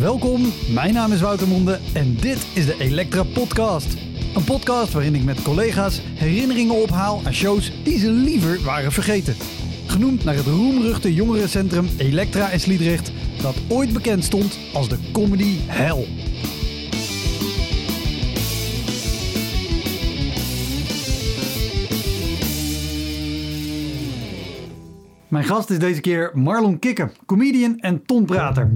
Welkom, mijn naam is Wouter Monde en dit is de Elektra Podcast. Een podcast waarin ik met collega's herinneringen ophaal aan shows die ze liever waren vergeten. Genoemd naar het roemruchte jongerencentrum Elektra in Sliedrecht, dat ooit bekend stond als de comedy hell. Mijn gast is deze keer Marlon Kikker, comedian en tonprater.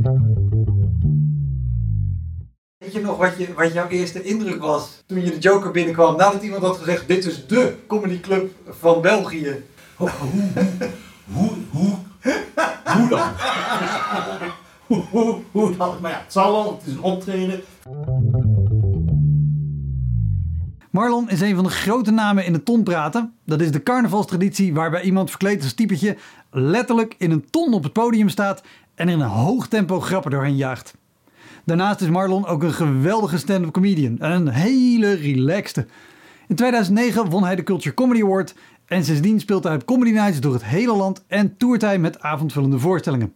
Weet je nog wat, je, wat jouw eerste indruk was toen je de Joker binnenkwam nadat iemand had gezegd: Dit is de comedyclub van België? Hoe, hoe, hoe, hoe dan? hoe, hoe, hoe dan? Maar ja, het zal wel, het is een optreden. Marlon is een van de grote namen in de tonpraten. Dat is de carnavalstraditie waarbij iemand verkleed als typetje letterlijk in een ton op het podium staat en er in een hoog tempo grappen doorheen jaagt. Daarnaast is Marlon ook een geweldige stand-up comedian en een hele relaxte. In 2009 won hij de Culture Comedy Award en sindsdien speelt hij op comedy nights door het hele land en toert hij met avondvullende voorstellingen.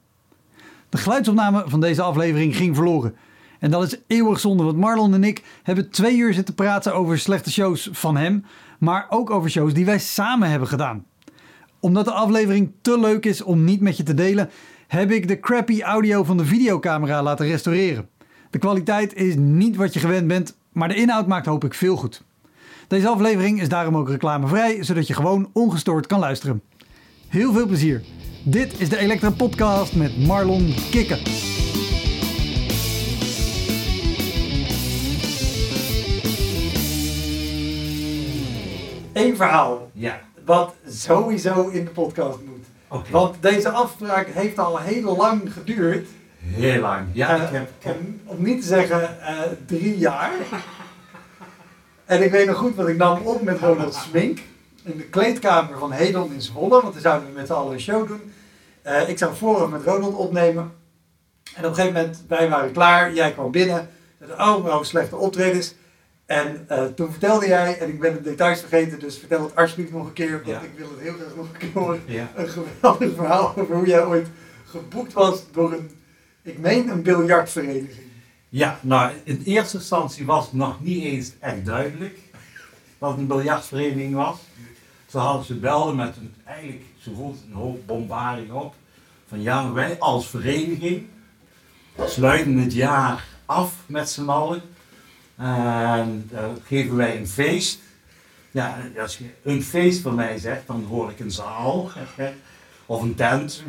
De geluidsopname van deze aflevering ging verloren. En dat is eeuwig zonde, want Marlon en ik hebben twee uur zitten praten over slechte shows van hem, maar ook over shows die wij samen hebben gedaan. Omdat de aflevering te leuk is om niet met je te delen, heb ik de crappy audio van de videocamera laten restaureren. De kwaliteit is niet wat je gewend bent, maar de inhoud maakt hoop ik veel goed. Deze aflevering is daarom ook reclamevrij, zodat je gewoon ongestoord kan luisteren. Heel veel plezier. Dit is de Elektra Podcast met Marlon Kikken. Eén verhaal Ja, wat sowieso in de podcast moet. Want deze afspraak heeft al heel lang geduurd. Heel lang. Ja, Eh, ik heb, ik heb om, niet te zeggen eh, drie jaar. en ik weet nog goed wat ik nam op met Ronald Smink. In de kleedkamer van Hedon in Zwolle. Want dan zouden we met z'n allen een show doen. Eh, ik zou vooraf met Ronald opnemen. En op een gegeven moment, wij waren klaar. Jij kwam binnen. Zei, oh, nou, slechte optredens. En toen vertelde jij, en ik ben de details vergeten, dus vertel het alsjeblieft nog een keer, want Ja. ik wil het heel graag nog een keer horen. ja. Een geweldig verhaal over hoe jij ooit geboekt was door een, ik meen een biljartvereniging. ja, nou, in eerste instantie was het nog niet eens echt duidelijk het een biljartvereniging was. Ze hadden ze belden met een, eigenlijk, ze voelt een hoop bombarding op. Van ja, wij als vereniging sluiten het jaar af met z'n allen. En dan geven wij een feest. Ja, als je een feest van mij zegt, dan hoor ik een zaal. Of een tent.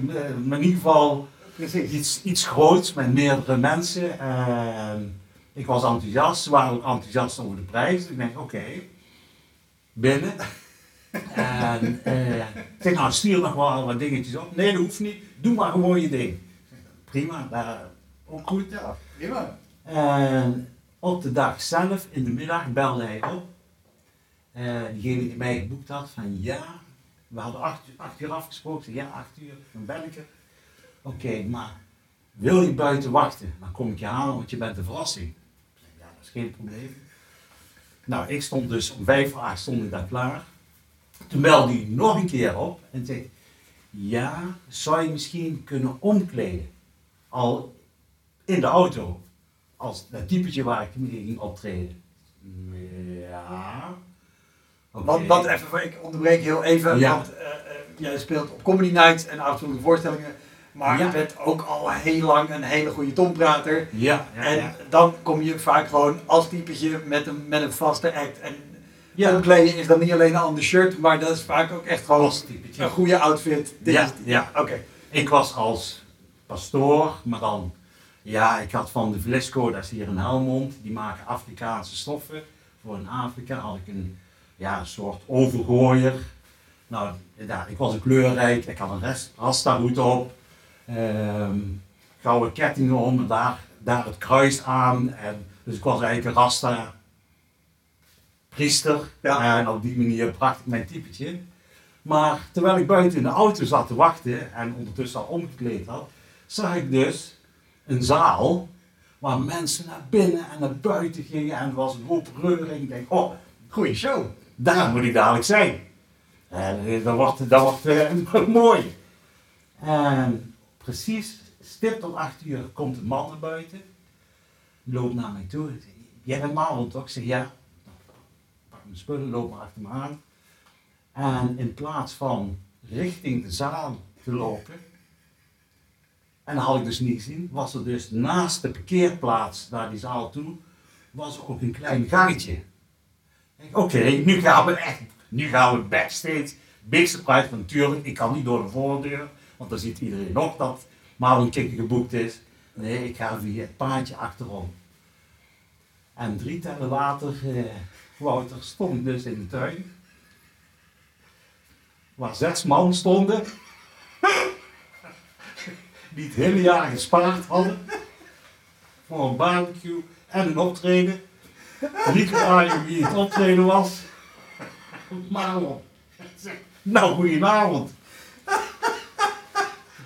Maar in ieder geval Precies. iets, iets groots met meerdere mensen. En ik was enthousiast. Ze waren ook enthousiast over de prijs. Ik denk, oké, binnen. En eh, ik zeg, nou stuur nog wel wat dingetjes op. Nee, dat hoeft niet. Doe maar gewoon je ding. Prima, daar, ook goed. Ja, prima. En op de dag zelf, in de middag, belde hij op. Eh diegene die mij geboekt had, van ja, we hadden acht, uur- acht uur afgesproken. Ja, acht uur, dan ben ik er. Oké, maar wil je buiten wachten? Dan kom ik je halen, want je bent de verrassing. Ja, dat is geen probleem. Nou, ik stond dus om vijf voor acht stond ik daar klaar. Toen belde hij nog een keer op en zei, ja, zou je misschien kunnen omkleden? Al in de auto als dat typetje waar ik mee ging optreden. Ja. Oké. Want, want even, ik onderbreek heel even, Ja. want eh, eh, jij speelt op comedy nights en afsluitende voorstellingen. Maar Ja. je bent ook al heel lang een hele goede tonprater. Ja, ja, en ja. dan kom je vaak gewoon als typetje met een, met een vaste act. En Ja. omkleden is dan niet alleen een ander shirt, maar dat is vaak ook echt gewoon Als typetje. een goede outfit. Dit Ja, ja. Oké. Ik was als pastoor, maar dan, ja, ik had van de Vlisco, dat is hier in Helmond, die maken Afrikaanse stoffen. Voor in Afrika had ik een, ja, een soort overgooier. Nou, ja, ik was een kleurrijk, ik had een rest- rasta-hoed op, ehm, gouden kettingen om en daar, daar het kruis aan. En, dus ik was eigenlijk een rasta priester. Ja. En op die manier bracht ik mijn typetje. Maar terwijl ik buiten in de auto zat te wachten en ondertussen al omgekleed had, zag ik dus een zaal waar mensen naar binnen en naar buiten gingen en er was een hoop reuring. Ik denk, oh, Goeie show. daar moet ik dadelijk zijn. En eh, dat wordt, dat wordt eh, mooi. En precies stipt om acht uur komt een man naar buiten. Loopt naar mij toe. Jij bent Marlon toch? Ik zeg ja. Pak mijn spullen, loop maar achter me aan. En in plaats van richting de zaal te lopen, en dat had ik dus niet gezien, was er dus naast de parkeerplaats naar die zaal toe, was er ook een klein gangetje. Oké, nu gaan we echt, nu gaan we backstage. Big surprise, want natuurlijk, ik kan niet door de voordeur, want dan ziet iedereen nog dat Marlon geboekt is. Nee, ik ga via het paadje achterom. En drie tellen later, eh, Wouter, stond dus in de tuin. Waar zes man stonden. Die het hele jaar gespaard hadden. Voor een barbecue en een optreden. Niet vragen wie het optreden was. Marlon. Nou, goedenavond.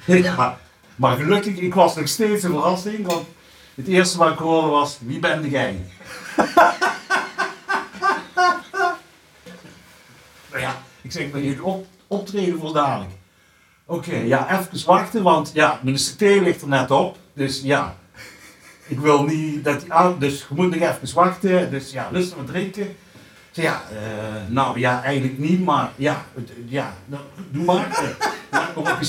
Ja, maar gelukkig, ik was nog steeds een verrassing, want het eerste wat ik hoorde was, wie ben jij? nou ja, ik zeg, ben je op, optreden voor dadelijk? Oké, ja, even wachten, want ja, mijn CT ligt er net op, dus ja, ik wil niet dat die aan, dus je moet nog even wachten, dus ja, lust wat drinken. Ik zeg, ja, eh, nou ja, eigenlijk niet, maar ja, ja, nou, doe maar. Eh, Ja, kom op je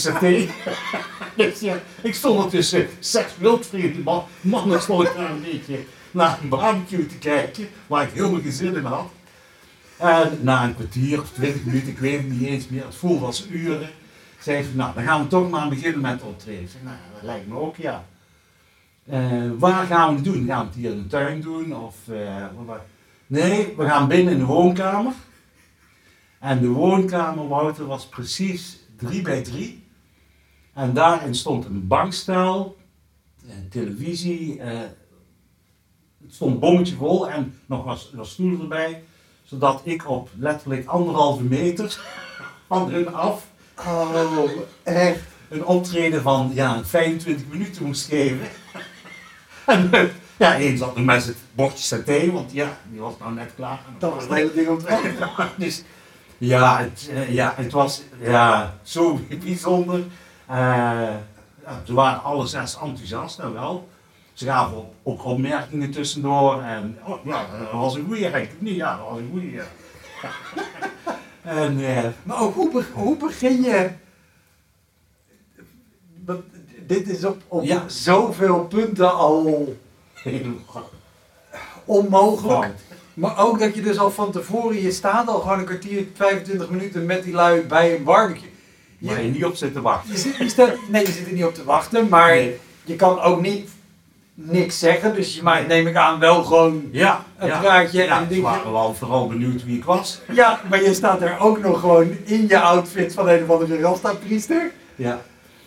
ja, ik stond er tussen zes wildvreemde man, mannen stond ik daar een beetje naar een barbecue te kijken, waar ik heel veel gezin in had. En na een kwartier of twintig minuten, ik weet het niet eens meer, het voelde als uren, zei ze, nou dan gaan we toch maar beginnen met optreden. Ik zeg, nou dat lijkt me ook, ja. Eh, waar gaan we het doen? Gaan we het hier in de tuin doen? Of, waar- nee, we gaan binnen in de woonkamer. En de woonkamer, Wouter, was precies 3 bij 3. En daarin stond een bankstel, een televisie, eh, het stond een bommetje vol en nog was, was stoelen erbij. Zodat ik op letterlijk anderhalve meter van hun af Oh, echt. een optreden van ja, 25 minuten moest geven. En eh, ja, één zat nog met het bordje saté, want ja, die was nou net klaar. Dat was het hele ding ontwikkeld. Dus ja, het, eh, ja, het was ja, zo bijzonder. Eh, ja, ze waren alle zes enthousiast, nou wel. Ze gaven ook, ook opmerkingen tussendoor. En oh, ja, dat was een goeie. Nee, ja, dat was een goeie. ja. en eh, Maar ook hoe, hoe begin je... Dit is op, op Ja. zoveel punten al onmogelijk. Maar ook dat je dus al van tevoren, je staat al gewoon een kwartier, 25 minuten met die lui bij een barbecue. Je, je niet op zit te wachten. je, zit, je, staat, nee, je zit er niet op te wachten, maar Nee. je kan ook niet niks zeggen. Dus je maakt, neem ik aan, wel gewoon Ja, een ja. praatje Ja, en waren wel vooral benieuwd wie ik was. Ja, maar je staat er ook nog gewoon in je outfit van een of andere Rasta-priester. Ja.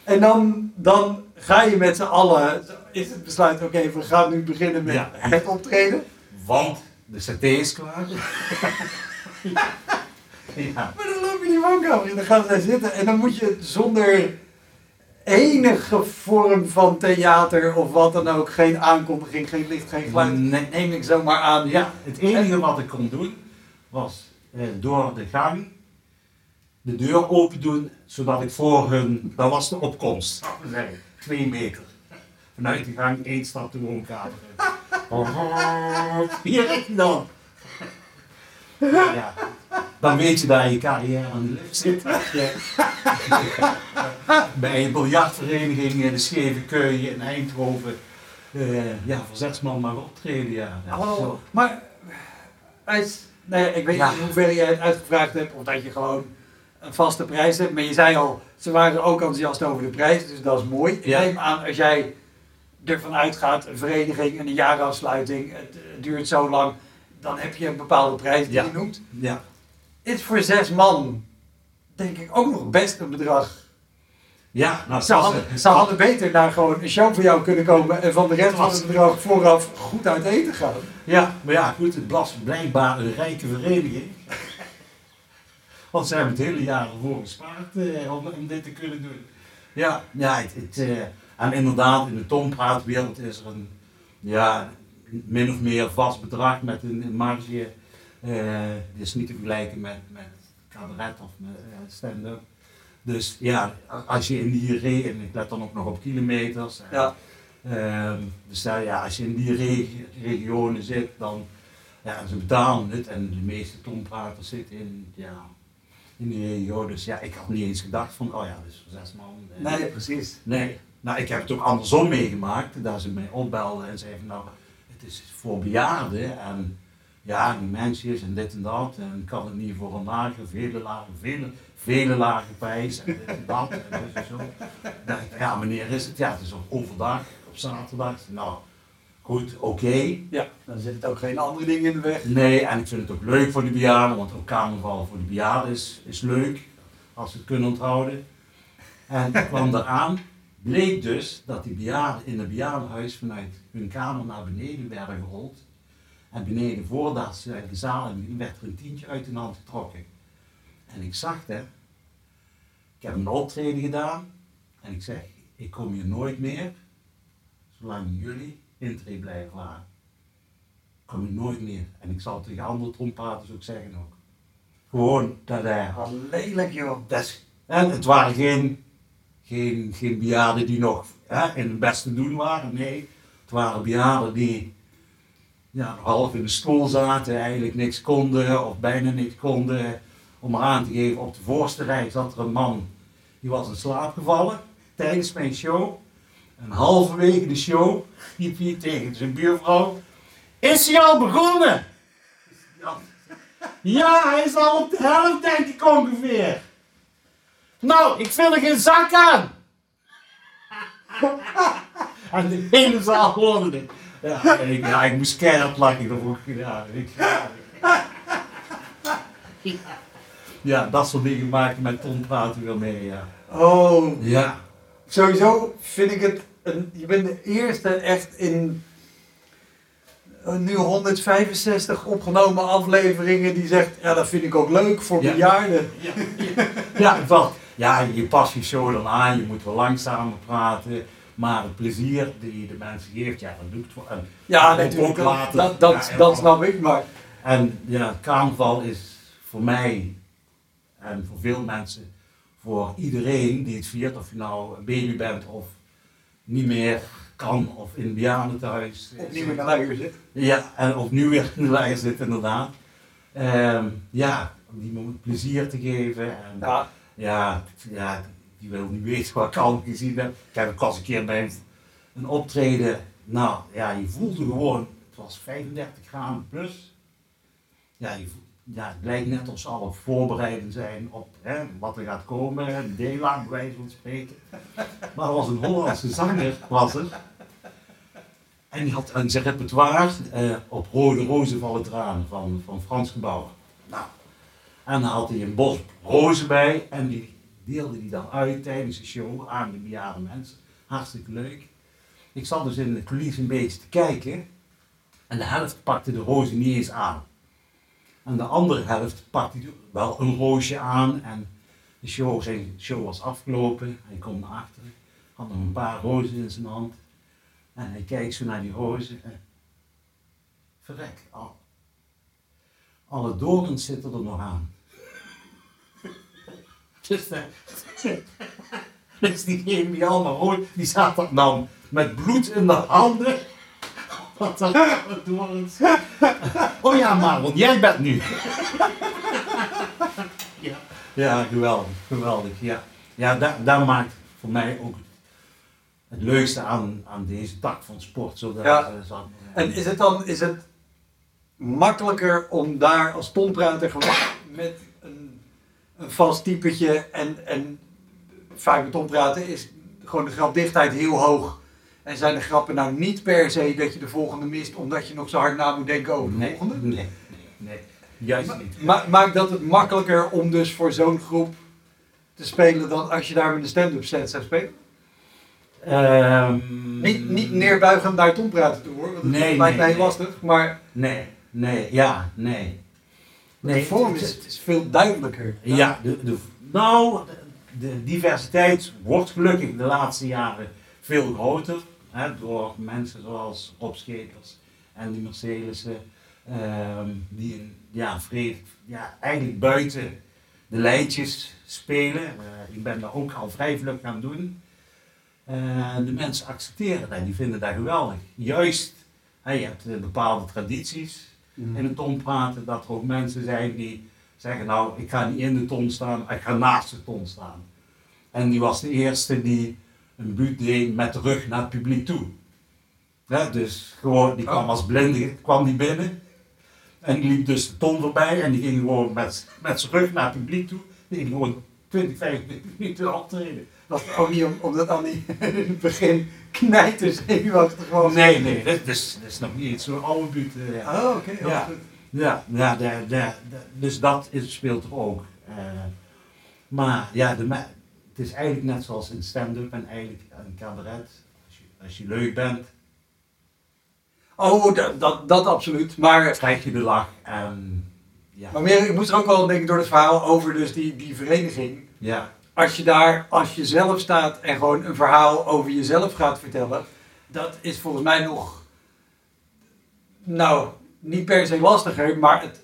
En dan, dan ga je met z'n allen, is het besluit, oké, we gaan nu beginnen met Ja. het optreden. Want de CT is klaar. ja. Maar dan loop je die woonkamer in, dan gaan ze daar zitten en dan moet je zonder enige vorm van theater of wat dan ook, geen aankondiging, geen licht, geen geluid, Nee. neem ik zomaar aan. Ja, het enige wat ik kon doen was eh, door de gang de deur open doen, zodat ik voor hun, dat was de opkomst, twee meter. Vanuit de gang één stap de woonkamer in. Hier is hij dan. Ja, dan weet je dat je carrière aan de lift zit. Ja. Bij een biljartvereniging in de Scheve Keuien in Eindhoven. eh, ja, voor zes man maar optreden. Ja. Ja, Oh, zo. maar uit, nou ja, ik weet Ja. niet in hoeverre jij het uitgevraagd hebt of dat je gewoon een vaste prijs hebt. Maar je zei al, ze waren ook enthousiast over de prijs, dus dat is mooi. Ik Ja. neem aan, als jij ervan uitgaat, een vereniging en een jaarafsluiting, het, eh, duurt zo lang, dan heb je een bepaalde prijs die Ja. je noemt. Ja. Is voor zes man, denk ik, ook nog best een bedrag. Ja, nou, Ze hadden, ze hadden beter naar gewoon een show voor jou kunnen komen en van de rest van het bedrag vooraf goed uit eten gaan. Ja, maar ja, goed, het was blijkbaar een rijke vereniging. Want ze hebben het hele jaar ervoor gespaard eh, om, om dit te kunnen doen. Ja, ja het, het, eh, en inderdaad, in de tompraatwereld is er een, ja, min of meer vast bedrag met een, marge. eh die is niet te vergelijken met, met cabaret of met eh, stand-up. Dus ja, als je in die reed, en ik let dan ook nog op kilometers. en, Ja. Ehm, dus ja, als je in die regi- regionen zit, dan ja, ze betalen het en de meeste tompraters zitten in, ja, in die regio. Dus ja, ik had niet eens gedacht van, oh ja, dus voor zes man. eh, Nee, precies. Nee, nou ik heb het ook andersom meegemaakt, dat ze mij opbelden en zeiden van nou, het is voor bejaarden en ja, die mensjes en dit en dat en ik kan het niet voor een lage, vele lage, vele, vele lage prijs en dit en dat en dus en zo. Dan dacht ik, ja meneer is het, ja het is op overdag, op zaterdag, nou goed, oké. Ja, dan zitten ook geen andere dingen in de weg. Nee, en ik vind het ook leuk voor de bejaarden, want ook carnaval voor de bejaarden is, is leuk, als ze het kunnen onthouden. En ik kwam eraan, bleek dus dat die bejaarden in het bejaardenhuis vanuit hun kamer naar beneden werden gerold. En beneden voordat ze de zaal in werd er een tientje uit hun hand getrokken. En ik zag het, ik heb een optreden gedaan en ik zeg, ik kom hier nooit meer, zolang jullie intree blijven vragen kom je nooit meer. En ik zal tegen andere trompeters ook zeggen ook. Gewoon dat hij Wat lelijk joh. dat en het waren geen, geen, geen bejaarden die nog hè, in het beste doen waren. Nee, het waren bejaarden die ja, half in de stoel zaten, eigenlijk niks konden of bijna niks konden. Om maar aan te geven, op de voorste rij zat er een man die was in slaap gevallen tijdens mijn show. En halverwege de show riep hij tegen zijn buurvrouw: Is hij al begonnen? Ja, hij is al op de helft, denk ik ongeveer. Nou, ik vind er geen zak aan. en de hele zaal hoorde. Ja, ik, ja, ik moest keihard lachen. Dat ook gedaan. Ik, ja, ja, dat soort dingen maken met Tom praten wel mee, ja. Oh, Ja. sowieso vind ik het, een, je bent de eerste echt in nu 165 opgenomen afleveringen die zegt, ja dat vind ik ook leuk voor Ja. bejaarden. Ja, ja. ja, want, ja, je past je show dan aan, je moet wel langzamer praten. Maar het plezier die je de mensen geeft, ja, dat doe ik voor. En, Ja, ook natuurlijk, dat, later. dat, dat, Ja, dat snap ik, maar En ja, carnaval is voor mij en voor veel mensen, voor iedereen die het viert, of je nou een baby bent of niet meer kan of in een bejaardentehuis. opnieuw in de zit. Ja, en opnieuw weer in de lijn zit inderdaad. Ehm, ja, om die plezier te geven. En, Ja, ja, ja, die wil niet weten wat ik al gezien heb. Ik heb eens een keer bij een, optreden. Nou, ja, je voelde gewoon, het was 35 graden plus. Ja, ja het lijkt net alsof ze al voorbereiden zijn op hè, wat er gaat komen. Een deel bij wijze van spreken. Maar er was een Hollandse zanger, was er. En die had een zijn repertoire eh, op Rode Rozen vallen tranen van, van Frans Gebouwer. En dan had hij een bos rozen bij en die deelde die dan uit tijdens de show aan de bejaarde mensen. Hartstikke leuk. Ik zat dus in de coulissen een beetje te kijken en de helft pakte de rozen niet eens aan. En de andere helft pakte wel een roosje aan en de show, show was afgelopen. Hij komt naar achteren, had nog een paar rozen in zijn hand en hij kijkt zo naar die rozen en verrek, al, alle dorens zitten er nog aan. Dus, eh, dus die allemaal rood, die zat er dan met bloed in de handen. Wat dan dorens. Oh ja, Marlon, jij bent nu. ja. ja, geweldig, geweldig. Ja, ja daar, daar maakt voor mij ook het leukste aan, aan deze tak van sport. Zodat, Ja. eh, maar En is het dan is het makkelijker om daar als tonprater gewoon met een vast typetje en, en vaak met tonpraten is gewoon de grapdichtheid heel hoog. En zijn de grappen nou niet per se dat je de volgende mist omdat je nog zo hard na moet denken over de nee, volgende? nee, nee, nee, juist niet. Ma maakt dat het makkelijker om dus voor zo'n groep te spelen dan als je daar met een stand-up set zou spelen? Ehm, Niet, niet neerbuigend naar tonpraten toe hoor, want dat Nee, lijkt mij nee, heel lastig, maar Nee, nee, ja, nee. De vorm is, veel duidelijker. Ja, de, de, nou, de, de diversiteit wordt gelukkig de laatste jaren veel groter. Hè, door mensen zoals Rob Schepers en die Mercelissen. ehm, die een, ja, vrede, ja, eigenlijk buiten de lijntjes spelen. Eh, ik ben daar ook al vrij vlug gaan doen. Eh, de mensen accepteren dat, die vinden dat geweldig. Juist, hè, je hebt eh, bepaalde tradities in de ton praten, dat er ook mensen zijn die zeggen, nou, ik ga niet in de ton staan, ik ga naast de ton staan. En die was de eerste die een buurt deed met de rug naar het publiek toe. Hè, dus gewoon, die kwam Oh. als blinde kwam die binnen. En die liep dus de ton voorbij en die ging gewoon met, met zijn rug naar het publiek toe. Die ging gewoon 20, 25 minuten optreden. Dat is ook niet om, omdat Annie in het begin knijter zenuwachtig was. Nee, nee, dat is, dat is nog niet zo'n oude buurt. eh. Oh, oké. heel Ja. Ja, ja de, de, de- dus dat is, speelt er ook. Eh, maar ja, de, het is eigenlijk net zoals in stand-up en eigenlijk een cabaret. Als je, als je leuk bent, Oh, dat, dat, dat absoluut. Maar, krijg je de lach. En ja, maar meer, ik moest er ook wel denken door het verhaal over dus die, die vereniging. ja, Als je daar, als je zelf staat en gewoon een verhaal over jezelf gaat vertellen, dat is volgens mij nog, nou, niet per se lastiger, maar het,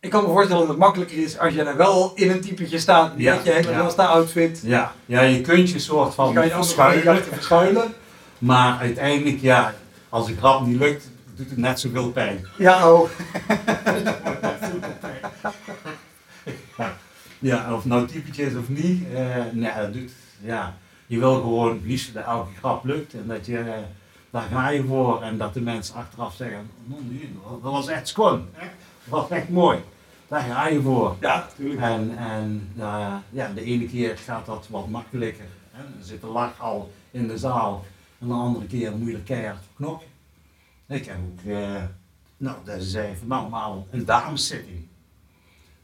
ik kan me voorstellen dat het makkelijker is als je er wel in een typetje staat, Ja, met je hele ja. outfit. ja, ja, je kunt je soort van kan je ook nog verschuilen. Maar uiteindelijk, ja, als een grap niet lukt, doet het net zoveel pijn. Ja, oh. Ja, of nou typetje is of niet, eh, nee, dat doet, ja. Je wil gewoon het liefst dat elke grap lukt en dat je, eh, daar ga je voor en dat de mensen achteraf zeggen, "Oh, dat was echt schoon, dat was echt mooi. Daar ga je voor. Ja, natuurlijk. En, en eh, ja, de ene keer gaat dat wat makkelijker. Hè? Dan zit de lach al in de zaal. En de andere keer moet je er keihard knokken. Ik heb ook, nou, dat is even normaal een dameszitting.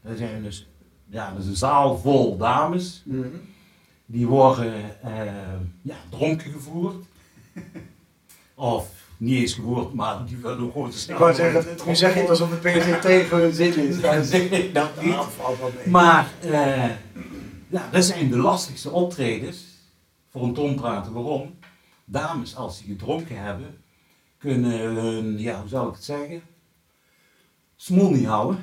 Dat zijn dus, ja, dat is een zaal vol dames. Mhm. Die worden eh, ja, dronken gevoerd. of niet eens gevoerd, maar die willen gewoon te Ik staan. wou zeggen, nu zeg je het alsof het tegen hun zin is. Zeg ik dat niet. Mee. Maar eh, ja, dat zijn de lastigste optredens voor een tonprater. Waarom? Dames, als ze gedronken hebben, kunnen hun, ja, hoe zou ik het zeggen? Smoel niet houden.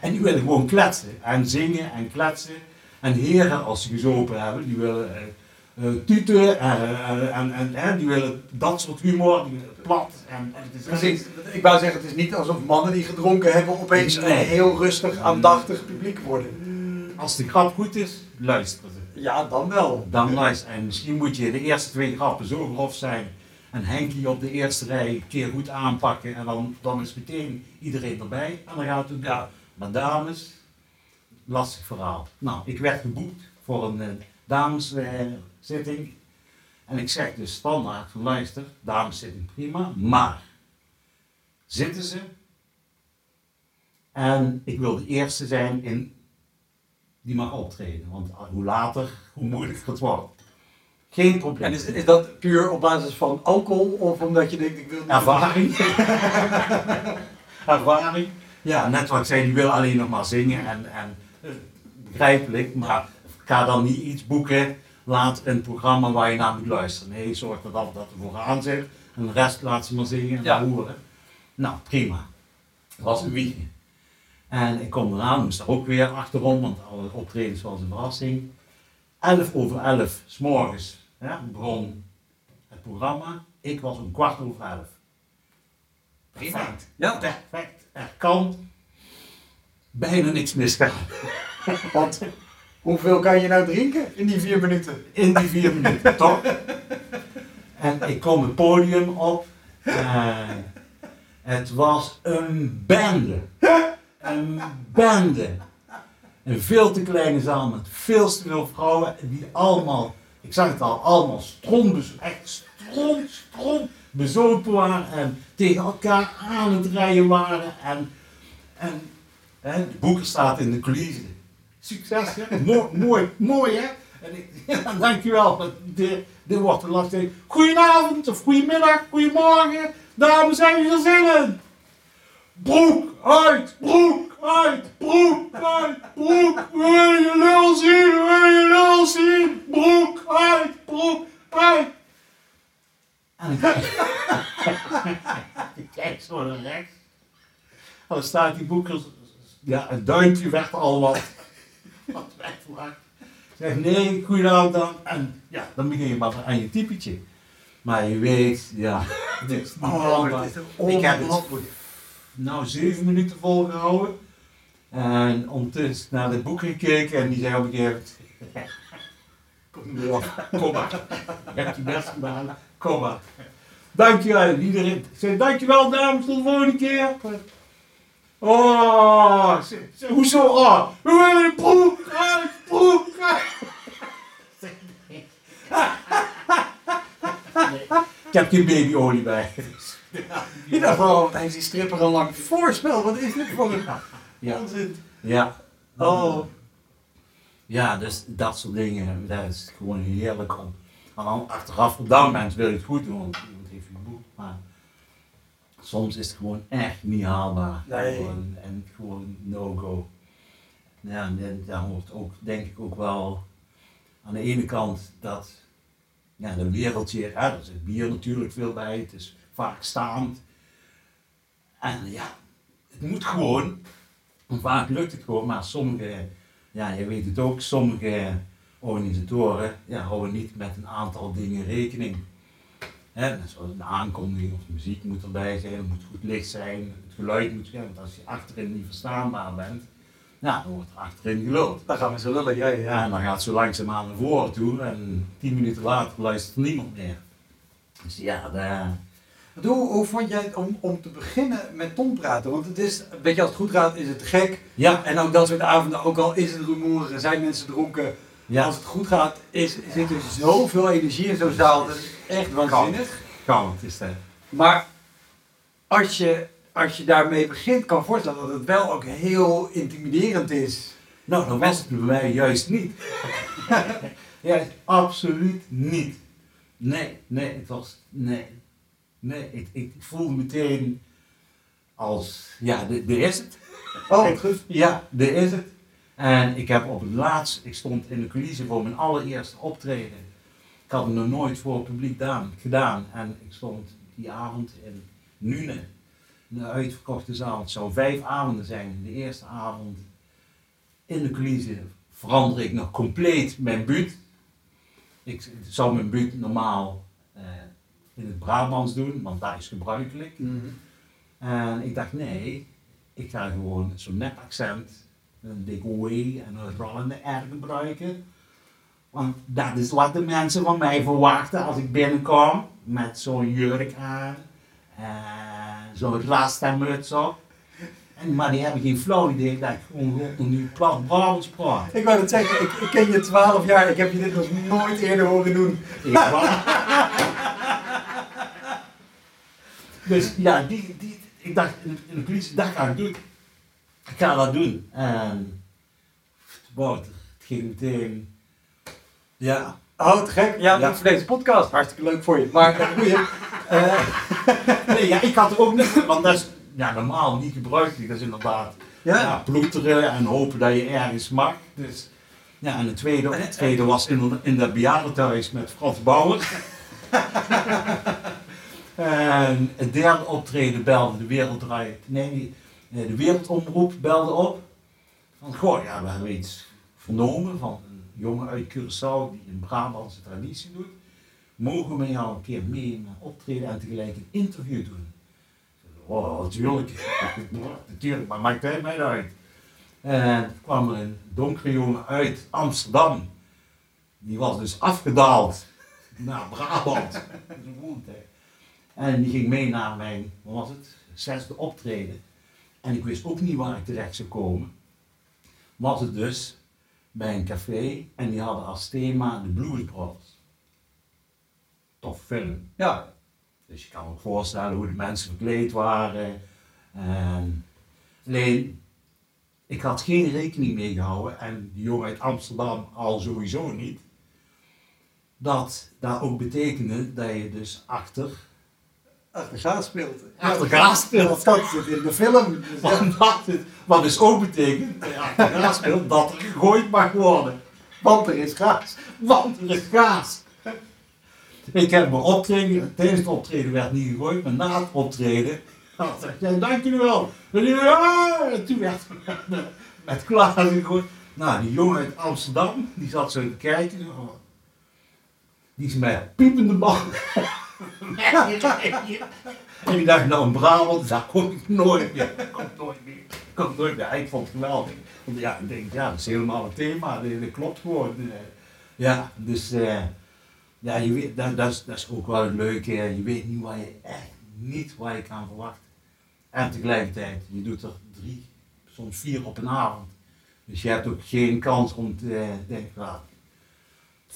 En die willen gewoon kletsen en zingen en kletsen. En heren, als ze gezopen hebben, die willen eh eh, tuten en, eh, en, en, en die willen dat soort humor, plat. En, en het is Precies. Ik wou zeggen, het is niet alsof mannen die gedronken hebben opeens een heel rustig, aandachtig publiek worden. Als de grap goed is, luisteren ze. Ja, dan wel. Dan luister. En misschien moet je de eerste twee grappen zo grof zijn. En Henkie op de eerste rij een keer goed aanpakken. En dan, dan is meteen iedereen erbij. En dan gaat het. Ja. Maar dames, lastig verhaal. Nou, ik werd geboekt voor een eh, dameszitting. en ik zeg dus standaard van luister, dameszitting prima. Maar, zitten ze? En ik wil de eerste zijn in die mag optreden. Want hoe later, hoe moeilijker het wordt. Geen probleem. En is, is dat puur op basis van alcohol of omdat je denkt, ik wil. Ervaring. Ervaring. Ja, net wat ik zei, die wil alleen nog maar zingen en, en eh, begrijpelijk, maar ga dan niet iets boeken, laat een programma waar je naar moet luisteren. Nee, zorg dat dat, dat er vooraan zit en de rest laat ze maar zingen en Ja. horen. Nou, prima. Dat was een wiegje. En ik kom eraan, moest daar ook weer achterom, want alle optredens was een verrassing. 11 over 11 s morgens hè, begon het programma. Ik was om kwart over 11. Perfect. Ja. Perfect. Er kan bijna niks misgaan. Want hoeveel kan je nou drinken in die vier minuten? In die vier minuten, toch? En ik kom het podium op. En het was een bende. Een bende. Een veel te kleine zaal met veel te veel vrouwen. Die allemaal, ik zag het al, allemaal strombes, echt strom, strom bezopen waren. En tegen elkaar aan het rijden waren. En, en hè, de boeker staat in de coulissen. Succes, hè? Mooi, mooi, mooi, hè? En ik, ja, dankjewel. Dit, dit wordt een lastig. Goedenavond, of goedemiddag, goedemorgen. Dames en heren. Broek uit, broek uit, broek uit, broek. We willen je lul zien, we willen je lul zien. Broek uit, broek uit. En ik kijk, zo naar rechts. En dan staat die boeker, ja, een duimpje werd al wat, wat wegvlaakt. Zeg nee, goedenavond dan. En ja, dan begin je maar aan je typetje. Maar je weet, ja, het is Oh, is Ik heb het nou zeven minuten volgehouden. En ondertussen naar het boek gekeken en die zei op een gegeven moment... Kom erop, kom maar. Je hebt je best gedaan, kom maar. Dankjewel, iedereen. Zei dankjewel dames, tot de volgende keer. Oh, hoezo? Oh, we willen een broek, een broek. Nee, ik heb geen babyolie bij. Ik dacht wel, hij is die stripper al lang voorspel. Wat is dit voor een Ja. onzin? Ja. Oh. Ja, dus dat soort dingen, dat is gewoon heerlijk om. En dan achteraf gedaan bent, wil je het goed doen, want iemand heeft je boek. Maar soms is het gewoon echt niet haalbaar. Nee. Gewoon, en gewoon no-go. Ja, en dan- daar hoort ook, denk ik ook wel aan de ene kant dat ja, de wereldje, ja, er zit bier natuurlijk veel bij, het is vaak staand. En ja, het moet gewoon. Vaak lukt het gewoon, maar sommige, ja, je weet het ook, sommige organisatoren ja, houden niet met een aantal dingen rekening. Hè, zoals een aankondiging of de muziek moet erbij zijn, het moet goed licht zijn, het geluid moet zijn, want als je achterin niet verstaanbaar bent, ja, dan wordt er achterin geloopt. Dan gaan we zo lullen. Ja, ja, en dan gaat het zo langzaamaan naar voren toe en tien minuten later luistert niemand meer. Dus ja, daar... Hoe, hoe vond jij het om, om te beginnen met Tom praten? Want het is, weet je, als het goed gaat, is het gek. Ja, En ook dat soort avonden, ook al is het rumoer, zijn mensen dronken. Ja. Als het goed gaat, is, zit er zoveel energie in zo'n zaal. Dat is echt waanzinnig. Kan, het is dat. Maar als je, als je daarmee begint, kan ik voorstellen dat het wel ook heel intimiderend is. Nou, dat was het bij mij juist niet. juist absoluut niet. Nee, nee, het was, nee. Nee, ik, ik voelde meteen als, ja, de- er is het. Oh, goed. Ja, er is het. En ik heb op het laatst, ik stond in de coulissen voor mijn allereerste optreden. Ik had het nog nooit voor het publiek gedaan, gedaan. En ik stond die avond in Nune, in een uitverkochte zaal. Het zou vijf avonden zijn. De eerste avond in de coulissen verander ik nog compleet mijn buurt. Ik zou mijn buurt normaal eh, in het Brabants doen, want dat is gebruikelijk. En ik dacht, nee, ik ga gewoon zo'n nep accent, een oei en een rollende R gebruiken. Want dat is wat de mensen van mij verwachten als ik binnenkom met zo'n jurk aan en zo'n rasta-muts op. En, maar die hebben geen flauw idee dat ik gewoon nu plat Brabants praat. Ik wou het zeggen, ik, ik ken je 12 jaar, ik heb je dit nog nooit eerder horen doen. Ik dus ja, die, die, ik dacht in de politie, dat ga ik doen. Ik ga dat doen. En het ging meteen. Ja, te gek. Ja, Ja. voor deze podcast. Hartstikke leuk voor je. Maar uh, nee, ja, ik had er ook niet, want dat is ja, normaal niet gebruikelijk. Dat is inderdaad ja. ja, ploeteren en hopen dat je ergens mag. Dus, ja, en de tweede, het tweede was in, in dat bejaardentehuis met Frans Bauer. en het derde optreden belde de wereld draait. Nee, de wereldomroep belde op. Van, goh, ja, we hebben iets vernomen van een jongen uit Curaçao die een Brabantse traditie doet. Mogen we met jou een keer mee optreden en tegelijk een interview doen? Oh, natuurlijk. natuurlijk, maar maakt hij mij uit. En toen kwam er een donkere jongen uit Amsterdam. Die was dus afgedaald naar Brabant. En die ging mee naar mijn, wat was het, zesde optreden. En ik wist ook niet waar ik terecht zou komen. Was het dus bij een café en die hadden als thema de Blues. Tof film. ja. Dus je kan je voorstellen hoe de mensen verkleed waren. En alleen, ik had geen rekening mee gehouden, en die jongen uit Amsterdam al sowieso niet, dat dat ook betekende dat je dus achter, Achter gaas speelt. achter gaas speelt. Dat zit in de film. Dus ja. Dat is- Wat dus ook betekent, dat je achter gaas speelt, dat er gegooid mag worden. Want er is gaas. Want er is gaas. Ik heb mijn optreden, tijdens het optreden werd niet gegooid, maar na het optreden had ik dank jullie wel. En toen werd met, met glazen gegooid. Nou, die jongen uit Amsterdam, die zat zo te kijken. Die is mij piepende bal. en die dacht, nou, een Brabant, kom ik nooit meer. Komt nooit meer. Komt nooit meer. Ik vond het geweldig. Want ja, ik denk, ja, dat is helemaal het thema. Dat, dat klopt gewoon. Eh, Ja, dus eh, ja, je weet, dat, dat, is, dat is ook wel het leuke. Je weet niet waar je echt niet waar je kan verwachten. En tegelijkertijd, je doet er drie, soms vier op een avond. Dus je hebt ook geen kans om te eh, denken, nou,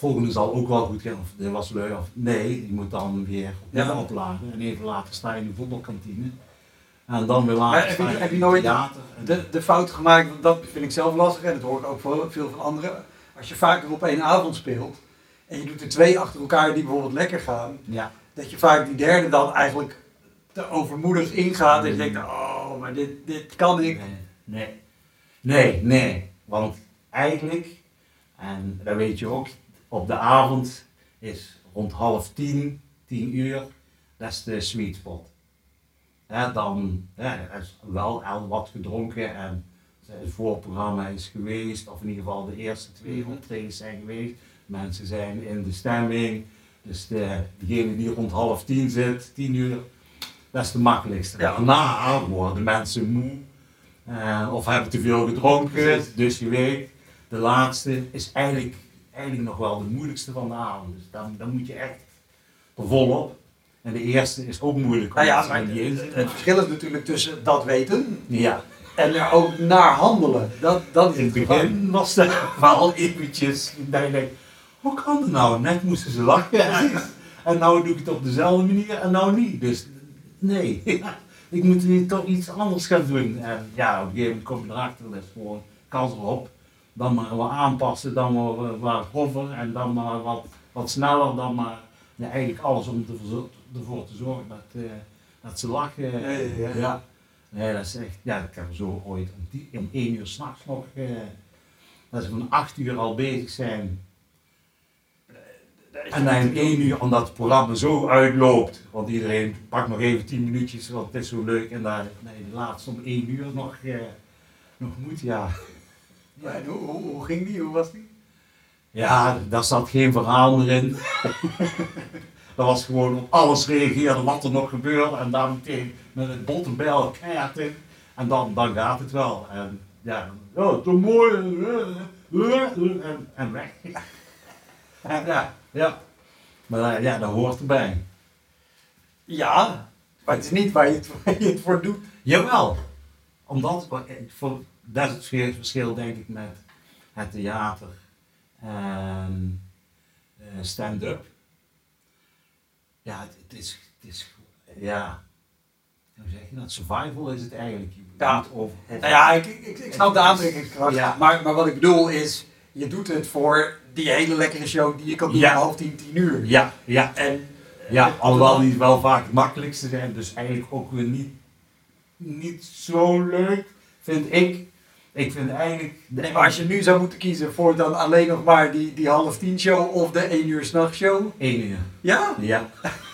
volgende zal ook wel goed gaan, of dit was leuk, of nee, je moet dan weer opnieuw Ja. opladen. En even later sta je in de voetbalkantine. En dan weer later heb je- heb je nooit de, de fout gemaakt, want dat vind ik zelf lastig en dat hoor ik ook van veel van anderen. Als je vaker op één avond speelt en je doet er twee achter elkaar die bijvoorbeeld lekker gaan, ja. dat je vaak die derde dan eigenlijk te overmoedig ingaat en je denkt, oh, maar dit, dit kan ik. Nee, nee, nee, nee. Want eigenlijk, en dat weet je ook, op de avond is rond half tien, tien uur, dat is de sweet spot. Ja, dan ja, er is wel al wat gedronken en het voorprogramma is geweest, of in ieder geval de eerste twee Mhm. optredens zijn geweest. Mensen zijn in de stemming, dus de, degene die rond half tien zit, tien uur, dat is de makkelijkste. Ja. Daarna worden mensen moe eh, of hebben te veel gedronken. Dus je weet, de laatste is eigenlijk, eigenlijk nog wel de moeilijkste van de avond. Dus dan, dan moet je echt er volop. En de eerste is ook moeilijk. Nou ja, maar er het, verschil is natuurlijk tussen dat weten Ja, en er ook naar handelen. Dat, dat is in het begin was dat wel eventjes, dat je denkt, hoe kan het nou? Net moesten ze lachen en, en nou doe ik het op dezelfde manier en nou niet. Dus nee, ik moet hier toch iets anders gaan doen. En ja, op een gegeven moment kom je erachter, dat is gewoon kans erop. Dan maar wat aanpassen, dan maar wat- groffer en dan maar wat, wat sneller, dan maar ja, eigenlijk alles om te ervoor te zorgen dat, eh, dat ze lachen. Ja, ja, ja. ja. Nee, dat is echt, ja, ik heb zo ooit om, die, om één uur s'nachts nog, eh, dat ze van acht uur al bezig zijn. En dan in één uur, omdat het programma zo uitloopt, want iedereen pakt nog even tien minuutjes, want het is zo leuk. En dan, nee, de laatste om één uur nog, eh, nog moet, ja. Ja, en hoe, hoe, hoe ging die? Hoe was die? Ja, daar zat geen verhaal meer in. dat was gewoon op alles reageren wat er nog gebeurde en dan meteen met het bot en bijl keihard in. En dan, dan gaat het wel. En ja, oh, toch mooi. En, en weg. Ja, ja. Maar eh, ja, dat hoort erbij. Ja, maar het is niet waar je het, waar je het voor doet. Jawel. Omdat, voor- dat is het verschil- denk ik met het theater en eh, stand-up. Ja, het, het is, het is, ja, hoe zeg je dat? Survival is het eigenlijk. Je Ja. over- Nou ja, ik, ik, ik snap de aantrekkingskracht. Ja. Maar, maar wat ik bedoel is, je doet het voor die hele lekkere show die je kan doen Ja. om half tien, tien uur. ja, ja, En ja, alhoewel die wel vaak het makkelijkste zijn, dus eigenlijk ook weer niet, niet zo leuk, vind ik. Ik vind eigenlijk... Nee, maar als je nu zou moeten kiezen voor dan alleen nog maar die, die half tien show of de één uur s'nachts show. Eén uur. Ja? Ja.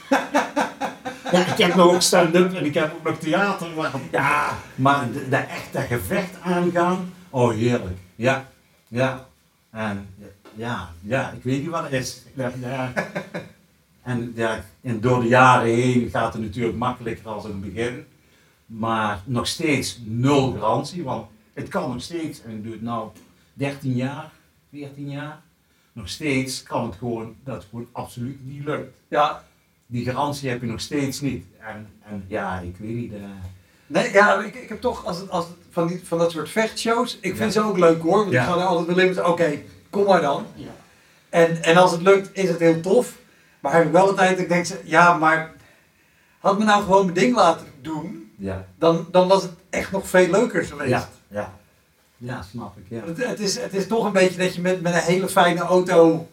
ja, ik heb nog ook stand-up en ik heb ook nog theater. Maar, ja, maar de, de echt dat gevecht aangaan, oh heerlijk. Ja, ja. En ja, ja, ik weet niet wat het is. Ja, ja. En ja, en door de jaren heen gaat het natuurlijk makkelijker als in het begin. Maar nog steeds nul garantie, want het kan nog steeds, en ik doe het nou 13 jaar, 14 jaar, nog steeds kan het gewoon, dat het gewoon absoluut niet lukt Ja. die garantie heb je nog steeds niet. En, en ja, ik weet niet. eh, Nee, ja, ik, ik heb toch als het, als het van, die, van dat soort vechtshows, ik vind Ja. ze ook leuk hoor. Want Ja. ik ga er altijd wel in oké, kom maar dan. Ja. En, en als het lukt, is het heel tof. Maar heb ik wel de tijd dat ik denk, ja, maar had me nou gewoon mijn ding laten doen, ja. dan, dan was het echt nog veel leuker geweest. Ja, ja. Ja, snap ik. Ja. Het, het, is, het is toch een beetje dat je met, met een hele fijne auto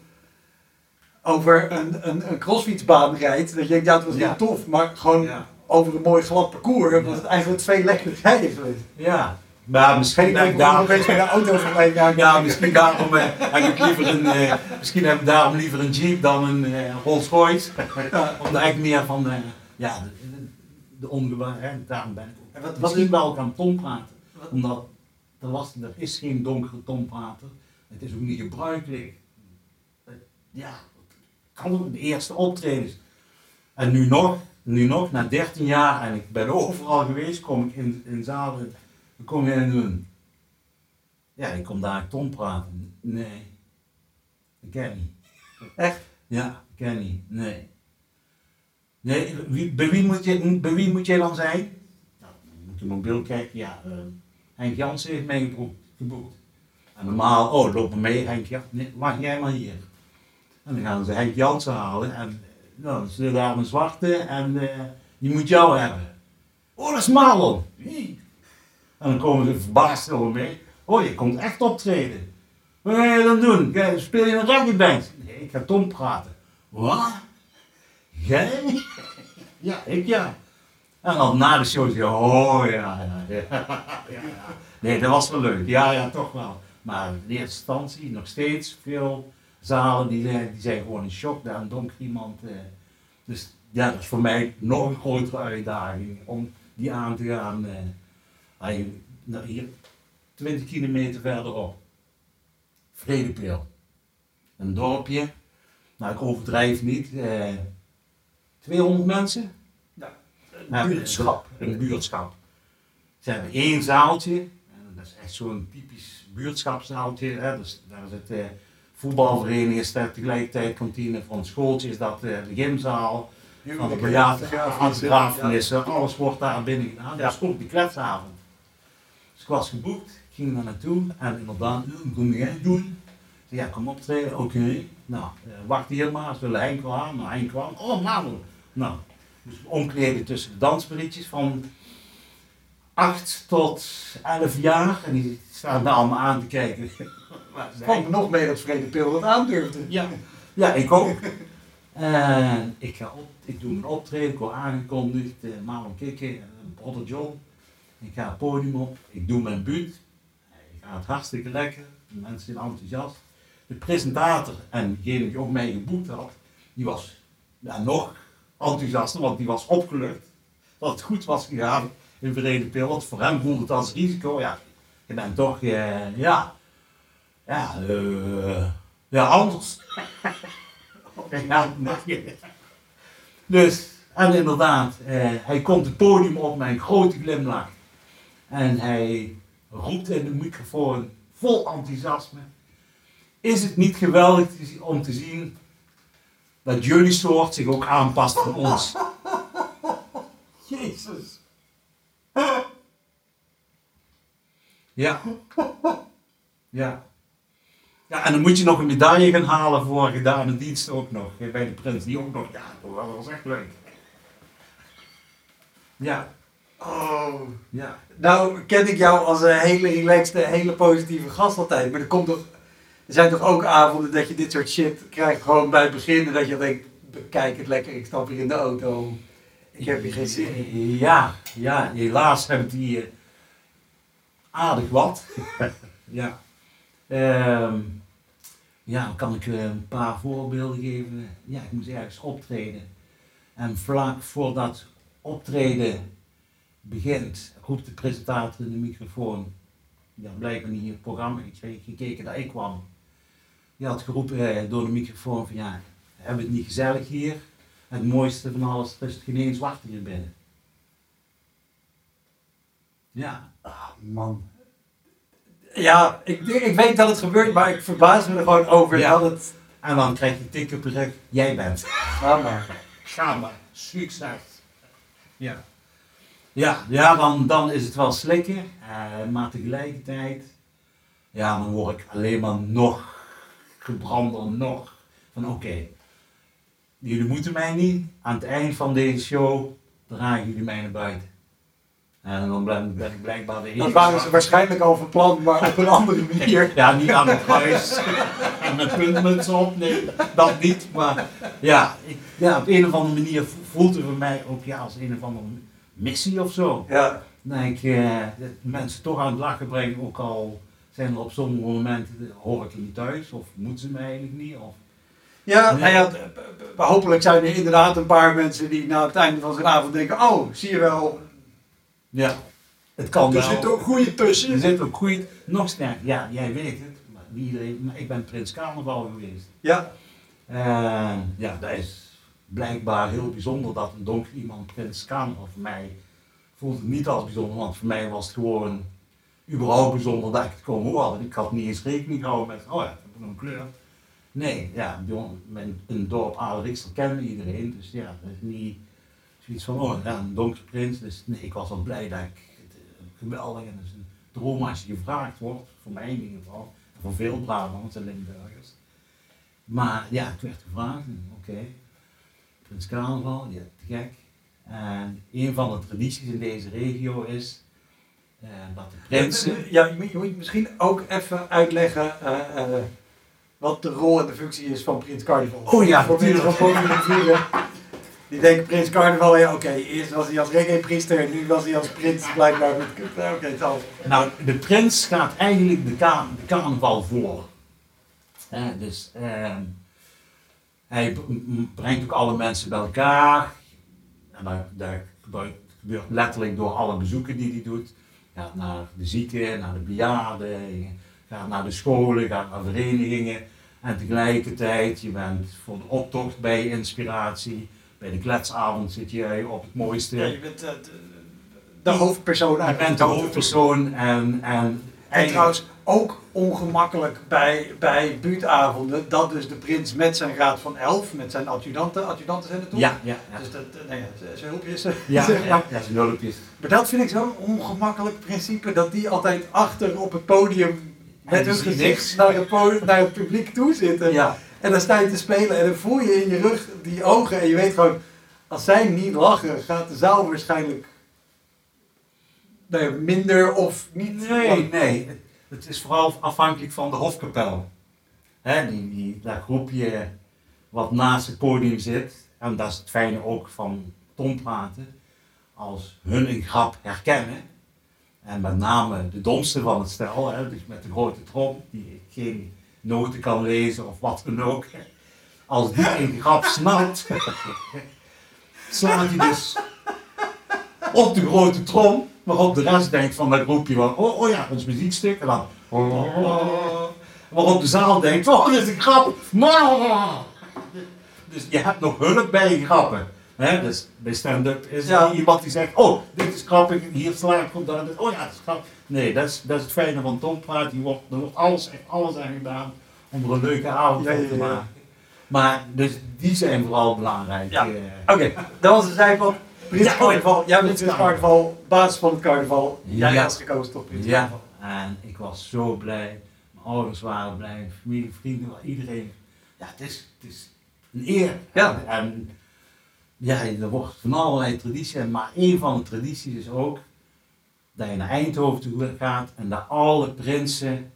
over een, een, een crossfietsbaan rijdt. Dat je denkt, ja, het was Ja. heel tof, maar gewoon Ja. over een mooi glad parcours was het eigenlijk veel lekkerder rijden geweest. ja. Maar En misschien ik heb ik daar daarom, een beetje auto voorbij gaan. ja, misschien daarom eh, heb ik liever een, eh, misschien heb ik daarom liever een Jeep dan een eh, Rolls Royce. Ja. Omdat ik meer van de, ja, de, de, de ongewaar, hè, daarom ben ik. En wat- wat Misschien is- wel gaan Tom praten. Omdat er, was, er is geen donkere tonprater. Het is ook niet gebruikelijk. Ja, kan de eerste optredens. En nu nog, nu nog, na 13 jaar, en ik ben overal geweest, kom ik in, in zalen, kom je in doen. Ja, ik kom daar ton praten. Nee, ik ken niet. Echt? Ja, ik ken niet. Nee. Nee, wie, bij, wie moet je, bij wie moet jij dan zijn? Nou, dan moet je mobiel kijken. Ja, eh, Henk Jansen heeft mij geboekt. En normaal, oh, loop maar mee, Henk Jansen. Nee, wacht jij maar hier. En dan gaan ze Henk Jansen halen. En nou, dan zit daar een zwarte en eh, die moet jou hebben. Oh, dat is Marlon. En dan komen ze verbaasd over mee. Oh, je komt echt optreden. Wat ga je dan doen? Speel je een rugbyband? Nee, ik ga Tom praten. Wat? Jij? Ja, ik ja. En dan na de show je, oh ja, ja, ja, ja. Nee, dat was wel leuk. Ja, ja, toch wel. Maar in eerste instantie nog steeds veel zalen die die zijn gewoon in shock. Daar donker iemand. eh. Dus ja, dat is voor mij nog een grotere uitdaging om die aan te gaan. eh. Nou, hier, 20 kilometer verderop. Vredepeel. Een dorpje. Nou, ik overdrijf niet. eh 200 mensen. Een buurtschap. Een buurtschap. Ze hebben één zaaltje. En dat is echt zo'n typisch buurtschapszaaltje. Hè. Dus daar zit eh voetbalvereniging, is daar tegelijkertijd kantine. Voor een schooltje is dat eh, de gymzaal. Van de bejaardenafenissen. Alles wordt daar binnen gedaan. Dat is ook de kletsavond. Dus ik was geboekt. Ging daar naartoe. En inderdaad, "Ja, wat kom jij doen? Ja, kom optreden. Oké. Nou, eh, wacht hier maar. Ze willen Henk wel aan. Nou, Henk kwam. Oh, Marlon. Nou, dus omkleden tussen de dansberichtjes van 8 tot 11 jaar. En die staan daar allemaal aan te kijken. Valt me nog mee dat Vrede Pil dat aandurfde. ja, ja ik ook. En ik, ga op, ik doe mijn optreden, ik word aangekondigd, uh, Marlon Kikken, uh, Brother John. Ik ga het podium op, ik doe mijn buurt. Ik gaat hartstikke lekker, de mensen zijn enthousiast. De presentator en degene die ook mij geboekt had, die was ja, nog enthousiaster, want die was opgelucht dat het goed was gegaan in Verrede Pil. Want voor hem voelde het als risico. Ja, je bent toch, eh, ja, ja, eh, ja, anders. ja, nee. Dus, en inderdaad, eh, hij komt het podium op met een grote glimlach. En hij roept in de microfoon vol enthousiasme. Is het niet geweldig om te zien dat jullie soort zich ook aanpast aan ons? Jezus. Ja. Ja. Ja, en dan moet je nog een medaille gaan halen voor gedane dienst ook nog. Bij de prins, die ook nog. Ja, dat was echt leuk. Ja, Oh. ja. Nou ken ik jou als een hele relaxte, hele positieve gast altijd. Maar er, komt toch, er zijn toch ook avonden dat je dit soort shit krijgt gewoon bij het begin. En dat je denkt, bekijk het lekker, ik stap hier in de auto. Ik heb hier geen zin in. Ja, ja, helaas heb ik die eh, aardig wat. ja. Ehm, ja, kan ik eh, een paar voorbeelden geven? Ja, ik moest ergens optreden. En vlak voordat optreden begint, roept de presentator in de microfoon. Ja, blijkbaar niet in het programma gekeken dat ik kwam. Die had geroepen eh, door de microfoon van ja, hebben we het niet gezellig hier? Het mooiste van alles is het geen eens zwarte hier binnen. Ja, Ah, man. Ja, ik, ik weet dat het gebeurt, maar ik verbaas me er gewoon over Ja. dat het... en dan krijg je een tik op je rug, jij bent. Ga maar. Ga maar, succes. Ja. Ja, ja dan, dan is het wel slikken, eh, maar tegelijkertijd, ja, dan word ik alleen maar nog gebrander, nog van oké, jullie moeten mij niet, aan het eind van deze show dragen jullie mij naar buiten. En dan ben, ik blijkbaar de Dat enige waren ze waarschijnlijk al van plan, maar op een andere manier. Ja, niet aan het huis. en met puntmuts op, nee, dat niet. Maar ja, ik, ja, op een of andere manier voelt het voor mij ook ja, als een of andere missie of zo. Ja. Dan denk ik, eh, dat mensen toch aan het lachen brengen, ook al zijn er op sommige momenten, hoor ik er niet thuis, of moeten ze mij eigenlijk niet. Of, Ja, nou ja, b- hopelijk zijn er inderdaad een paar mensen die na het einde van zo'n avond denken, oh, zie je wel, ja, Het kan Er zit ook goede Er tussen. zit ook goeie, nog sterker, ja, jij weet het, maar iedereen, maar ik ben Prins Carnaval geweest. Ja, En ja, dat is blijkbaar heel bijzonder dat een donker iemand Prins Carnaval voor mij voelt het niet als bijzonder, want voor mij was het gewoon überhaupt dat ik het kon horen. Ik had niet eens rekening gehouden met, oh ja, ik heb een kleur. Nee, ja, een dorp Adelriksel kende iedereen, dus ja, dat is niet zoiets van, oh ja, een donker prins. Dus nee, ik was wel blij dat ik, eh, geweldig, en is een droom als je gevraagd wordt, voor mij in ieder geval, voor veel Brabants en Limburgers. Maar ja, ik werd gevraagd, oké, Prins Carnaval, ja, te gek. En een van de tradities in deze regio is eh, de prinsen... Ja, je moet, misschien ook even uitleggen eh, eh, wat de rol en de functie is van Prins Carnaval. Oh ja, voor mensen van vieren. Die denken Prins Carnaval, ja oké, eerst was hij als reggae-priester en nu was hij als prins blijkbaar. Oké, oké, het zal. Nou, de prins gaat eigenlijk de, ka de carnaval voor. Dus ehm, hij brengt ook alle mensen bij elkaar. En dat, gebeurt letterlijk door alle bezoeken die hij doet. Gaat naar de zieken, naar de bejaarden, gaat naar de scholen, gaat naar verenigingen. En tegelijkertijd, je bent voor de optocht bij inspiratie. Bij de kletsavond zit jij op het mooiste. Ja, je bent eh, de, de hoofdpersoon Je bent de hoofdpersoon en, en, En trouwens ook ongemakkelijk bij, bij buurtavonden dat dus de prins met zijn raad van elf, met zijn adjudanten, adjudanten zijn het toch? Ja, ja, ja. Dus dat, eh, nee, zijn hulpjes. Ja, zeg maar. ja, zijn hulpjes. Maar dat vind ik zo'n ongemakkelijk principe, dat die altijd achter op het podium met hun gezicht naar het, podium, naar het publiek toe zitten. Ja, En dan sta je te spelen en dan voel je in je rug die ogen en je weet gewoon, als zij niet lachen, gaat de zaal waarschijnlijk ja, minder of niet. nee, nee. Het, is vooral afhankelijk van de hofkapel. Hè, die, die, dat groepje wat naast het podium zit. En dat is het fijne ook van tompraten. Als hun een grap herkennen. En met name de domste van het stel, hè, dus met de grote trom, die geen noten kan lezen of wat dan ook. Als die een grap snapt, slaat hij dus op de grote trom, waarop de rest denkt van dat groepje van, oh, oh ja, ons muziekstuk, en dan, waarop de zaal denkt, oh, dit is een grap, dus je hebt nog hulp bij je grappen. Hè? Dus bij stand-up is Ja. er iemand die zegt, oh, dit is grappig, hier sla ik op, daar, oh ja, dat is grappig. Nee, dat is, dat is het fijne van Tom Praat, die wordt, er wordt alles, echt alles aan gedaan om er een leuke avond Ja, van ja, te maken. Maar dus die zijn vooral belangrijk. Ja. eh. Oké, dat was de van Prins Ja, Carnaval. Jij bent Prins Carnaval, baas van het carnaval. Jij Ja. was gekozen tot Prins Ja, Carnaval. en ik was zo blij. Mijn ouders waren blij, mijn familie, vrienden, iedereen. Ja, het is, het is een eer. Ja. En ja, er wordt van allerlei tradities, maar een van de tradities is ook dat je naar Eindhoven toe gaat en dat alle prinsen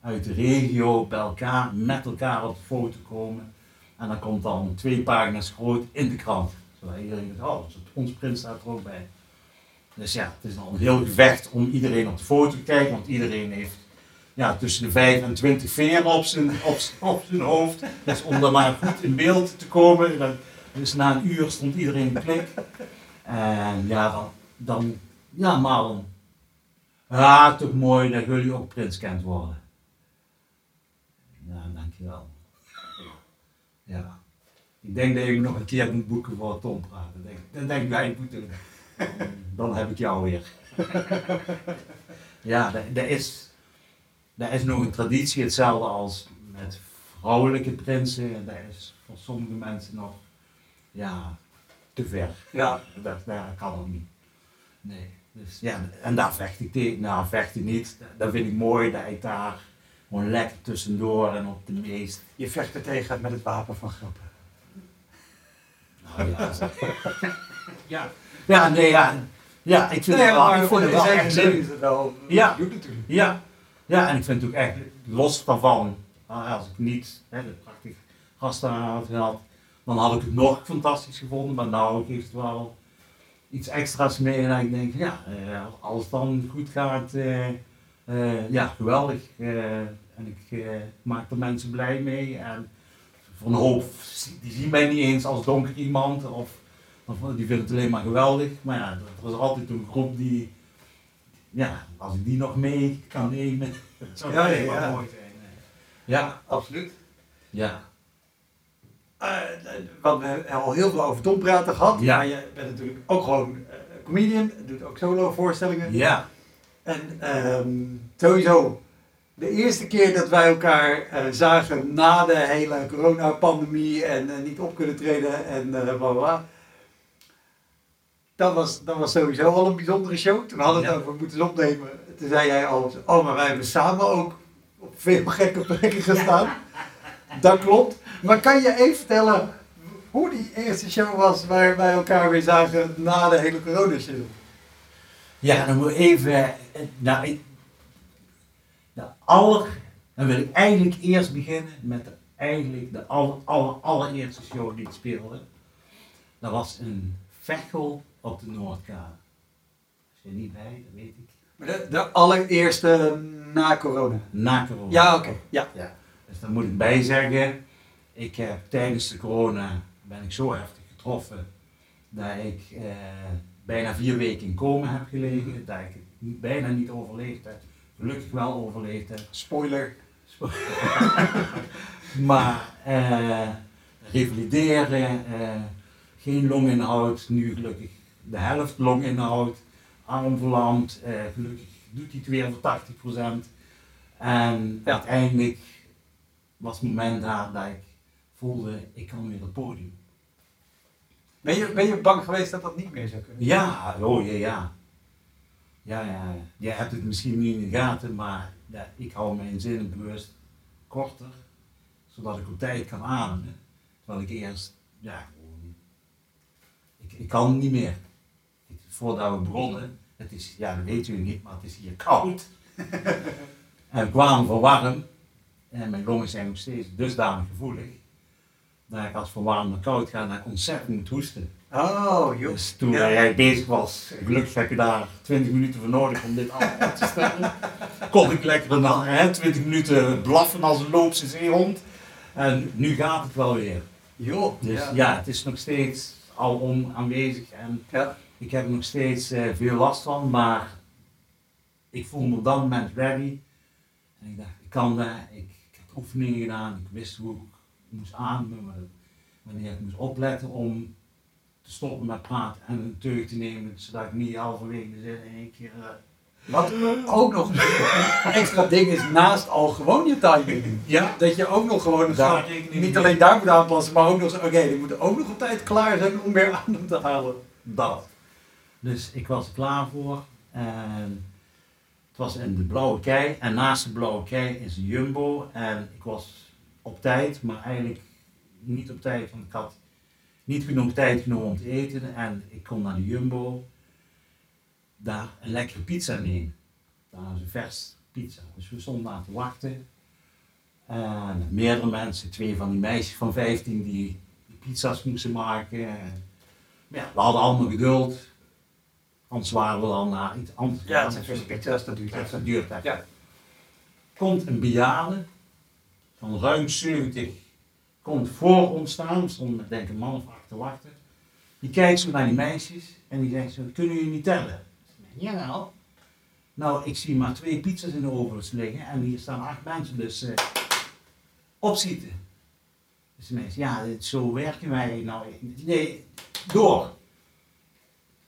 uit de regio bij elkaar, met elkaar op de foto komen. En dan komt dan twee pagina's groot in de krant. Zodat iedereen denkt, oh, ons prins staat er ook bij. Dus ja, het is al een heel gevecht om iedereen op de foto te kijken, want iedereen heeft ja, tussen de 5 en 20 veren op zijn, op, zijn- hoofd. Dus om dan maar goed in beeld te komen, dus na een uur stond iedereen klik. En ja, dan, dan ja, Marlon. Ja, toch mooi dat jullie ook prins kent worden. Ja, dankjewel. Ja. Ik denk dat je me nog een keer moet boeken voor Tom praten. Denk, dan denk ik, moet doen. Dan heb ik jou weer. Ja, dat, dat is, dat is nog een traditie, hetzelfde als met vrouwelijke prinsen. En dat is voor sommige mensen nog ja, te ver. Ja. Dat, dat kan ook niet. Nee. Dus, ja, en daar vecht ik tegen. Nou, vecht ik niet. Dat vind ik mooi dat ik daar gewoon lekker tussendoor en op de meest. Je vecht er tegen met het wapen van grappen. Nou, ja, ja. nee, ja. Ja, ik vind het wel, ik vond het wel echt wel Ja. Ja, ja, en ik vind het ook echt los daarvan. ah, Als ik niet hè, de prachtige gasten had gehad, dan had ik het nog fantastisch gevonden. Maar nou geeft het wel iets extra's mee. En ik denk, ja, eh, als het dan goed gaat, eh, eh, ja, geweldig. Eh, en ik eh, maak er mensen blij mee. En een hoop, die zien mij niet eens als donker iemand. Of, of die vinden het alleen maar geweldig. Maar ja, er is altijd een groep die ja, als ik die nog mee kan nemen, dat zou Ja, ja, ja. mooi zijn. Ja, Absoluut. ja. Eh, want we hebben al heel veel over Tom praten gehad. Ja. Maar je bent natuurlijk ook gewoon eh, comedian. Doet ook solo voorstellingen. Ja, En ehm, sowieso, de eerste keer dat wij elkaar eh, zagen na de hele coronapandemie en eh, niet op kunnen treden en eh bla. Dat was, dat was sowieso al een bijzondere show. Toen hadden we het over moeten opnemen. Toen zei jij al, oh maar wij hebben samen ook op veel gekke plekken gestaan. Dat klopt. Maar kan je even vertellen hoe die eerste show was waar wij elkaar weer zagen na de hele coronashow? ja, dan moet ik even, nou, de aller, dan wil ik eigenlijk eerst beginnen met de, eigenlijk de aller, aller, allereerste show die ik speelde. Dat was een Vechel op de Noordkade. Is je niet bij, dat weet ik. Maar De, de allereerste na corona. Na corona. Ja, oké. Ja. Ja, dus daar moet ik bij zeggen, ik heb tijdens de corona ben ik zo heftig getroffen dat ik eh, bijna vier weken in coma heb gelegen, dat ik het bijna niet overleefd heb, gelukkig wel overleefd heb. Spoiler. Maar eh, revalideren, eh, geen longinhoud, nu gelukkig de helft longinhoud, arm verlamd, eh, gelukkig doet hij het weer voor 80%. En Ja. uiteindelijk was het moment daar dat ik voelde, ik kan weer het podium. Ben je, ben je bang geweest dat dat niet meer zou kunnen? Ja, oh ja, ja. Ja, ja. Je hebt het misschien niet in de gaten, maar ja, ik hou mijn zinnen bewust korter, zodat ik op tijd kan ademen. Terwijl ik eerst, ja, ik, ik kan niet meer. Voordat we begonnen, het is, ja, dat weet u niet, maar het is hier koud. en we kwamen voor warm. En mijn longen zijn nog steeds dusdanig gevoelig. Dat ik als van warm naar koud ga, dan ontzettend moet hoesten. Oh, joh. Dus toen Ja. jij bezig was, gelukkig heb je daar 20 minuten voor nodig om dit allemaal te stellen. Kon ik lekker dan, hè, 20 minuten blaffen als een loopse zeehond. En nu gaat het wel weer. Joh. Dus ja. ja, het is nog steeds alom aanwezig en Ja. ik heb er nog steeds eh, veel last van, maar ik voel me op dat moment ready. En ik dacht, ik kan dat. Ik, ik heb oefeningen gedaan, ik wist hoe ik moest ademen, wanneer ik moest opletten om te stoppen met praten en een teug te nemen, zodat ik niet halverwege de zin in één keer... eh, Wat ook nog een extra ding is, naast al gewoon je timing. ja, Dat je ook nog gewoon gaat- niet alleen daar moet aanpassen, maar ook nog oké, die moeten ook nog op tijd klaar zijn om weer adem te halen. dat. Dus ik was er klaar voor. En het was in de blauwe kei. En naast de blauwe kei is een jumbo. En ik was op tijd, maar eigenlijk niet op tijd. Want ik had niet genoeg tijd genomen om te eten. En ik kom naar de jumbo. Daar een lekkere pizza nemen. Daar is een vers pizza. Dus we stonden daar te wachten. En meerdere mensen, twee van die meisjes van 15 die, die pizza's moesten maken. En ja, we hadden allemaal geduld. Anders waren we dan naar iets anders. Ja, is pizza's, dat duurt even. dat duurt even. Ja. Komt een bejaarde van ruim 70, komt voor ons staan, we stonden met denk ik een man of te wachten. Die kijkt zo naar die meisjes en die zegt zo, kunnen jullie niet tellen? Ja, nou. Nou, ik zie maar twee pizza's in de oven liggen en hier staan acht mensen, dus eh opschieten. Dus de mensen, ja, dit- zo werken wij nou. Nee, door.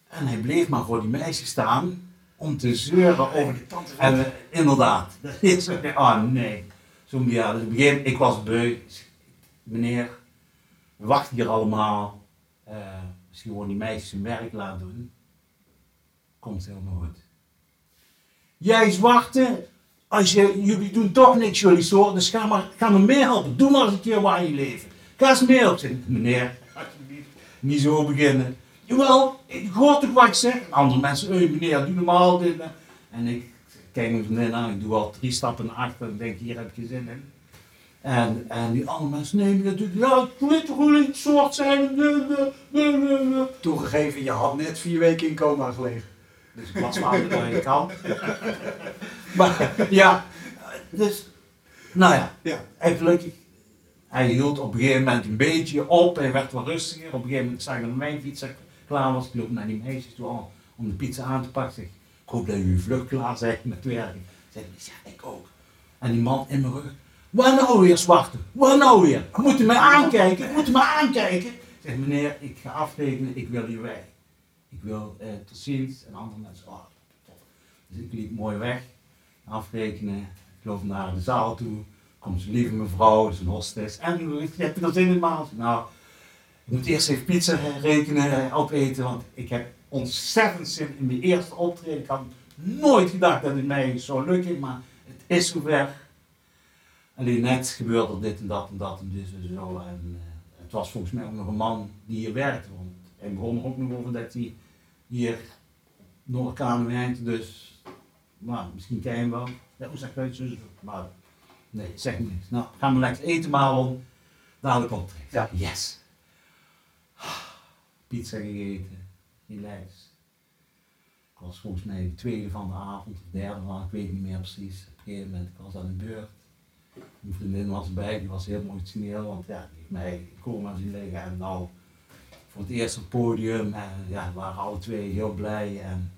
En hij bleef maar voor die meisjes staan om te zeuren over de tante. En we- inderdaad, dat is zo. Oh nee. Zo'n ja, dus moment, ik was beu. Meneer, we wachten hier allemaal. Eh misschien gewoon die meisjes hun werk laten doen. Komt heel nooit. Jij wachten. Als je, jullie doen toch niks, jullie zo, dus ga maar, ga maar helpen. Doe maar eens een keer waar je leven. Ga eens zitten. Meneer, niet zo beginnen. Jawel, ik hoor toch wat ik andere mensen, meneer, doe normaal dit. en- ik kijk mijn vriendin aan, ik doe al drie stappen achter en denk, hier heb geen zin in. En, en die andere mensen, meneer, doe, ja, het soort zijn. Nee, nee, nee, nee, nee. Toegegeven, je had net vier weken in coma gelegen. Dus ik was maar waar ik kan. Maar ja, dus, nou ja, Ja. en gelukkig, hij hield op een gegeven moment een beetje op, hij werd wat rustiger. Op een gegeven moment zag ik dat mijn pizza klaar was, ik loop naar die meisjes toe al om de pizza aan te pakken. Ik hoop dat jullie vlug klaar zijn met werken. Zeg ik, ja, ik ook. En die man in mijn rug, waar nou weer zwarte? Waar nou weer? Moet u mij aankijken? Moet u mij aankijken? Ik zeg, meneer, ik ga afrekenen, ik wil hier weg. Ik wil eh, tot ziens. En andere mensen, oh. Dus ik liep mooi weg, afrekenen. Ik loop naar de zaal toe. Komt zo'n lieve mevrouw, een hostess. En hoe heb je er zin in, maat? Nou, ik moet eerst even pizza rekenen, opeten, want ik heb ontzettend zin in mijn eerste optreden. Ik had nooit gedacht dat het mij zou lukken, maar het is zover. Alleen net gebeurde dit en dat en dat en dus en zo. En eh, het was volgens mij ook nog een man die hier werkte. Want hij begon er ook nog over dat hij hier Noord-Kamer werkte. Dus nou, misschien ken je hem wel. Hoe zeg je het? Zo. Maar nee, zeg niks. Nou, gaan we lekker eten, Marlon. Dadelijk optreden. Ja. Yes. Pizza gegeten. Relaxed. Ik was volgens mij de tweede van de avond, of derde van, ik weet niet meer precies. Op een gegeven moment, ik was aan de beurt. Mijn vriendin was erbij, die was heel emotioneel, want ja, die heeft mij coma zien liggen. En nou, voor het eerst op het podium, en ja, we waren alle twee heel blij. En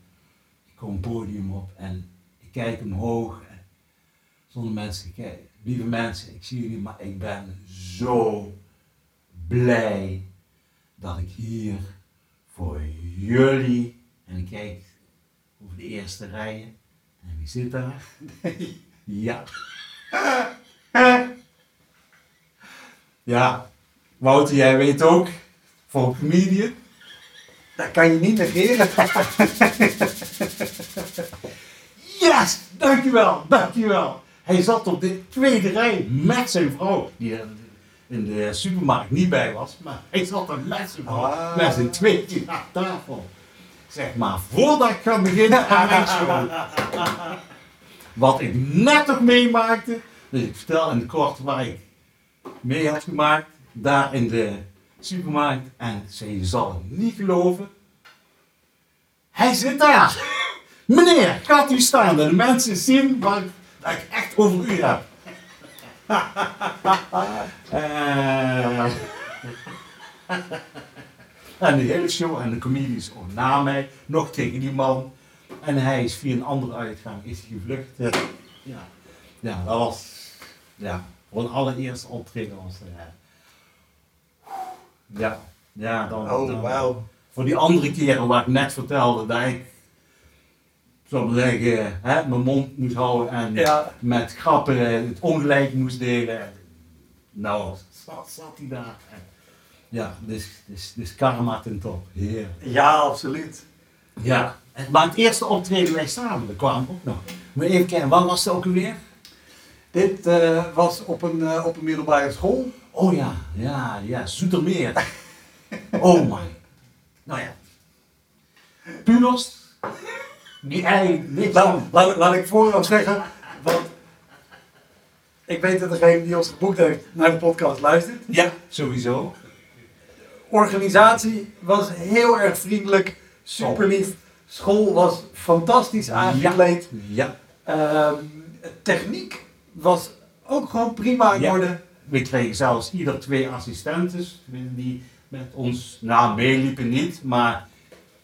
ik kom het podium op en ik kijk omhoog. En zonder mensen te kijken. Lieve mensen, ik zie jullie, maar ik ben zo blij dat ik hier voor jullie. En ik kijk over de eerste rijen. En wie zit daar? ja. Ja, Wouter, jij weet ook, voor een comedian. Dat kan je niet negeren. Yes, dankjewel, dankjewel. Hij zat op de tweede rij met zijn vrouw, die in de supermarkt niet bij was, maar hij zat er met zijn vrouw, Ah. met zijn tweetje aan tafel. Zeg maar, voordat ik ga beginnen aan mijn show, wat ik net nog meemaakte, dus ik vertel in het kort waar ik mee had gemaakt, daar in de supermarkt, en je zal het niet geloven, hij zit daar. Meneer, gaat u staan dat de mensen zien wat dat ik echt over u heb. Eh, en de hele show en de comedians ook na mij, nog tegen die man. En hij is via een andere uitgang is hij gevlucht. Ja, ja dat was, ja, voor een allereerste optreden was eh, ja, ja, dan, Oh, dan- wauw. voor die andere keren waar ik net vertelde dat ik, maar zeggen, hè, mijn mond moest houden en Ja. met grappen het ongelijk moest delen. Nou, zat, zat hij daar. Ja, dus, dus, dus karma ten top. Heer. Ja, absoluut. Ja. Maar het eerste optreden wij samen, dat kwam ook nog. Maar even kijken, wat was het ook alweer? Dit eh, was op een, eh, op een middelbare school. Oh ja, ja, ja, Zoetermeer. Oh my. Nou ja. Punos. Die ei, niks laat, laat ik vooraf zeggen, want ik weet dat degene die ons geboekt heeft naar de podcast luistert. Ja, sowieso. Organisatie was heel erg vriendelijk, super lief. School was fantastisch aangekleed. Ja. Ehm, techniek was ook gewoon prima in Ja. orde. We kregen zelfs ieder twee assistentes die met ons, nou meeliepen niet, maar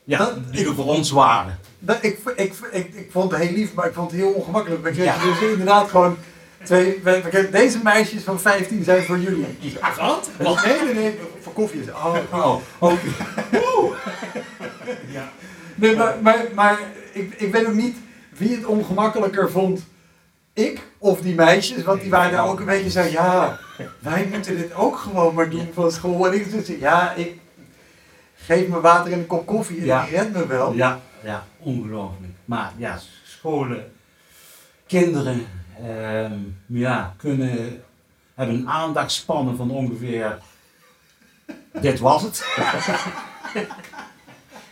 ja, Dat- die er voor ons waren. Dat, ik, ik, ik, ik vond het heel lief, maar ik vond het heel ongemakkelijk. We kregen Ja. dus inderdaad gewoon twee... We, deze meisjes van 15 zijn voor jullie. Ja, wat? Wat? Nee, nee, nee, voor koffie. Oh, Oh, oké. Ja. Nee, maar, maar, maar ik, ik weet ook niet wie het ongemakkelijker vond. Ik of die meisjes, want die waren ook een beetje zo, ja, wij moeten dit ook gewoon maar doen van school. En ik dus, ja, ik geef me water en een kop koffie en Ja. die redt me wel. Ja, ja, ongelooflijk. Maar ja, scholen, kinderen, ehm, ja, kunnen, hebben een aandachtspannen van ongeveer, dit was het.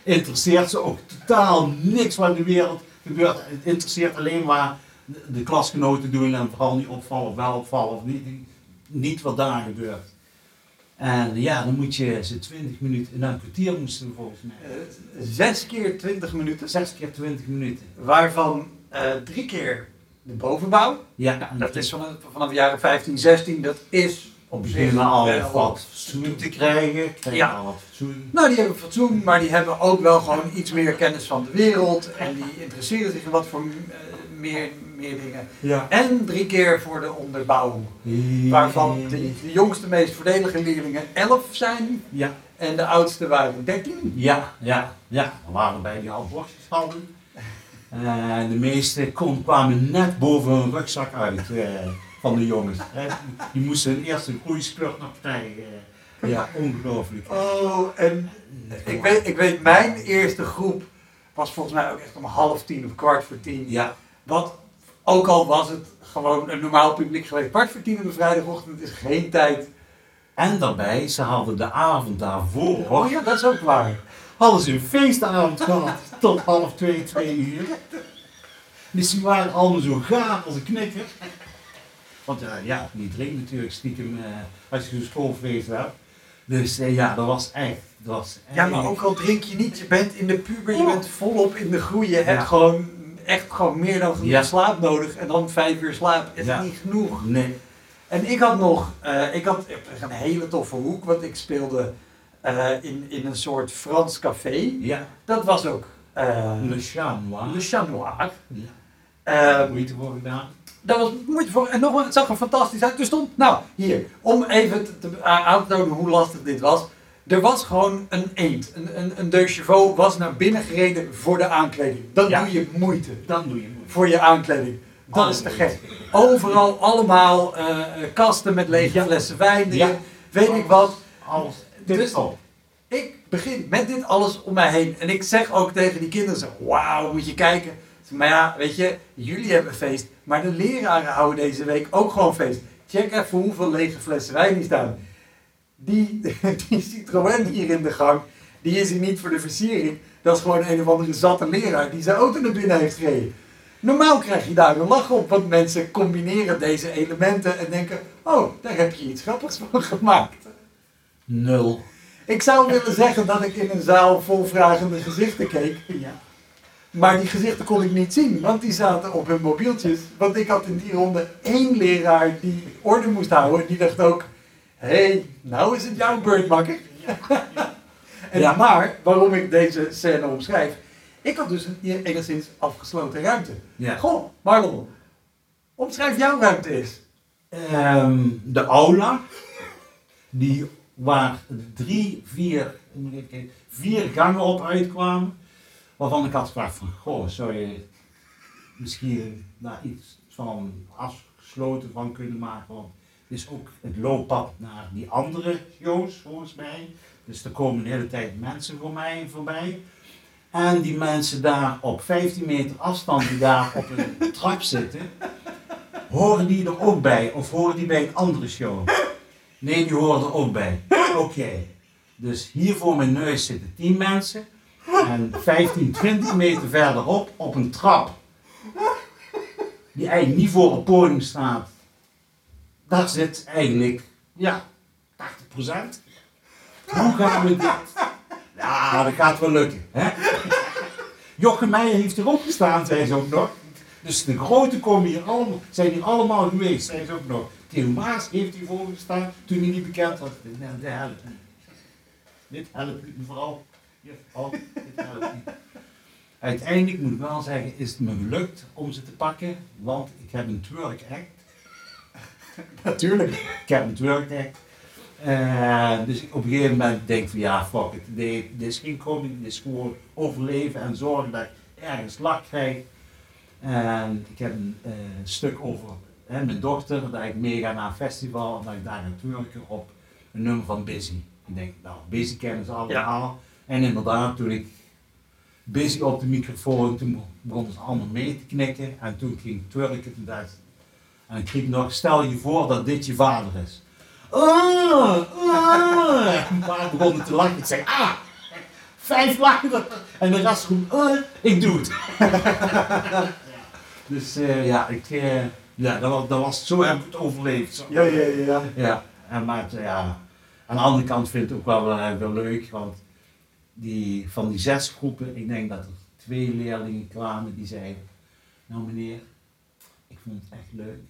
Interesseert ze ook totaal niks wat in de wereld gebeurt. Het interesseert alleen maar de, de klasgenoten doen en vooral niet opvallen of wel opvallen of niet, niet wat daar gebeurt. En ja, dan moet je ze 20 minuten, nou een kwartier moesten we volgens mij. Eh, Zes keer 20 minuten, 6 keer 20 minuten. waarvan eh, drie keer de bovenbouw. Ja, Dat is vanaf, vanaf de jaren 15, 16, dat is op Beginnen al wel wat fatsoen te krijgen. Krijgen Ja. al fatsoen. Nou, die hebben fatsoen, maar die hebben ook wel gewoon iets meer kennis van de wereld. En die interesseren zich in wat voor eh, meer, meer dingen. Ja. En drie keer voor de onderbouw. Waarvan de, de jongste, meest voordelige leerlingen 11 zijn. Ja. En de oudste waren 13. Ja, ja, ja. We waren bij die halfborstjes hadden. Eh, de meeste kon, kwamen net boven hun rugzak uit eh, van de jongens. hè. Die moesten hun eerste groeispurt nog krijgen. Ja, ongelooflijk. Oh, en ik weet, ik weet, mijn eerste groep was volgens mij ook echt om half tien of kwart voor tien. Ja, Wat, ook al was het gewoon een normaal publiek geweest, kwart voor tien op een vrijdagochtend is geen tijd. en daarbij, ze hadden de avond daarvoor, Oh ja, dat is ook waar. hadden ze een feestavond gehad tot half twee, twee uur. Dus die waren allemaal zo gaaf als een knikker. Want eh, ja, die drinkt natuurlijk stiekem eh, als je zo'n schoolfeest hebt. Dus eh, ja, dat was echt, dat was Ja, maar ook al drink je niet, je bent in de puber, je bent volop in de groei. Je hebt Ja. gewoon echt gewoon meer dan genoeg Ja. slaap nodig. En dan vijf uur slaap is Ja. niet genoeg. Nee. En ik had nog, eh, ik had een hele toffe hoek, want ik speelde eh, in, in een soort Frans café. Ja, Dat was ook eh, Le Chat Noir. Le Chat Noir. Ja. Eh, Moeite voor gedaan. dat was moeite voor. En nog, het zag er fantastisch uit. Er stond, nou, hier, om even te, te, aan te tonen hoe lastig dit was. Er was gewoon een eend. Een, een, een deux chevaux was naar binnen gereden voor de aankleding. Dan Ja. doe je moeite Dan doe je moeite. voor je aankleding. Dat is te gek. Overal allemaal eh, eh, kasten met lege flessen wijn. Ja. Weet ik wat. Alles. Dus- op. Ik begin met dit alles om mij heen. En ik zeg ook tegen die kinderen zo, wauw, moet je kijken. Maar ja, weet je, jullie hebben feest. Maar de leraren houden deze week ook gewoon feest. Check even hoeveel lege flessen wijn hier staan. Die, die Citroën hier in de gang, die is hier niet voor de versiering. Dat is gewoon een of andere zatte leraar die zijn auto naar binnen heeft gereden. Normaal krijg je daar een lach op, want mensen combineren deze elementen en denken, oh, daar heb je iets grappigs van gemaakt. Nul. Ik zou willen zeggen dat ik in een zaal vol vragende gezichten keek. Ja. Maar die gezichten kon ik niet zien, want die zaten op hun mobieltjes. Want ik had in die ronde één leraar die orde moest houden. En die dacht ook, hey, nou is het jouw beurt, makker. en Ja. Maar, waarom ik deze scène omschrijf. Ik had dus een enigszins afgesloten ruimte. Ja. Goh, Marlon, omschrijf jouw ruimte eens. Ehm, de aula, die waar drie, vier, vier gangen op uitkwamen, waarvan ik had gevraagd van, goh, zou je misschien daar iets van afgesloten van kunnen maken, want is ook het looppad naar die andere shows volgens mij, dus er komen de hele tijd mensen voor mij voorbij. En die mensen daar op 15 meter afstand die daar op een trap zitten, Horen die er ook bij? Of horen die bij een andere show? Nee, die horen er ook bij. Oké. Dus hier voor mijn neus zitten 10 mensen. En 15, 20 meter verderop op een trap. Die eigenlijk niet voor het podium staat. Daar zit eigenlijk, ja, 80%. Hoe gaan we dit? Ja, dat gaat wel lukken. Hè? Jochem Meijer heeft erop gestaan, zei ze ook nog. Dus de grote komen hier allemaal, zijn hier allemaal geweest, zei ze ook nog. Theo Maas heeft hiervoor gestaan toen hij niet bekend was. Nou, dat helpt niet. Dit helpt niet. Hier, oh, dit helpt niet. Uiteindelijk moet ik wel zeggen, is het me gelukt om ze te pakken, want ik heb een twerk act. Natuurlijk. Ik heb een twerk act. Eh, dus ik op een gegeven moment denk van ja, fuck it. Dit, dit is geen comedy, dit is gewoon overleven en zorgen dat ik ergens lak krijg. En ik heb een eh, stuk over hè, mijn dochter, dat ik meega naar een festival en dat ik daar ga twerken op een nummer van Busy. Ik denk, nou, Busy kennen ze allemaal. En inderdaad, toen ik Busy op de microfoon, toen begonnen ze allemaal mee te knikken. En toen ging ik twerken, toen dacht ik, en ik riep nog, stel je voor dat dit je vader is. Ah, ah. Maar begonnen te lachen. Ik zei, ah, vijf lachen. En de rest ah, ik doe het. Dus eh, ja, ik, eh, ja dat, was, dat was, zo heb ik het overleefd. Zo. Ja, ja, ja. ja. En maar het, ja, aan de andere kant vind ik het ook wel, wel, wel leuk, want die, van die zes groepen, ik denk dat er twee leerlingen kwamen die zeiden, nou meneer, ik vond het echt leuk.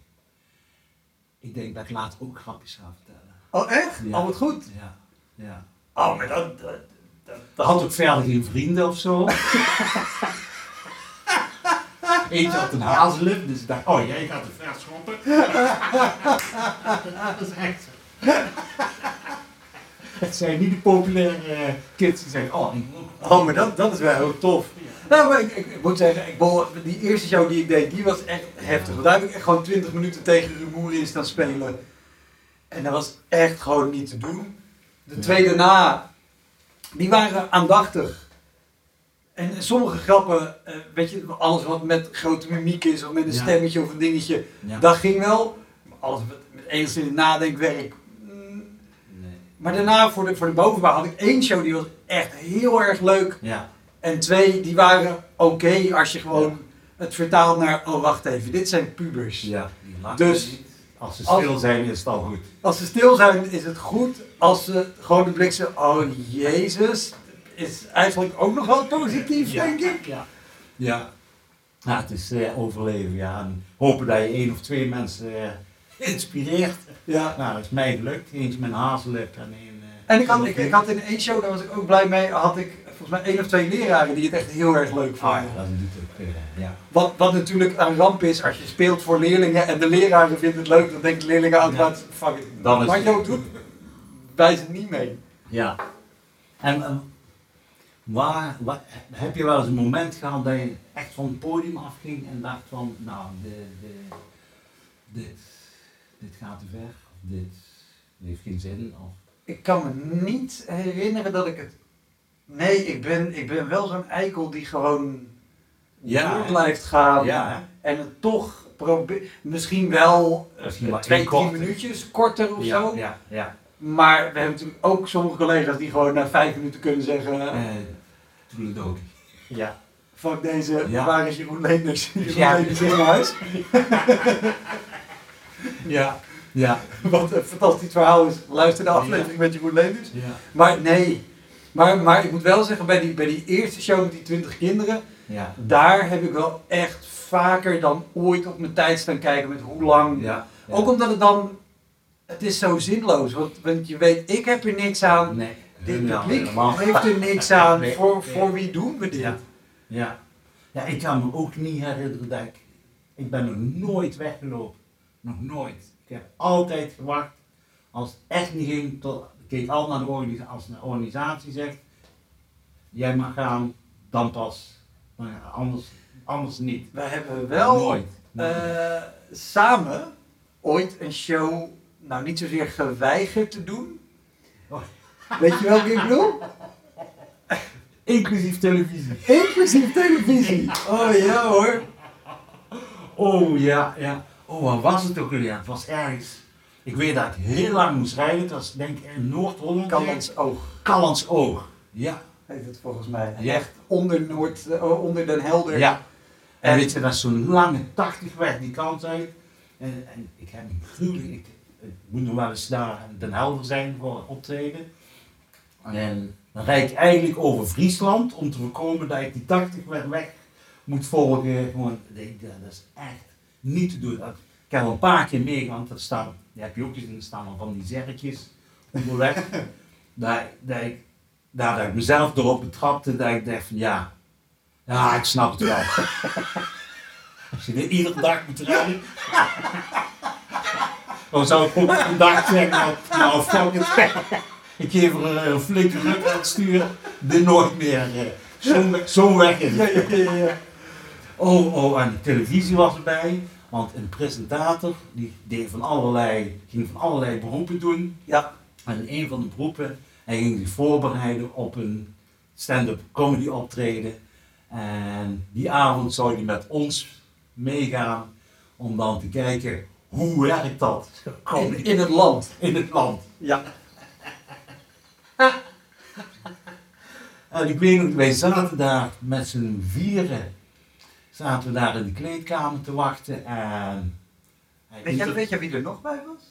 Ik denk dat ik later ook grapjes ga vertellen. Oh, echt? Ja. Oh, wat goed. Ja, ja. Oh, maar dat... dat, dat, dat- Had ook verder geen vrienden of zo. Eentje had een hazellip, dus ik dacht, oh jij gaat te ver schoppen. dat is echt zo. Het zijn niet de populaire eh, kids die zeggen, oh, ik Oh, maar dat, dat is wel heel tof. Nou, maar ik, ik, ik moet zeggen, ik, die eerste show die ik deed, die was echt heftig. Want daar heb ik echt gewoon 20 minuten tegen rumoer in staan spelen. En dat was echt gewoon niet te doen. De Ja. twee daarna, die waren aandachtig. En sommige grappen, eh, weet je, alles wat met grote mimiek is, of met een Ja. stemmetje of een dingetje, Ja. dat ging wel. Maar alles met, met enigszins nadenkwerk. mm. Nee. Maar daarna, voor de, voor de bovenbouw, had ik één show die was echt heel erg leuk. Ja, En twee, die waren oké als je gewoon het vertaalt naar, oh wacht even, dit zijn pubers. ja, die lachen Dus- niet. Als ze als- stil zijn is het al goed. Als ze stil zijn, is het goed. Als ze gewoon de blik oh jezus, is eigenlijk ook nog wel positief, Ja. denk ik. Ja. Ja. Ja, het is eh, overleven, ja. En hopen dat je één of twee mensen eh, inspireert. Ja. Nou, dat is mij gelukt. Eentje met een hazellip en één... eh, En ik had, ik, ik had in één show, daar was ik ook blij mee, had ik volgens mij één of twee leraren die het echt heel erg leuk Ah, vonden. ja, dat doet ook, eh, ja. Wat, wat natuurlijk een ramp is als je speelt voor leerlingen en de leraren vinden het leuk, dan denken de leerlingen altijd, fuck it. Dan maar het- Jo doet, wij zijn niet mee. Ja. En eh, waar, waar- heb je wel eens een moment gehad dat je echt van het podium afging en dacht van, nou, de, de, dit, dit gaat te ver, dit, dit heeft geen zin, of... Ik kan me niet herinneren dat ik het. Nee, ik ben, ik ben wel zo'n eikel die gewoon Ja, door blijft gaan. Ja? En het toch probeert. Misschien wel eh, Misschien twee, drie minuutjes korter of ja, zo. Ja, ja. Maar we hebben natuurlijk ook sommige collega's die gewoon na vijf minuten kunnen zeggen: Eh, Toedeledokie. Ja, fuck deze, Ja. waar is Jeroen Leenders? Jeroen Ja. Leenders naar huis. Ja, ja, Wat een fantastisch verhaal is. Luister de aflevering met Jeroen Leenders. ja. Maar nee. Maar, maar ik moet wel zeggen, bij die, bij die eerste show met die 20 kinderen, Ja, daar heb ik wel echt vaker dan ooit op mijn tijd staan kijken met hoe lang. ja. Ook omdat het dan, het is zo zinloos. Want, want je weet, ik heb er niks aan. Nee, Dit publiek helemaal. heeft er niks aan. Nee, voor, nee. voor wie doen we dit? Ja. Ja. ja, ik kan me ook niet herinneren dat ik... Ik ben nog nooit weggelopen. Nog nooit. Ik heb altijd gewacht. Als het echt niet ging, tot, keek altijd naar de organisatie. Als een organisatie zegt, jij mag gaan, dan pas. Maar ja, anders, anders niet. We hebben wel Nooit. eh, samen ooit een show, nou niet zozeer geweigerd te doen. Oh. Weet je welke ik bedoel? Inclusief televisie. Inclusief televisie. Oh ja hoor. Oh ja, ja. Oh, waar was het ook weer? Het was ergens. Ik weet dat ik heel lang moest rijden. Het was denk ik in Noord-Holland. Callans oog Callans Oog. Ja. heet het volgens mij. Ja. Echt onder, Noord, eh, onder Den Helder. Ja. En weet je, dat is zo'n lange 80 weg die kant uit. En, en ik heb een gruwelijk, ik, ik moet nog wel eens naar Den Helder zijn voor optreden. En dan rijd ik eigenlijk over Friesland om te voorkomen dat ik die 80 weg, weg moet volgen. Gewoon, nee, dat dat is echt niet te doen. Dat- heb al een paar keer meegemaakt, dat staan, die heb je ook gezien, er staan al van die zerretjes onderweg. dat, dat, ik, dat ik mezelf erop betrapte, dat ik dacht van ja, ja, ik snap het wel. Als je dit iedere dag moet rijden. Dan zou ik ook een dag zeggen, nou, nou fuck it. Ik geef er een, flinke ruk aan het sturen. Dit nooit meer. eh, Zo'n zo weg ja. Oh, oh, en de televisie was erbij. Want een presentator, die deed van allerlei, ging van allerlei beroepen doen. Ja. En in een van de beroepen, hij ging zich voorbereiden op een stand-up comedy optreden. En die avond zou hij met ons meegaan om dan te kijken hoe werkt dat In, in het land. in het land. Ja. En ik weet nog, wij zaten daar met z'n vieren, zaten we daar in de kleedkamer te wachten en... hij Weet je, weet je wie er nog bij was?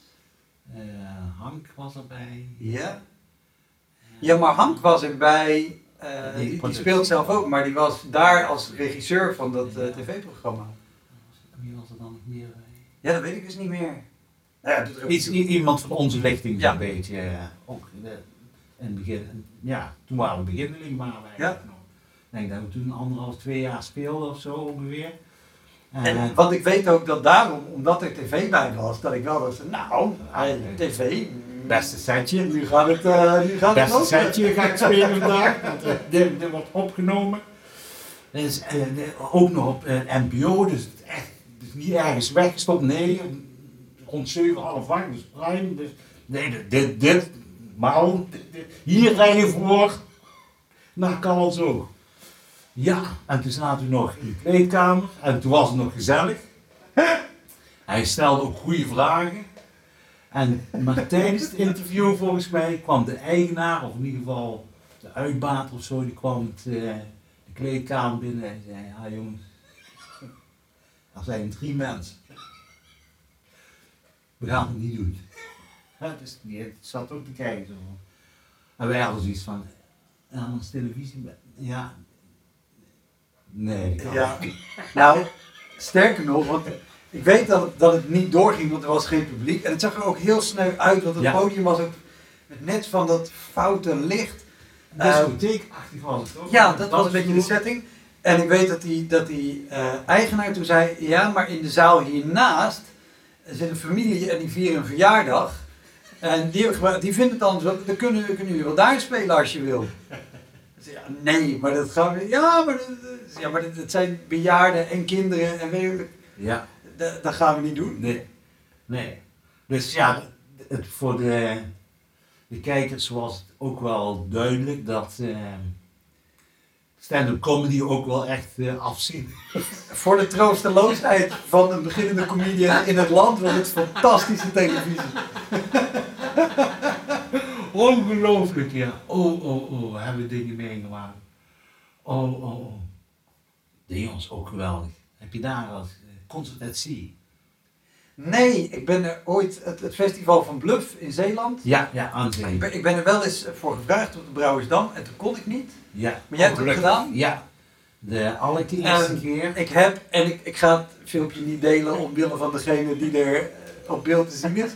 Eh, Hank was erbij. Ja. Ja, maar Hank was erbij. eh, Die die, die productie. speelt zelf ook, maar die was daar als regisseur van dat eh, Ja. tv-programma. Wie was er dan nog meer bij? Ja, dat weet ik dus niet meer. Nou ja, Iets, iemand van onze lichting Ja. een beetje. eh, ook in, de- in het begin. Ja, toen waren we beginneling nog. Ik denk dat we toen anderhalf, twee jaar speelden of zo ongeveer. En, En, want ik weet ook dat daarom, omdat er tv bij was, dat ik wel dacht, nou, eh, tv, beste setje. nu gaat het, eh nu gaat het Beste los. setje ga ik spelen vandaag. want, eh, Dit, dit wordt opgenomen. Eh, de- ook nog op eh, NPO, dus het echt het is niet ergens weggestopt. Nee, rond 7, half 8, dus prime. Dus, nee, dit, dit, dit maar hier rij je voor naar Calzo. Ja, en toen zaten we nog in de kleedkamer en toen was het nog gezellig. Hij stelde ook goede vragen. En, maar tijdens het interview volgens mij kwam de eigenaar, of in ieder geval de uitbater of zo, die kwam het, eh, de kleedkamer binnen en zei, ja jongens, er zijn drie mensen. We gaan het niet doen. Dus die zat ook te kijken zo. En wij hadden zoiets van, als televisie, ja, nee, dat kan Ja. niet. Nou, sterker nog, want ik weet dat het, dat het niet doorging, want er was geen publiek. En het zag er ook heel sneu uit, want het Ja. podium was ook met net van dat foute licht. Discotheekachtig was het ook. Ja, dat was een beetje de setting. En ik weet dat die, dat die eh, eigenaar toen zei, ja, maar in de zaal hiernaast zit een familie en die vieren een verjaardag. En die, die vinden het anders dan kunnen, kunnen jullie wel daar spelen als je wil. Ja, nee, maar dat gaan we, ja, maar, dat, ja, maar dat, dat zijn bejaarden en kinderen en weet je, Ja. dat, dat gaan we niet doen. Nee. Nee. Dus ja, het, voor de, de kijkers was het ook wel duidelijk dat eh, stand-up comedy ook wel echt eh, afzien. Voor de troosteloosheid van een beginnende comedian in het land was het fantastische televisie. Ongelooflijk, ja. Oh, oh, oh, we hebben dingen meegemaakt. Oh, oh, oh. De jongens ook geweldig. Heb je daar wat? Concert at Sea. Nee, ik ben er ooit, het, het festival van Bluff in Zeeland. Ja, ja, aan zee. Ik ben, ik ben er wel eens voor gevraagd op de Brouwersdam en toen kon ik niet. Ja. Maar jij hebt het gedaan? Ja. De allereerste keer. Ik heb, en ik, ik ga het filmpje niet delen omwille van degene die er eh, op beeld te zien is.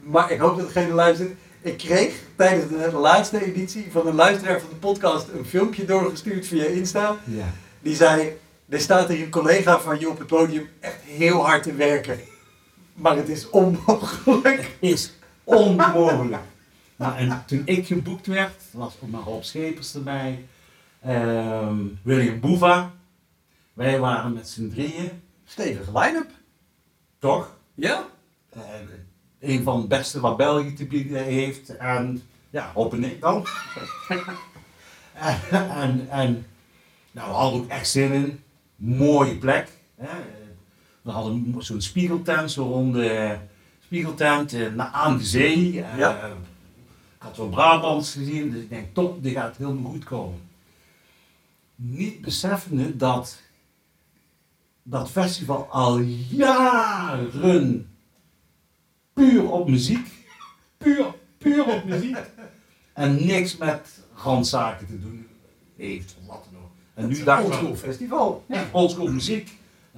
Maar ik hoop dat degene luistert. Ik kreeg tijdens de laatste editie van een luisteraar van de podcast een filmpje doorgestuurd via Insta. Ja. Die zei, er staat hier een collega van je op het podium echt heel hard te werken. Maar het is onmogelijk. is onmogelijk. nou, en toen ik geboekt werd, was ook maar Rob Schepers erbij, ehm, William Boeva. Wij waren met z'n drieën, Stevige line-up. toch? Ja? Een van de beste wat België te bieden heeft. En ja, Rob en ik dan. en, en, en nou, we hadden ook echt zin in. Mooie plek. Hè. We hadden zo'n spiegeltent, zo'n ronde spiegeltent eh, aan de zee. Eh, Ja. ik had wel Brabants gezien, dus ik denk top, dit gaat helemaal goed komen. Niet beseffende dat dat festival al jaren puur op muziek, puur, puur op muziek en niks met randzaken te doen heeft of wat dan ook. En nu dacht ik, festival. ja, oldschool muziek.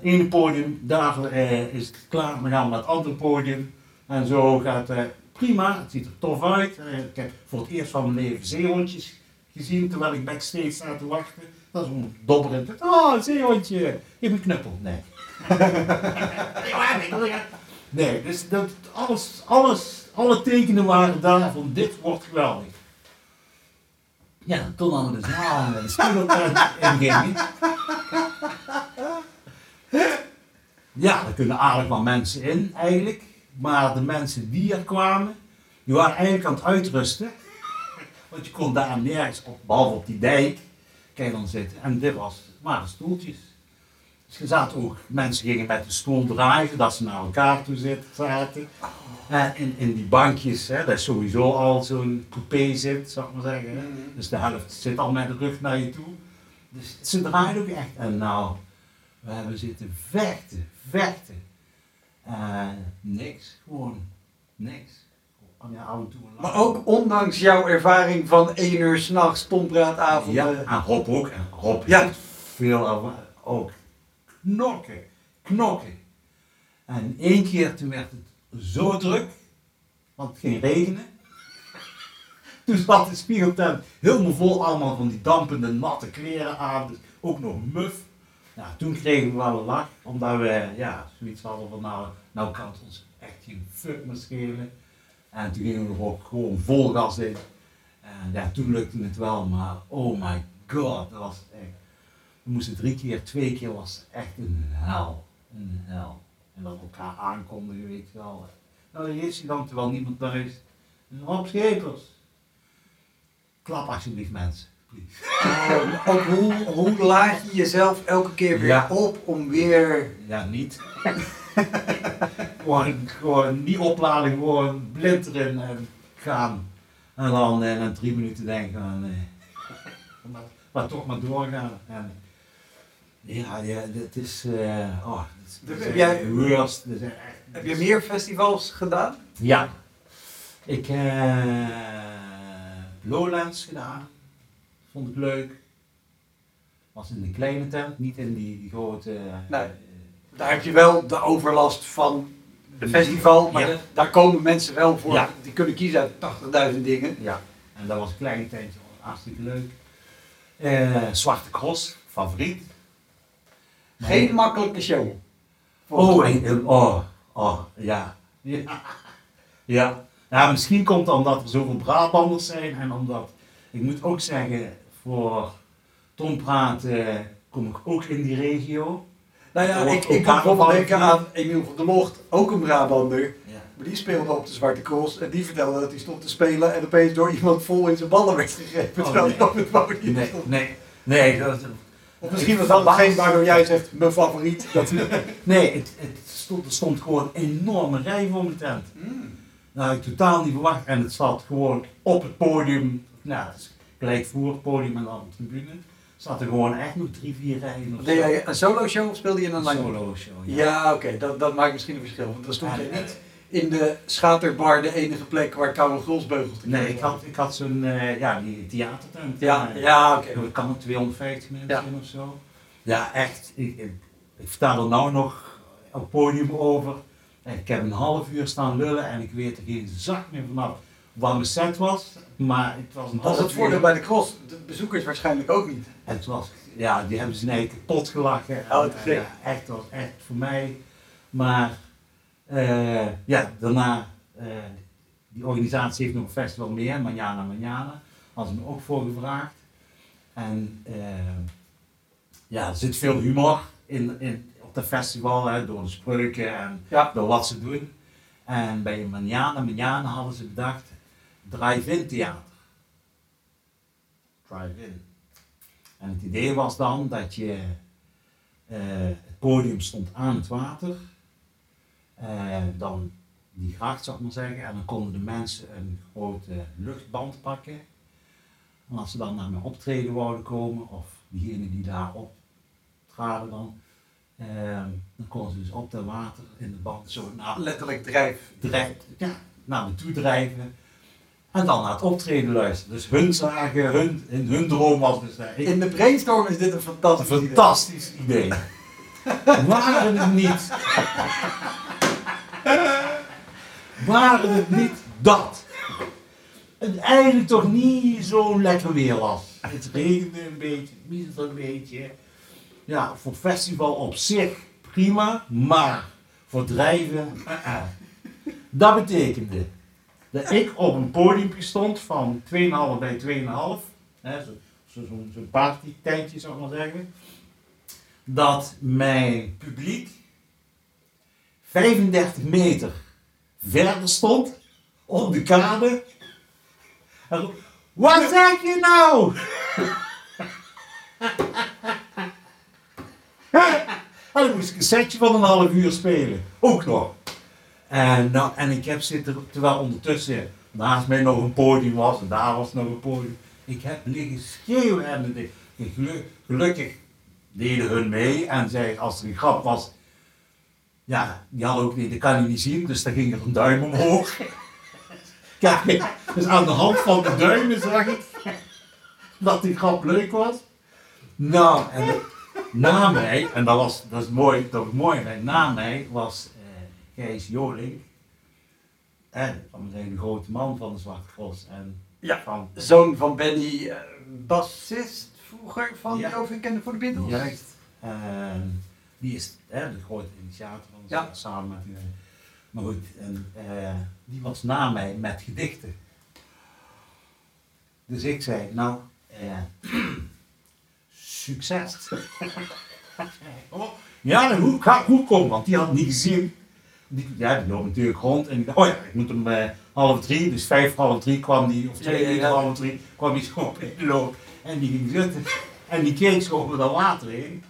Ene podium, daar eh, is het klaar, we gaan naar het andere podium. En zo gaat het prima, het ziet er tof uit. Eh, ik heb voor het eerst van mijn leven zeehondjes gezien terwijl ik backstage sta te wachten. Dat is een dobberend. Oh, een zeehondje, geef een knuppel. Nee. nee, dus dat, alles, alles, alle tekenen waren daar van dit wordt geweldig. Ja, toen hadden we de zaal en de spiegeltent ingingen. Ja, er kunnen aardig wat mensen in eigenlijk. Maar de mensen die er kwamen, die waren eigenlijk aan het uitrusten. Want je kon daar nergens op, behalve op die dijk, kan je dan zitten. En dit was, waren stoeltjes. Dus je zat ook, mensen gingen met de stoel draaien, dat ze naar elkaar toe zitten, zaten. En in, in die bankjes, hè, dat is sowieso al zo'n coupé zit, zou ik maar zeggen. hè. Dus de helft zit al met de rug naar je toe. Dus ze draaien ook echt. En nou, we hebben zitten vechten, vechten. En niks, gewoon niks. Gewoon, Ja, een Maar ook ondanks jouw ervaring van 1 uur s'nachts stompraatavonden. Ja, en Rob ook. En Rob Ja. veel ook knokken, knokken. En één keer toen werd het zo druk, want het ging regenen. Toen zat de spiegeltent helemaal vol allemaal van die dampende natte kleren aan, dus ook nog muf. Nou, toen kregen we wel een lach, omdat we ja, zoiets hadden van nou, nou kan het ons echt geen fuck meer schelen. En toen gingen we ook gewoon vol gas in. En ja, toen lukte het wel, maar oh my god, dat was echt. We moesten drie keer, twee keer was echt een hel. Een hel. En dan elkaar aankondigen, weet je wel. Nou, dan is hij dan terwijl niemand daar is. Rob Schepers. Klap alsjeblieft mensen. Oh, ook hoe, hoe laat je jezelf elke keer weer Ja. op om weer... Ja, niet. gewoon, gewoon niet opladen, gewoon blind erin en gaan. En dan eh, na drie minuten denken van, eh, maar, maar toch maar doorgaan. En, ja, ja, dit is, eh oh, is, Heb jij- de worst. Dit is echt- Heb je meer festivals gedaan? Ja. Ik heb Lowlands gedaan. Vond ik leuk. Was in de kleine tent, niet in die, die grote. eh, Nee. Daar heb je wel de overlast van de festival, maar Ja. dat- daar komen mensen wel voor. Ja. Die kunnen kiezen uit 80.000 dingen. Ja, en dat was een klein tentje, hartstikke leuk. Eh, Zwarte Cross, favoriet. Geen makkelijke show. Oh, oh, oh, ja. Ja. ja. Ja, misschien komt het omdat er zoveel Brabanders zijn en omdat, ik moet ook zeggen, voor Tom Praat eh, kom ik ook in die regio. Nou ja, ik, ik kan bijvoorbeeld denken aan Emiel van der Locht, ook een Brabander. Ja. Maar die speelde op de Zwarte Cross en die vertelde dat hij stond te spelen en opeens door iemand vol in zijn ballen werd gegrepen Oh, terwijl nee. op het podium Nee, stond. nee, nee, dat, Of misschien was dat hetgeen waardoor jij zegt, mijn favoriet. Dat... nee het, het stond, er stond gewoon een enorme rij voor mijn tent. Hmm. Nou, ik totaal niet verwacht. En het zat gewoon op het podium. Nou, gelijk voor het podium en dan op de tribune. Zat er gewoon echt nog drie, vier rijen of Deed zo. jij een solo show of speelde je in een line solo show? Ja. Ja, oké, dat, dat maakt misschien een verschil. Want dan stond je niet in de schaterbar de enige plek waar Karel Grolsbeugel te Nee, krijgen ik had, ik had zo'n, eh, ja, die theatertent. Ja, ja oké. Ik kan het 250 mensen Ja. in of zo. Ja, echt. Ik, ik, ik vertel er nou nog op podium over. Ik heb een half uur staan lullen en ik weet er geen zak meer vanaf wat mijn set was. Maar het was een Dat het voordeel bij de cross. De bezoekers waarschijnlijk ook niet. Het was, ja, die hebben ze nee kapot gelachen. Oh, En, ja, echt, het was echt voor mij. Maar eh, ja, daarna, eh, die organisatie heeft nog een festival meer, Manjana Manjana. Hadden ze me ook voor gevraagd. En eh, ja, er zit veel humor in, in, op dat festival, hè, door de spreuken en Ja. door wat ze doen. En bij Manjana Manjana hadden ze bedacht, drive-in theater. Drive-in. En het idee was dan dat je, het podium stond aan het water, eh, dan die gracht zou ik maar zeggen, en dan konden de mensen een grote luchtband pakken. En als ze dan naar mijn optreden wouden komen, of diegenen die daar optraden dan, eh, dan konden ze dus op dat water in de band zo naar, Letterlijk drijf. drijf, ja, naar me toe drijven. En dan naar het optreden luisteren. Dus hun zagen, hun, in hun droom was dus ik In de brainstorm is dit een een fantastisch idee. fantastisch idee. Waren het niet. Waren het niet dat. Het eigenlijk toch niet zo lekker weer was. Het regende een beetje, het een beetje. Ja, voor festival op zich prima, maar voor drijven. eh, eh. Dat betekende dat ik op een podium stond van 2,5 bij 2,5. hè, zo- zo- Zo'n zo partytentje zou ik maar zeggen. Dat mijn publiek 35 meter verder stond op de kade. En Wat zeg je nou? En dan moest ik een setje van een half uur spelen. Ook nog. En, nou, en ik heb zitten, terwijl ondertussen naast mij nog een podium was en daar was nog een podium. Ik heb liggen schreeuwen en de- de- gelu- gelukkig deden hun mee en zei als er een grap was, ja, die hadden ook niet, dat kan je niet zien, dus dan ging er een duim omhoog. Kijk, dus aan de hand van de duimen zag ik dat die grap leuk was. Nou, en na mij, en dat was, dat is mooi, dat was mooi, bij, na mij was eh Gijs Joling, En van de grote man van de Zwarte Cross. En Ja. van, Zoon van Benny, eh, bassist vroeger van Ja. Jovink en voor de Beatles. Juist. Die is hè, de grote initiator van Ja. samen met u. Maar goed, en, eh, die was na mij met gedichten. Dus ik zei, nou, eh, succes. oh, ja, moet, gaat goed komen, want die had niet gezien. Die, ja, die loopt natuurlijk rond en ik dacht, oh ja, ik moet hem eh, half drie, dus vijf voor half drie kwam die, of twee Ja, ja, uur ja. half drie, kwam hij zo op in de loop. En die ging zitten en die keek zo over dat water heen.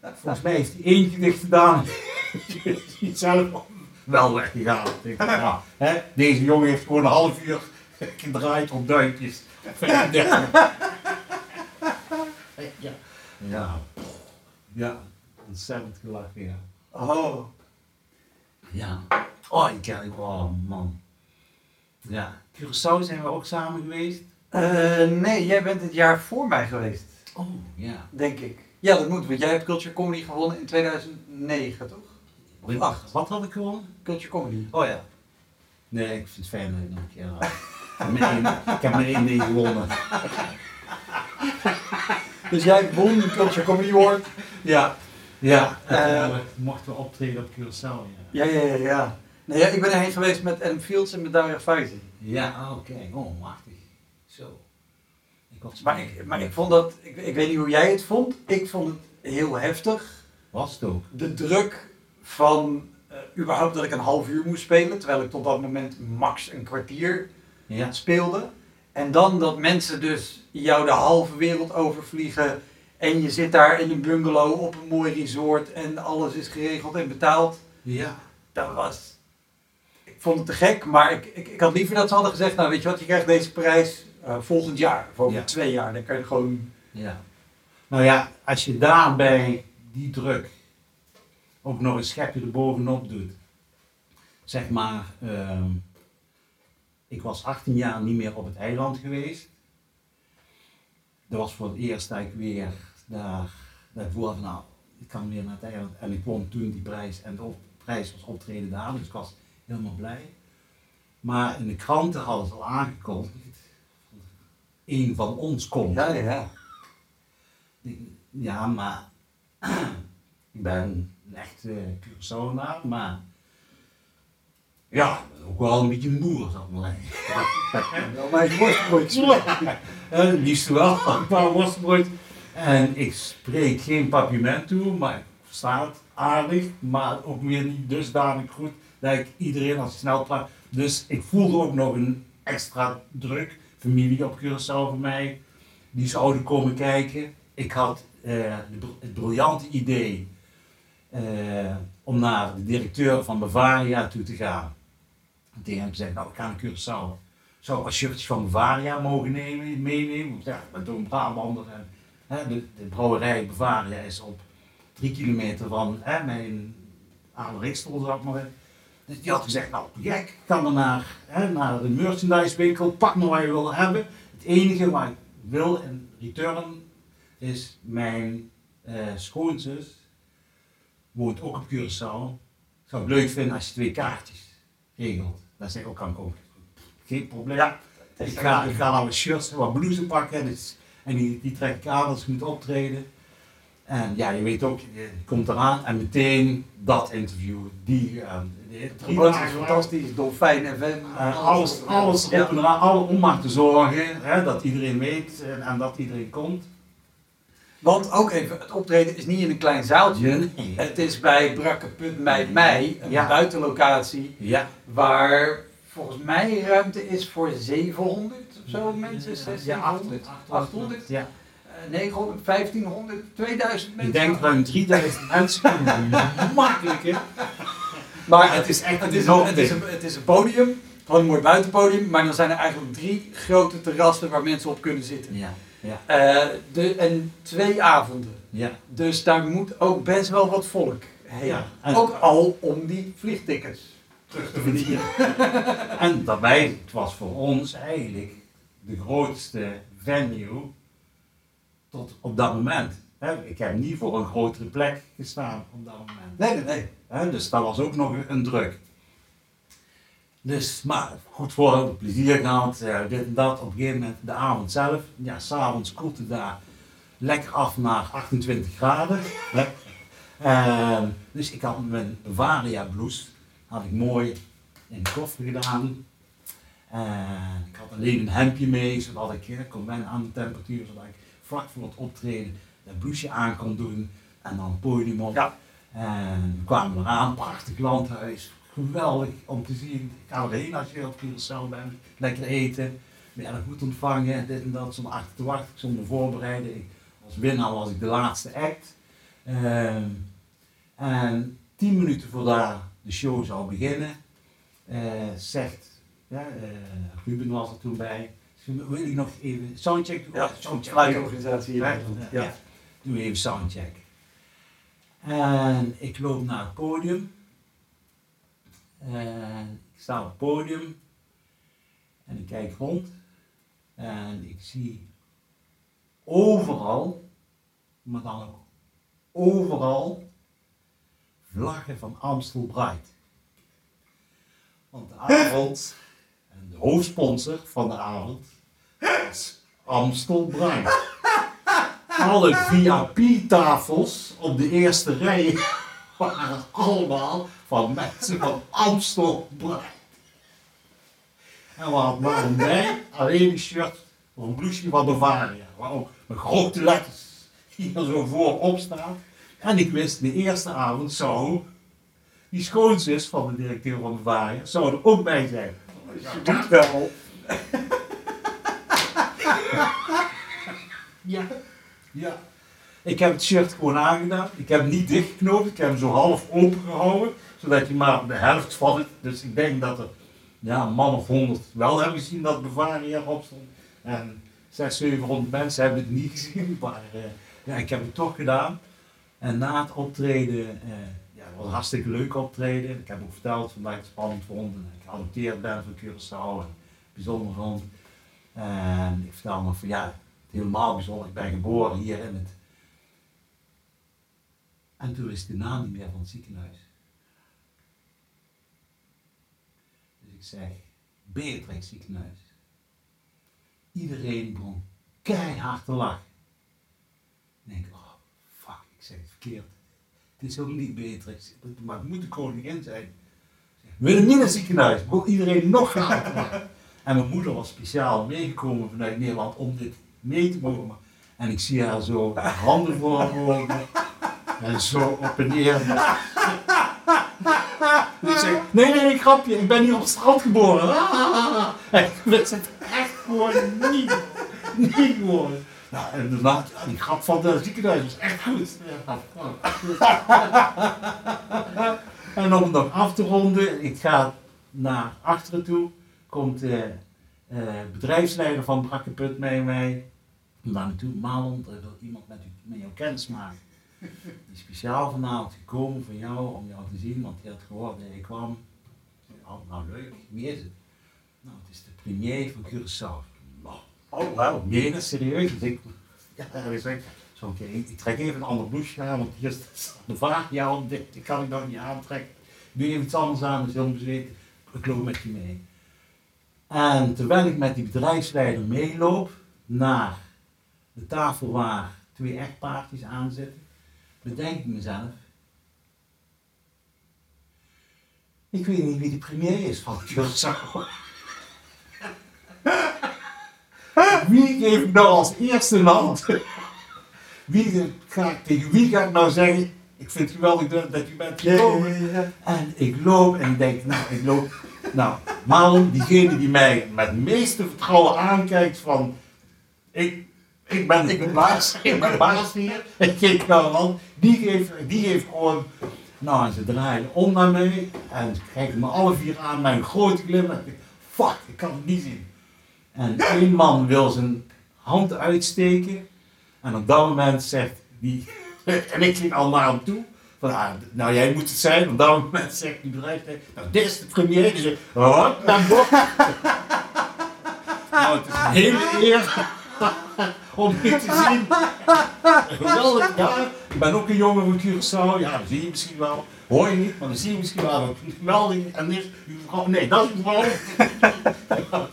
Volgens mij heeft hij één gedicht gedaan. is zelf wel weggegaan. Ja, hè, deze jongen heeft gewoon een half uur gedraaid op duimpjes. ja. Ja. Ja, ontzettend gelachen, ja. Oh. Ja. Oh, ik ken oh man. Ja. Curaçao zijn we ook samen geweest. Eh, nee, jij bent het jaar voor mij geweest, Oh, ja. denk ik. Ja, dat moet, want jij hebt Culture Comedy gewonnen in 2009, toch? Of acht. Wat had ik gewonnen? Culture Comedy. Oh ja. Nee, ik vind het fijn dat ik nog een keer had. Ik heb maar één- Ik heb maar één ding gewonnen. Dus jij won de Culture Comedy Award. Ja. Ja. Eh, Uh, mochten we optreden op Curaçao, ja. Ja, ja, ja. ja. Nee, ja, ik ben erheen geweest met Adam Fields en met Daria Faizi. Ja, oké. Oh, machtig. Maar ik, maar ik vond dat, ik, ik weet niet hoe jij het vond, ik vond het heel heftig. Was het ook. De druk van eh, überhaupt dat ik een half uur moest spelen, terwijl ik tot dat moment max een kwartier Ja. speelde. En dan dat mensen dus jou de halve wereld overvliegen en je zit daar in een bungalow op een mooi resort en alles is geregeld en betaald. Ja. Dat was, ik vond het te gek, maar ik, ik, ik had liever dat ze hadden gezegd, nou weet je wat, je krijgt deze prijs eh, volgend jaar, of over Ja. twee jaar. Dan kan je gewoon, Ja. Nou ja, als je daarbij die druk ook nog een schepje erbovenop doet. Zeg maar, ehm, ik was 18 jaar niet meer op het eiland geweest. Dat was voor het eerst dat ik weer daar, daar voelde van nou, ik kan weer naar het eiland. En ik won toen die prijs en de op- prijs was optreden daar, dus ik was helemaal blij. Maar in de kranten hadden ze al aangekondigd, een van ons komt. ja, ja. Ja, maar ik ben een echte Curaçaoenaar, maar ja, ook wel een beetje een boer, zal ik maar zeggen. Mijn worstbroodjes. En liefst wel een paar worstbrood. En ik spreek geen papiment toe, maar ik versta het aardig, maar ook weer niet dusdanig goed dat ik iedereen als snel praat. Dus ik voelde ook nog een extra druk. Familie op Curaçao voor mij, die zouden komen kijken. Ik had eh, de het briljante idee eh, om naar de directeur van Bavaria toe te gaan. En tegen hem gezegd, nou ik ga naar Curaçao. Zou een shirtje van Bavaria mogen nemen, meenemen? Want ja, toch een Brabander. En, hè, de, de brouwerij Bavaria is op drie kilometer van hè, mijn oude Rikstel, zeg maar. Dus die had gezegd, nou gek, ik ga maar naar, hè, naar de merchandise winkel, pak maar wat je wil hebben. Het enige wat ik wil in return is mijn eh, schoonzus, woont ook op Curaçao. Ik zou het leuk vinden als je twee kaartjes regelt. Dat zeg ik ook kan komen. Geen probleem. Ja. Ik ga, ik ga nou wat shirts, wat blouses pakken dus, en die, die trek ik aan als ik moet optreden. En ja, je weet ook, je komt eraan en meteen dat interview, die, boot is fantastisch, Dolfijn FM. Eh, alles, alles Ja. op en eraan, alle om maar te zorgen hè, dat iedereen weet en, en dat iedereen komt. Want ook even, het optreden is niet in een klein zaaltje. Nee. Het is bij Brakke Put Mei Mei, een Ja. buitenlocatie, Ja, waar volgens mij ruimte is voor 700 of zo mensen. ja, 600, 800. 800, Ja. eh, 900, 1500, 2000 Ik mensen. denk ruim 3000 mensen. Makkelijk hè? Maar Het is echt het een is, een, het, is een, het is een podium, gewoon een mooi buitenpodium, maar dan zijn er eigenlijk drie grote terrassen waar mensen op kunnen zitten. Ja, ja, Eh, de, en twee avonden. ja. Dus daar moet ook best wel wat volk heen. Ja, en- Ook al om die vliegtickets. terug te verdienen. en daarbij, het was voor ons eigenlijk de grootste venue tot op dat moment. Ik heb niet voor een grotere plek gestaan op dat moment. Nee, nee, nee. Dus dat was ook nog een druk. Dus, maar goed voor plezier gehad, eh, dit en dat. Op een gegeven moment de avond zelf, ja, s'avonds koelt het daar lekker af naar 28 graden. Ehm, dus ik had mijn Varia blouse, had ik mooi in de koffer gedaan. En ik had alleen een hemdje mee, zodat ik eh, kon wennen aan de temperatuur, zodat ik vlak voor het optreden dat blouseje aan kon doen en dan het podium op. Ja. En we kwamen eraan, prachtig landhuis, geweldig om te zien. Ik ga erheen als je op Curaçao bent, lekker eten, werden goed ontvangen, dit en dat, zonder achter te wachten, zonder voorbereiden. Ik, als winnaar was ik de laatste act. Ehm, en tien minuten voordat de show zou beginnen, eh, zegt, ja, eh, Ruben was er toen bij, wil ik nog even soundcheck doen? Ja, soundcheck. Fluitorganisatie. Ja, Ja. Doe even soundcheck. En ik loop naar het podium. En ik sta op het podium. En ik kijk rond. En ik zie overal, maar dan ook overal, vlaggen van Amstel Bright. Want de avond, en de hoofdsponsor van de avond, is Amstel Bright alle VIP-tafels op de eerste rij waren allemaal van mensen van Amstel Bright. En we hadden maar mij alleen een shirt of een van Bavaria, waar ook met grote letters hier zo voorop staan. En ik wist, de eerste avond zou die schoonzus van de directeur van Bavaria, zou er ook bij zijn. Je doet wel. Ja. Ja. Ik heb het shirt gewoon aangedaan. Ik heb hem niet dichtgeknoopt. Ik heb hem zo half open gehouden. Zodat je maar de helft van het. Dus ik denk dat er ja, een man of honderd wel hebben gezien dat Bavaria erop stond. En 600, 700 mensen hebben het niet gezien. Maar eh, ja, ik heb het toch gedaan. En na het optreden, eh, ja, was hartstikke leuk optreden. Ik heb ook verteld vandaag het spannend vond. En ik geadopteerd ben van Curaçao. En bijzonder vond. En ik vertel nog van ja, helemaal bijzonder. Ik ben geboren hier in het. En toen ik de naam niet meer van het ziekenhuis. Dus ik zeg, Beatrix ziekenhuis. Iedereen begon keihard te lachen. Ik denk, oh fuck, ik zeg het verkeerd. Het is ook niet Beatrix, maar het moet de koningin zijn. Het ziekenhuis, begon iedereen nog harder te lachen. En mijn moeder was speciaal meegekomen vanuit Nederland om dit mee te mogen. En ik zie haar zo handen voor haar ogen en zo op en neer. Ik zeg, nee, nee, grapje, ik ben hier op het strand geboren. En het echt gewoon niet, niet. Nou, en daarna, ja, die grap van het ziekenhuis was echt goed. En om nog af te ronden, ik ga naar achteren toe, komt eh, bedrijfsleider van Brakkeput mee mij. Daar naartoe, Malon, er wil iemand met, u, met jou kennis maken. Die is speciaal vanavond gekomen voor jou, om jou te zien, want die had gehoord dat je kwam. Oh, nou leuk, wie is het? Nou, het is de premier van Curaçao. Nou, oh, wauw, meen serieus? Dus ik, ja, ik zeg, zo, oké, ik trek even een ander blouseje aan, want de vraag, ja, dit, kan ik nog niet aantrekken. Doe even iets anders aan, dus heel bezweten. Ik loop met je mee. En terwijl ik met die bedrijfsleider meeloop naar de tafel waar twee echtpaardjes aan zitten, bedenk ik mezelf. Ik weet niet wie de premier is van Curaçao. Wie geef ik nou als eerste hand? Wie ga ik, tegen wie ga ik nou zeggen, ik vind het geweldig dat, dat u bent gekomen. En ik loop en ik denk, nou, ik loop. Nou, Marlon, diegene die mij met meeste vertrouwen aankijkt van, ik, ik ben de baas, ik ben baas hier, ik geef nou een die geeft, die geeft gewoon, nou, en ze draaien om naar mij en ze kijken me alle vier aan een grote glimlach. Ik Fuck, ik kan het niet zien. En één man wil zijn hand uitsteken en op dat moment zegt die, en ik ging al naar hem toe. Van, ah, nou, jij moet het zijn. Op dat moment zegt die bedrijfsleider, nou, dit is de premier. Die zegt, wat, naar boven. nou, het is een hele eer Om niet te zien. Geweldig, ja. Ik ben ook een jongen van Curaçao. Ja, dat zie je misschien wel. Hoor je niet, maar dan zie je misschien wel. Een Geweldig. En vrouw. Nee, dat is vrouw.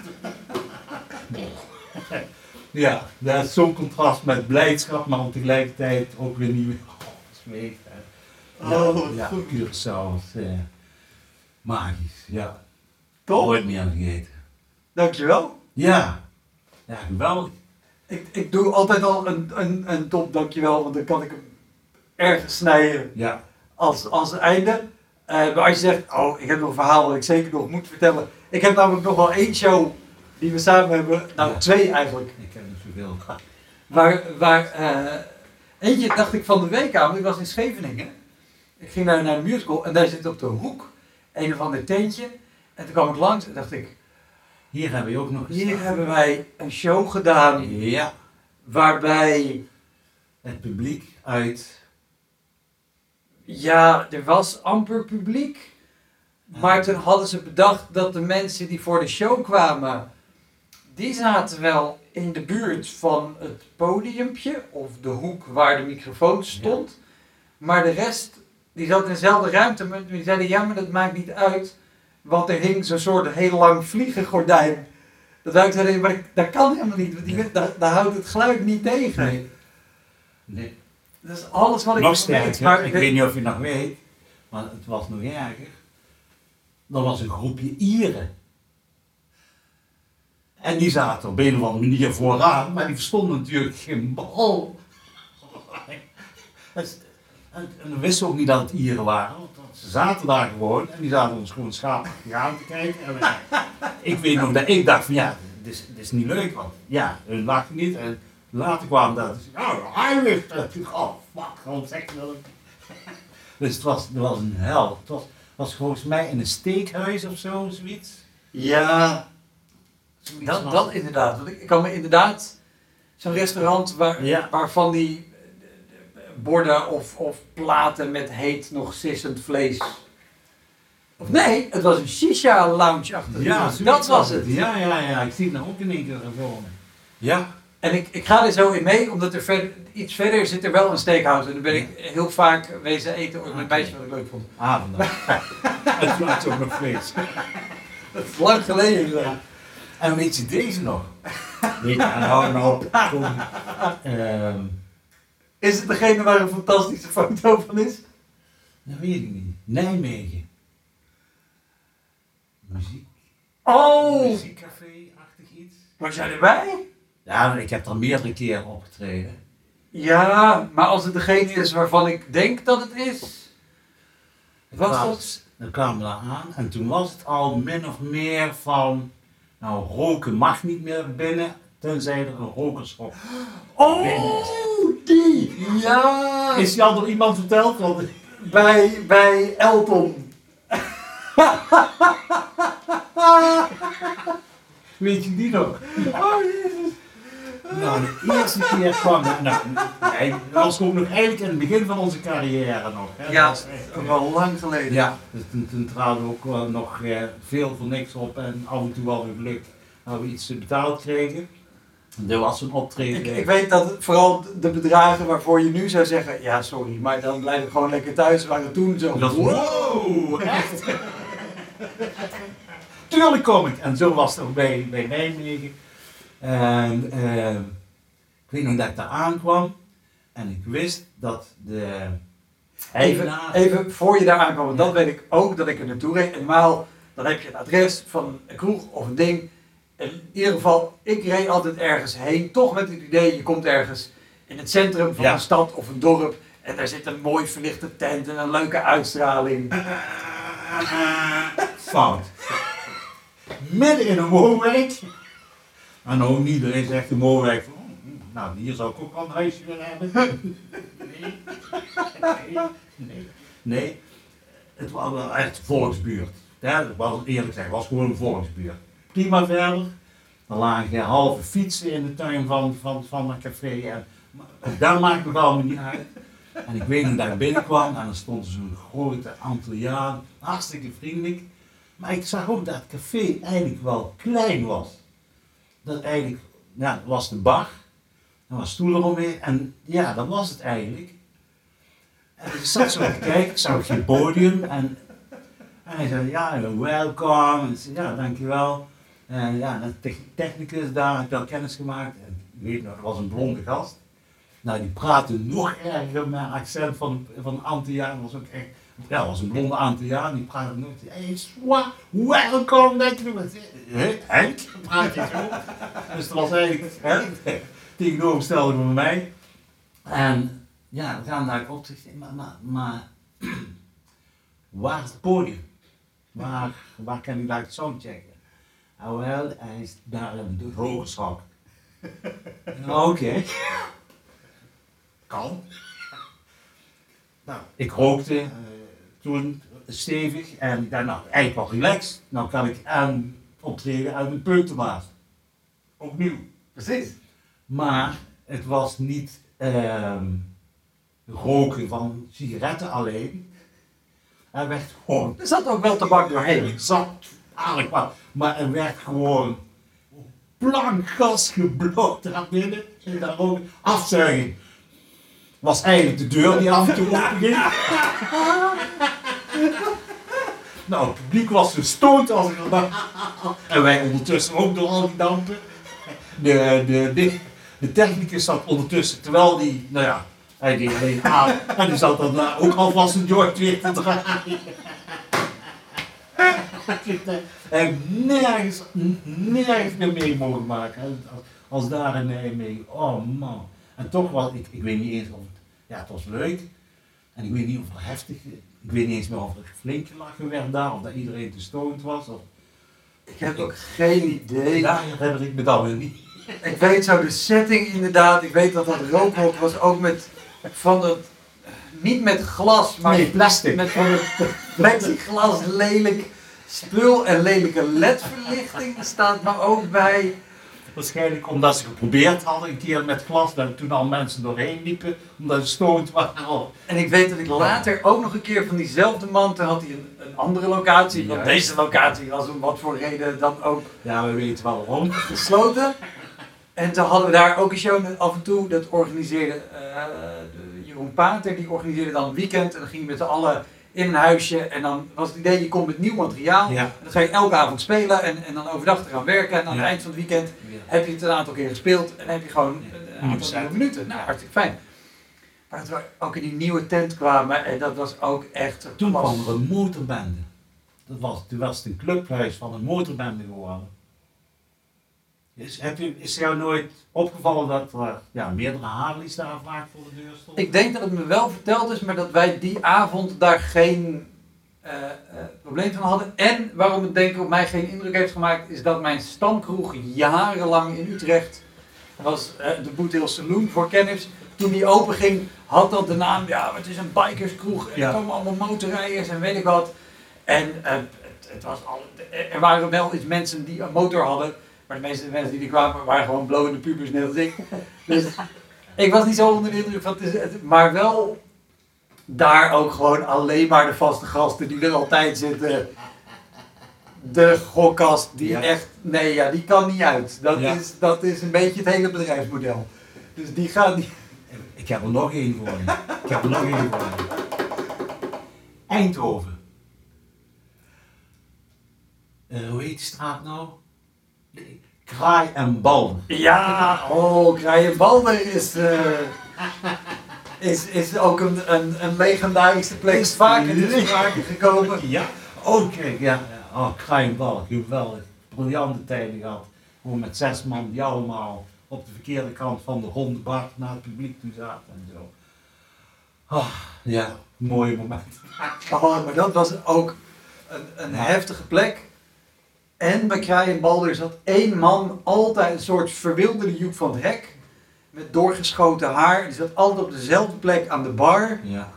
Ja, dat is zo'n contrast met blijdschap, maar tegelijkertijd ook weer nieuwe. Oh, Oh, ja, goed. Curaçao is eh, magisch. Ja, Top, nooit meer vergeten. dankjewel. Ja, ja, geweldig. Ik, ik doe altijd al een, een, een top dankjewel, want dan kan ik hem ergens snijden Ja, als, als einde. Eh, maar als je zegt, oh, ik heb nog een verhaal dat ik zeker nog moet vertellen. Ik heb namelijk nog wel één show die we samen hebben, nou Ja. twee eigenlijk. ik heb niet zoveel. Waar, waar eh, eentje dacht ik van de week aan, want ik was in Scheveningen. Ik ging daar naar een musical en daar zit op de hoek een of ander tentje. En toen kwam ik langs en dacht ik, Hier hebben we ook nog hier gestaan. hebben wij een show gedaan Ja, waarbij, het publiek uit. ja, er was amper publiek. Maar toen hadden ze bedacht dat de mensen die voor de show kwamen, die zaten wel in de buurt van het podiumpje of de hoek waar de microfoon stond. Maar de rest, die zat in dezelfde ruimte, maar die zeiden ja, maar dat maakt niet uit. Want er hing zo'n soort heel lang vliegengordijn. Dat wij ook zeiden, maar dat kan helemaal niet, want die, daar, daar houdt het geluid niet tegen. Nee. Nee. Dat is alles wat ik Nog weet. sterker, Maar ik weet niet of je nog weet, maar het was nog erger. Er was een groepje Ieren. En die zaten op een of andere manier vooraan, maar die verstonden natuurlijk geen bal. En, we wisten ook niet dat het Ieren waren, want ze zaten daar gewoon en die zaten ons gewoon schaapachtig aan te kijken. En ik weet nog dat ik dacht van ja, dit is, dit is niet leuk, want ja, hun lachten niet. En later kwam dat, oh, Irish. En toen, Oh, fuck, gewoon zeg dat. Dus het was, het was een hel. Het was, was volgens mij in een steekhuis of zo, zoiets. Ja, Zoiets dat, was dat inderdaad. Want ik ik kan me inderdaad zo'n restaurant waar, Ja. waarvan die borden of, of platen met heet nog sissend vlees. Of nee, het was een shisha lounge achter. Ja, dat was het. Ja, ja, ja. Ik zie het nou ook in één keer voor me. Ja. En ik, ik ga er zo in mee, omdat er verder, iets verder zit er wel een steakhouse. En daar ben ik heel vaak wezen eten ook met Oké. meisjes wat ik leuk vond. Avond. Het maakt ook nog vlees. Dat is lang geleden. Ja. En weet je deze nog? Weet je, nou, nou, kom. Ehm, Is het degene waar een fantastische foto van is? dat weet ik niet. Nijmegen. Muziek. Oh, Muziekcafé-achtig iets. was jij erbij? Ja, ik heb er meerdere keren opgetreden. Ja, maar als het degene is waarvan ik denk dat het is. Was dat? Dan kwamen we aan en toen was het al min of meer van, nou roken mag niet meer binnen, tenzij er een rokershok. Oh, Ja! Is al door iemand verteld? Want bij, bij Elton. weet je die nog? Oh, jezus. Nou, de eerste keer kwam nou, nee, dat was ook nog eigenlijk in het begin van onze carrière nog. Hè. Ja, Dat was echt, wel lang geleden. Ja, dus toen, toen traden we ook wel nog eh, veel voor niks op en af en toe wel weer geluk dat we iets betaald kregen. Er was een optreden. Ik, ik weet dat vooral de bedragen waarvoor je nu zou zeggen, ja sorry, maar dan blijf ik gewoon lekker thuis, waren toen zo. Dat wow, echt? Tuurlijk kom ik. En zo was het ook bij, bij Nijmegen. En eh, ik weet nog dat ik daar aankwam en ik wist dat de Even, even voor je daar aankwam, want dat weet ik ook dat ik er naartoe reed. En normaal, dan heb je een adres van een kroeg of een ding. In ieder geval, ik reed altijd ergens heen, toch met het idee, je komt ergens in het centrum van Ja. een stad of een dorp. En daar zit een mooi verlichte tent en een leuke uitstraling. Fout. Midden in een woonwijk. En ook niet, er is echt een woonwijk van, oh, nou hier zou ik ook wel een huisje willen hebben. Nee. Nee. Nee. Nee. Het was wel echt volksbuurt. Ja, dat was eerlijk zeggen, het was gewoon een volksbuurt. Prima verder. Er lagen halve fietsen in de tuin van, van, van een café. En, ook daar maakt het allemaal niet uit. En ik weet nog dat ik binnenkwam en er stond zo'n grote Antilliaan, hartstikke vriendelijk. Maar ik zag ook dat het café eigenlijk wel klein was. Dat eigenlijk ja, dat was de bar. Er was stoelen omheen. En ja, dat was het eigenlijk. En ik zat zo te kijken, ik zag geen podium. En, en hij zei, ja, welkom. En zei, ja, dankjewel. En ja, de technicus daar, ik had kennis gemaakt. En ik weet nog, er was een blonde gast. Nou, die praatte nog erger met accent van, van Antilliaan. was ook echt, ja, was een blonde Antilliaan. Die praatte nog, hey, swa, welkom, denk je. Henk, praat je zo. Dus dat was eigenlijk hè, tegenovergestelde van mij. En ja, we gaan daar op. Maar, maar, maar waar is het podium? Waar, waar kan ik daar het soundchecken? Nou wel, hij is daar rogerschap. Oké. Kan. Nou, ik rookte uh, toen stevig en nou, eigenlijk wel relaxed. Nou kan ik aan optreden uit een peutermaat. Opnieuw. Precies. Maar het was niet uh, roken van sigaretten alleen. Er werd gewoon. Er zat ook wel tabak doorheen. Er zat wat. Maar er werd gewoon plank gas geblokt naar binnen. En daar ook afzuiging. Was eigenlijk de deur die af en toe open ging. nou, het publiek was gestoond als ik dat En wij ondertussen ook door al die dampen. De, de, de, de technicus zat ondertussen, terwijl die, nou ja, hij deed alleen aan. En die zat dan ook alvast een George weer te draaien. En nergens, nergens meer mee mogen maken. Als, als daar in Nijmegen. Oh man. En toch was ik, ik weet niet eens of het, ja het was leuk. En ik weet niet of het heftig, ik weet niet eens meer of er flink gelachen werd daar. Of dat iedereen te stoned was. Of, ik heb ook geen idee. Daar herinner ik me dan weer niet. Ik weet zo de setting inderdaad. Ik weet dat dat rookhok was ook met van het niet met glas, maar nee, plastic. Met van het plexiglas lelijk spul en lelijke ledverlichting staat maar ook bij. Waarschijnlijk omdat ze geprobeerd hadden een keer met glas, dat toen al mensen doorheen liepen, omdat ze stoned waren. En ik weet dat ik later ook nog een keer van diezelfde man, toen had hij een, een andere locatie, want deze locatie was om wat voor reden dan ook. Ja, we weten wel waarom. Gesloten. En toen hadden we daar ook een show af en toe, dat organiseerde uh, Jeroen Pater, die organiseerde dan een weekend en dan ging je met z'n allen in een huisje en dan was het idee, je komt met nieuw materiaal. Ja. En dan ga je elke avond spelen en, en dan overdag te gaan werken. En aan het eind van het weekend heb je het een aantal keer gespeeld en heb je gewoon een aantal minuten. Nou, hartstikke fijn. Maar toen we ook in die nieuwe tent kwamen en dat was ook echt... Toen kwam er een motorbende. Dat was, toen was het een clubhuis van een motorbende geworden. Is, heb je, is jou nooit opgevallen dat er ja, meerdere Harleys daar vaak voor de deur stonden? Ik denk dat het me wel verteld is, maar dat wij die avond daar geen uh, uh, probleem van hadden. En waarom het denk ik op mij geen indruk heeft gemaakt, is dat mijn stamkroeg jarenlang in Utrecht was uh, de Boetil Saloon voor kennis. Toen die open ging, had dat de naam, ja, het is een bikerskroeg. En ja. er komen allemaal motorrijders en weet ik wat. En het, het was al, er waren wel eens mensen die een motor hadden. Maar de meeste mensen die er kwamen waren gewoon blowende pubers, net als ik. Dus ik was niet zo onder de indruk van het, maar wel daar ook gewoon alleen maar de vaste gasten die er altijd zitten. De gokkast die Ja. echt, nee ja, die kan niet uit. Dat, Ja. is, dat is een beetje het hele bedrijfsmodel. Dus die gaat niet. Ik heb er nog één voor je. Ik heb er nog één voor je. Eindhoven. Eh, hoe heet die straat nou? Kraai en Bal. Ja, oh, Kraaien Balder is, eh, is, is ook een, een, een legendarische plek. Is vaker te sprake gekomen. Ja? Oh, kijk, ja. Oh, Kraai en Bal. Geweldig. Briljante tijden gehad. Gewoon met zes man die allemaal op de verkeerde kant van de ronde bar naar het publiek toe zaten en zo. Ah, ja, mooie moment. Oh, maar dat was ook een, een heftige plek. En bij Balder zat één man altijd een soort verwilderde Joep van het Hek. Met doorgeschoten haar. Die zat altijd op dezelfde plek aan de bar. Ja.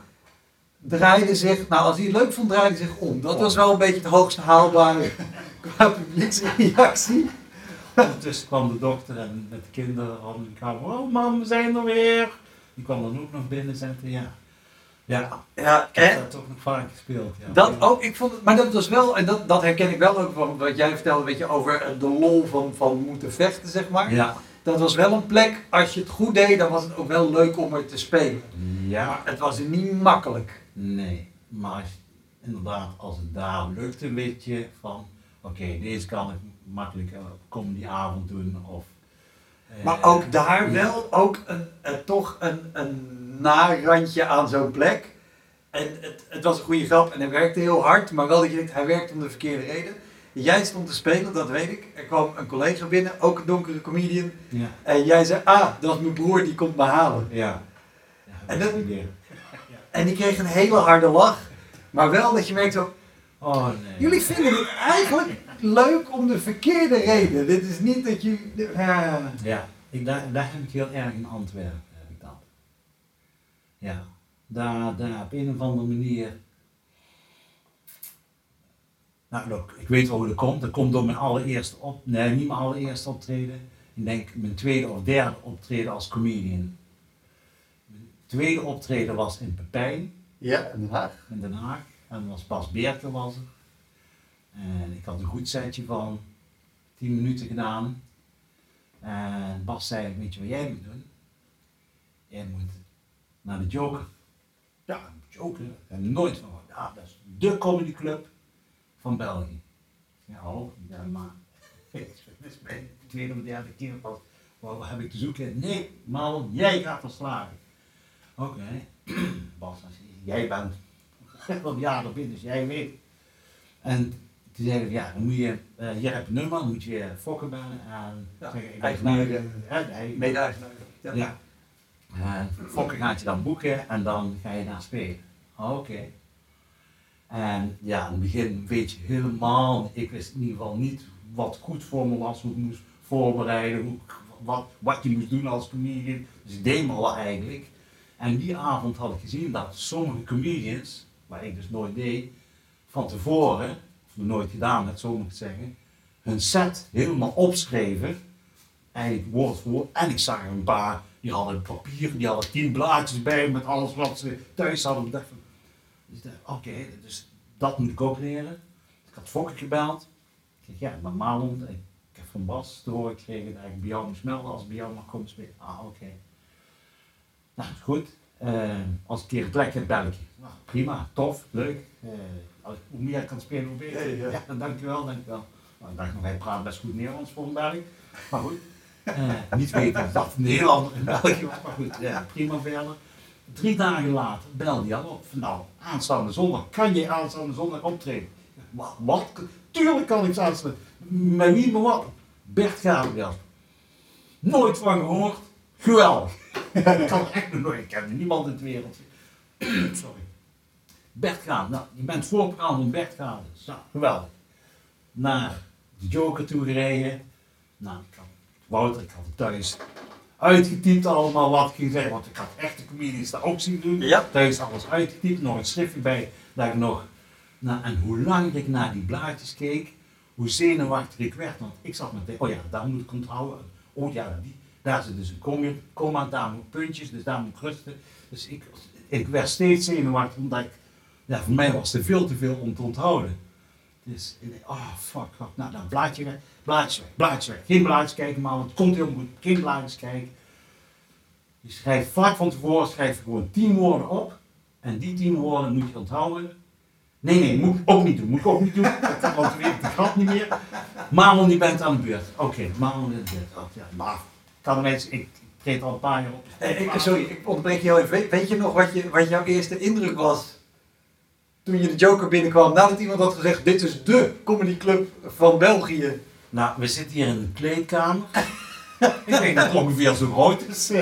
Draaide zich, nou als hij het leuk vond, draaide hij zich om. Dat was wel een beetje het hoogste haalbare qua publieksreactie. Ondertussen kwam de dokter en met de kinderen hadden kamer. Oh mam, we zijn er weer. Die kwam dan ook nog binnen zetten, ja. Ja, Ja, ik heb dat ook nog vaak gespeeld. Ja. dat ook, ik vond het, maar dat was wel, en dat, dat herken ik wel ook van wat jij vertelde, weet je, over de lol van, van moeten vechten, zeg maar. Ja, dat was wel een plek, als je het goed deed, dan was het ook wel leuk om er te spelen. Ja, Maar het was niet makkelijk. nee. Maar als- inderdaad, als het daar lukt, een beetje van, oké, deze kan ik makkelijk op comedyavond doen. Of, eh, Maar ook daar wel ook een, toch een, een narandje aan zo'n plek. En het, het was een goede grap en hij werkte heel hard, maar wel dat je denkt, hij werkte om de verkeerde reden. Jij stond te spelen, dat weet ik. Er kwam een collega binnen, ook een donkere comedian. Ja. En jij zei, ah, dat is mijn broer, die komt me halen. Ja. ja En dat. En die kreeg een hele harde lach. Maar wel dat je merkt zo, Oh nee. jullie vinden het eigenlijk leuk om de verkeerde reden. Dit is niet dat eh, Ja, ik, daar, daar heb ik heel erg in Antwerpen, heb ik dat. Ja, daar, daar op een of andere manier. Nou, look, ik weet wel hoe dat komt. Dat komt door mijn allereerste op, nee, niet mijn allereerste optreden. Ik denk mijn tweede of derde optreden als comedian. Mijn tweede optreden was in Pepijn ja, in Den Haag. in Den Haag. En was Bas Beerten was er. En ik had een goed setje van 10 minuten gedaan. En Bas zei, weet je wat jij moet doen? Jij moet naar de Joker. Ja, Joker, ik nooit van gehoord. Ja, dat is de comedyclub van België. Ja, oh, ja, maar dit is mijn tweede of derde keer pas. Wat heb ik te zoeken? Nee, Marlon, jij gaat er slagen. Oké, Bas, als jij bent ja, dat dus jij weet. En toen zei ik, ja, dan moet je, eh hier heb je een nummer, dan moet je fokken bellen en Ja, zeggen, ik ben. Ja, ja. En fokken gaat je dan boeken en dan ga je daar spelen. Oké. En ja, in het begin weet je helemaal, ik wist in ieder geval niet wat goed voor me was, hoe ik moest voorbereiden, hoe, wat, wat je moest doen als comedian. Dus ik deed me al eigenlijk. En die avond had ik gezien dat sommige comedians, waar ik dus nooit deed, van tevoren, nooit gedaan met zo moet ik zeggen, hun set helemaal opschreven eigenlijk woord voor woord. En ik zag een paar, die hadden papier, die hadden tien blaadjes bij met alles wat ze thuis hadden. Dus ik dacht, oké, dus dat moet ik ook leren. Ik had Fokker gebeld. Ik zeg, ja, maar Marlon, ik heb van Bas te horen gekregen dat ik bij jou moest melden als bij jou mag komen spelen. Ah, oké. Nou, goed. Eh, als ik een keer plek heb, bel ik je. Nou, prima, tof, leuk. Eh, als ik hoe meer kan spelen, hoe beter. Ja, ja. Ja, dan dankjewel, dankjewel. Nou, ik dacht nog, hij praat best goed Nederlands voor een Belg. Maar goed, eh, niet weten dat een Nederlander in België was. Maar goed, ja, prima verder. Drie dagen later belde hij al op. van, Nou, aanstaande zondag, kan je aanstaande zondag optreden? Wat? wat? Tuurlijk kan ik aanstaande. Met wie, maar wat? Bert Gabriel. Nooit van gehoord. Geweldig. ik kan echt nog nooit. Ik ken niemand in het wereld. Sorry. Bert Gabriel. Nou, je bent voorprogramma van Bert. Nou, geweldig. Naar de Joker toe gereden. Nou, ik had, Wouter, ik had het thuis uitgetypt allemaal wat gezegd. Want ik had echte comedians daar ook zien doen. Ja. Thuis alles uitgetypt. Nog een schriftje bij. Dat ik nog... Nou, en hoe langer ik naar die blaadjes keek, hoe zenuwachtig ik werd. Want ik zat met, oh ja, daar moet ik onthouden. Oh ja, die, daar zit dus een komma, komma, daar moet puntjes, dus daar moet ik rusten. Dus ik, ik werd steeds zenuwachtig, omdat ik, ja, voor mij was er veel te veel om te onthouden. Dus ik dacht, oh fuck, nou dan blaadje weg, blaadje weg, blaadje weg. Geen blaadjes kijken, maar want het komt heel goed, geen blaadjes kijken. Je schrijft vaak van tevoren, schrijf gewoon tien woorden op. En die tien woorden moet je onthouden. Nee, nee, moet ik ook niet doen. Moet ik ook niet doen. Dat- ik de grap niet meer. Marlon, je bent aan de beurt. Oké, Marlon is aan. Oh, ja, maar kan mensen, ik treed al een paar jaar op. Eh, ik, sorry, ik onderbreek je heel even. Weet, weet je nog wat, je, wat jouw eerste indruk was toen je de Joker binnenkwam? Nadat iemand had gezegd, dit is de comedyclub van België. Nou, we zitten hier in een kleedkamer. ik denk dat het ongeveer zo groot is.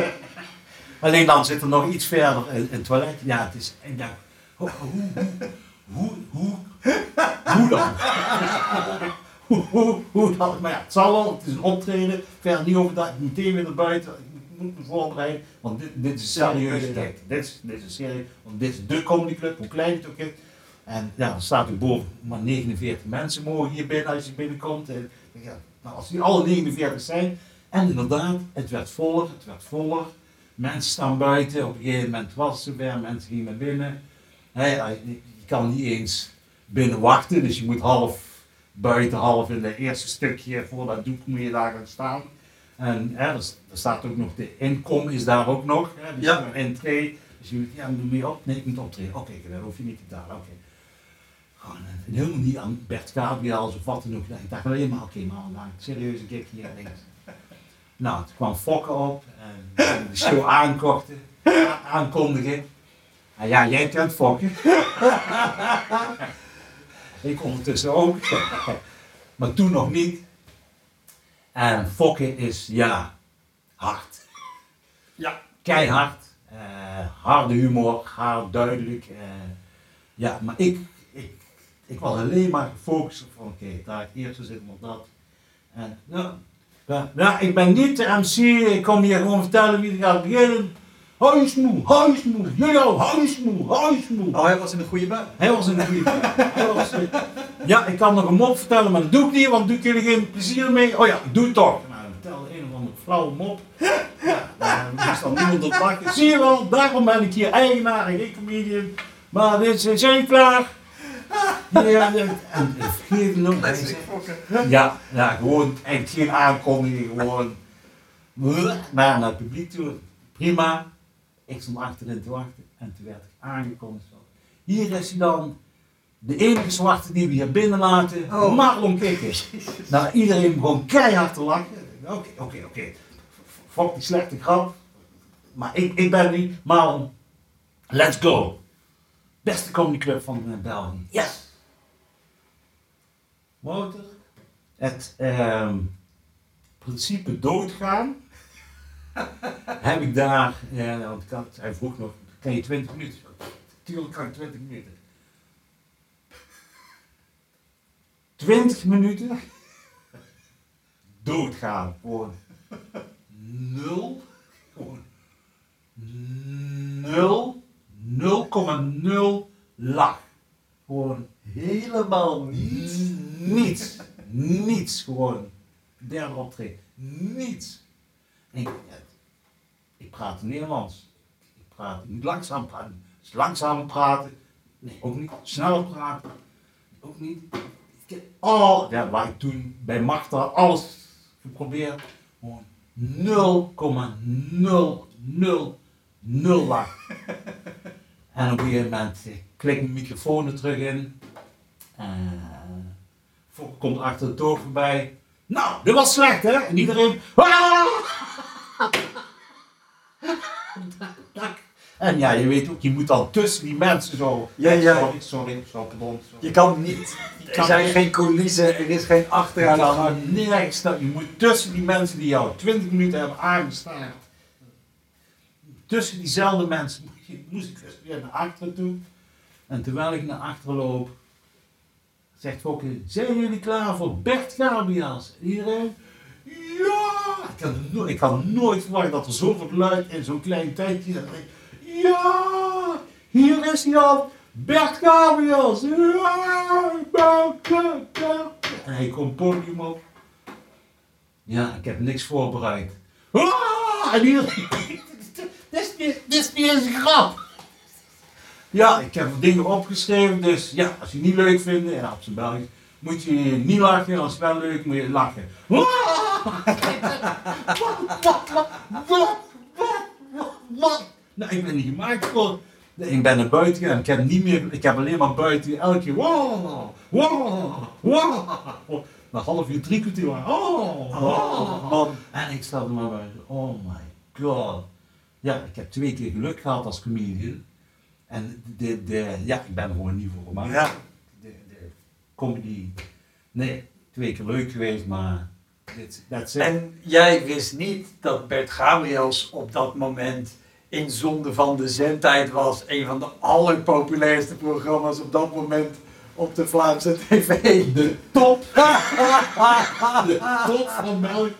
Alleen dan zit er nog iets verder een, een toilet. Ja, het is. Dacht, hoe, hoe, hoe, hoe, hoe dan? hoe, hoe, hoe dan? Maar ja, het zal wel, het is een optreden. Verder niet over dat, meteen weer naar buiten. Ik moet me voorbereiden, want dit, dit is serieus. Ja, ja. Kijk, dit is, dit is serieus, want dit is de comedyclub, hoe klein het ook is. En ja, er staat ook boven, maar 49 mensen mogen hier binnen als je binnenkomt. En, ja, nou, als die alle 49 zijn. En inderdaad, het werd voller, het werd voller. Mensen staan buiten, op een gegeven moment was het zover, mensen gingen naar binnen. Je, kan niet eens binnen wachten, dus je moet half buiten, half in het eerste stukje voor dat doek moet je daar gaan staan. En hè, er, er staat ook nog, de inkom is daar ook nog. Hè, dus Ja. in twee. Dus je moet, ja, doe je op? Nee, ik moet optreden. Oké, dan hoef je niet te betalen. Oké. Gewoon eh, helemaal niet aan Bert Gabriel of wat dan ook. Ik dacht alleen maar, oké, man, nou, serieus een gig hier en links. Nou, toen kwam Fokke op en de show aankochten, a- aankondigen. En ja, jij kent Fokke. ik ondertussen ook. maar toen nog niet. En Fokke is, ja, hard. Ja. Keihard. eh, harde humor, hard, duidelijk. eh, ja, maar ik, ik, was alleen maar gefocust op van, oké, daar het eerste zit maar dat. En, nou, ja, ja, ik ben niet de MC, ik kom hier gewoon vertellen wie er gaat beginnen. Huismoe, huismoe, jullie huismoe, huismoe. Oh, hij was in een goede bui. Hij was een goede was, eh, Ja, ik kan nog een mop vertellen, maar dat doe ik niet, want dan doe ik jullie geen plezier mee. Oh ja, ik doe het toch. Nou, ik vertelde een of andere flauwe mop. Ja, daar moest dan niemand op lachen. Zie je wel, daarom ben ik hier eigenaar en geen comedian. Maar dit is, zijn klaar. Ja, en, en vergeet het nog. hij zei- Ja, ja, gewoon echt geen aankondiging, gewoon naar, naar het publiek toe. Prima. Ik stond achterin te wachten en toen werd ik aangekondigd. Hier is hij dan, de enige zwarte die we hier binnenlaten, Oh. Marlon Kikker. Nou, iedereen begon keihard te lachen. Oké, oké, oké. Fok die slechte grap. Maar ik, ik ben niet, Marlon, let's go. Beste comedyclub van eh, België. Yes! Wouter, het ehm, principe doodgaan heb ik daar, ja, want ik had, hij vroeg nog, kan je 20 minuten? Tuurlijk kan ik 20 minuten. 20 minuten doodgaan. Gewoon nul, gewoon nul, 0,0 lach. Gewoon Helemaal niet. niets. Niets gewoon. Derde optreden. Niets. Ik, ik praat Nederlands. Ik praat, moet langzaam praten. Dus langzamer praten. Nee, ook niet. Sneller praten. Ook niet. Ik al, ja, waar ik toen bij Magda alles geprobeerd. Gewoon 0,000 lach. En op een gegeven moment eh, klik mijn microfoon er terug in. En Fokke komt achter de toog voorbij. Nou, dit was slecht hè? En iedereen. En ja, je weet ook, je moet dan tussen die mensen zo. Ja, ja. Sorry, sorry, zo, pardon. sorry. Je kan niet. Er zijn geen coulissen, er is geen Je achteraan. kan staan. Je moet tussen die mensen die jou 20 minuten hebben aangestaard. Tussen diezelfde mensen je- moest ik dus weer naar achteren toe. En terwijl ik naar achteren loop, zegt Fokke, zijn jullie klaar voor Bert Gabriels? En iedereen, ja! Ik had, no- ik nooit verwacht dat er zoveel geluid in zo'n klein tijdje. Ja! Hier is hij al! Bert Gabriels! Ja! En hij komt podium op. Ja, ik heb niks voorbereid. Ah! En iedereen, dit is niet- dit is niet eens een grap. Ja, ik heb dingen opgeschreven, dus ja, als je het niet leuk vindt, ja, op zijn Belgisch, moet je niet lachen, als het wel leuk moet je lachen. Wat, wat, wat, wat, wat, wat, wat? Nou, ik ben niet gemaakt voor. Nee, Ik ben naar buiten gegaan, ik heb niet meer, ik heb alleen maar buiten elke keer, wow, wow, wow. Na half uur, drie kwartier, oh, Oh, oh. man. En ik stelde maar bij, oh my god. Ja, ik heb twee keer geluk gehad als comedian. En de, de, ja, ik ben er gewoon niet voor gemaakt. Ja. De, de comedy, nee, twee keer leuk geweest, maar dit. En jij wist niet dat Bert Gabriels op dat moment in Zonde van de Zendtijd was. Een van de allerpopulairste programma's op dat moment op de Vlaamse tv. de top. de top van melk.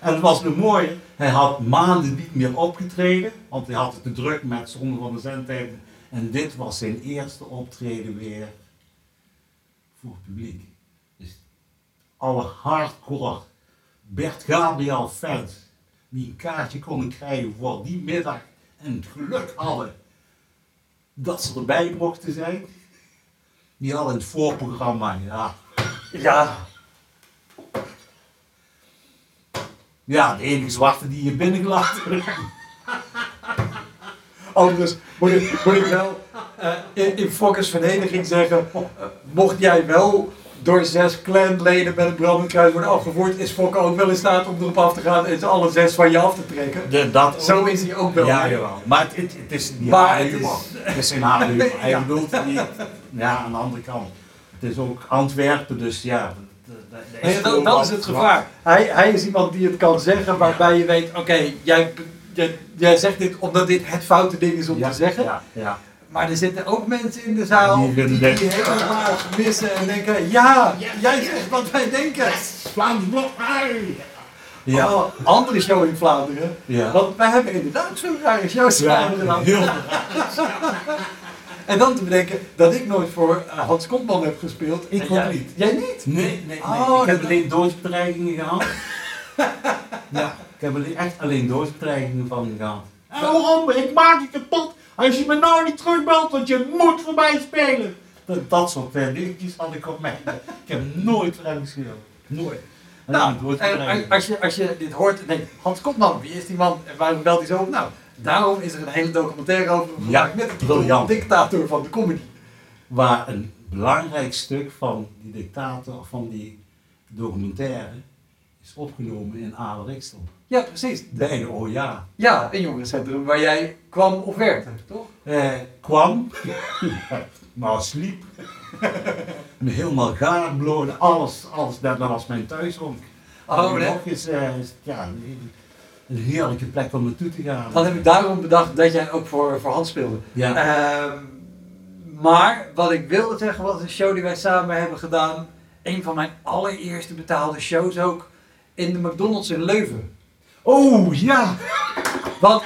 En het was nog mooi. Hij had maanden niet meer opgetreden, want hij had het te druk met Zonde van de Zendtijd. En dit was zijn eerste optreden weer voor het publiek. Dus alle hardcore Bert Gabriel fans die een kaartje konden krijgen voor die middag en het geluk hadden dat ze erbij mochten zijn. Die hadden het voorprogramma, ja. Ja, Ja, de enige zwarte die je binnengelaten. Anders moet ik, moet ik wel eh, in, in Fokkers verdediging zeggen, eh, mocht jij wel door zes clanleden met een brandend kruis worden afgevoerd, is Fokker ook wel in staat om erop af te gaan en ze alle zes van je af te trekken. De, dat Zo is hij ook wel. Ja, jawel. Maar het, het, het is niet Maar het is- Het is geen haar humor. Hij bedoelt het niet. Ja, aan de andere kant. Het is ook Antwerpen, dus ja. Dat- Nee, is het gevaar. Hij, hij is iemand die het kan zeggen waarbij je weet, oké, jij, jij, jij zegt dit omdat dit het foute ding is om Ja, te zeggen. Ja, ja. Maar er zitten ook mensen in de zaal Die die, die, helemaal missen en denken, ja, jij zegt wat wij denken. Vlaams blok! Ja. Oh, andere show in Vlaanderen. Ja. Want wij hebben inderdaad zo'n rare shows in Vlaanderen heel En dan te bedenken dat ik nooit voor eh, Hans Kontman heb gespeeld. Ik ook niet. Jij niet? Nee, nee, nee. Oh, ik heb dat- alleen doodsbedreigingen gehad. ja, ik heb alleen, echt alleen doodsbedreigingen van gehad. En waarom? Ik maak je kapot als je me nou niet terugbelt, want je moet voor mij spelen. Dat, dat soort dingetjes had ik op mij. Ik heb nooit voor hem gespeeld. Nooit. Nou, en, als, je, als je dit hoort en denkt, Hans Kontman, wie is die man en waarom belt hij zo op? Nou, daarom is er een hele documentaire over Ja, met de briljant. dictator van de comedy. Waar een belangrijk stuk van die dictator, van die documentaire, is opgenomen in Adelriksel. Ja, precies. De OJA. Ja, een jongerencentrum waar jij kwam of werkte, toch? Eh, kwam, maar sliep. Helemaal gaar alles, alles. Dat, was mijn thuishonk. Oh, nee. nog eens, eh, ja, een, heerlijke plek om naartoe te gaan. Dan heb ik daarom bedacht dat jij ook voor, voor Hans speelde. Ja. Ehm, maar wat ik wilde zeggen was een show die wij samen hebben gedaan. Een van mijn allereerste betaalde shows ook. In de McDonald's in Leuven. Oh ja! Want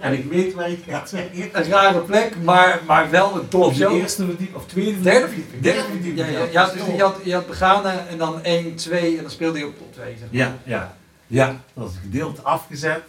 En ik weet waar je het gaat zeggen. een rare plek, maar, maar wel een top Op de eerste verdieping, of tweede Derde verdieping. Derde verdieping. Ja, ja, ja, dus je had, je had beganen en dan 1, 2 en dan speelde je op top 2. Zeg maar. Ja, ja. Ja, dat was een gedeelte afgezet.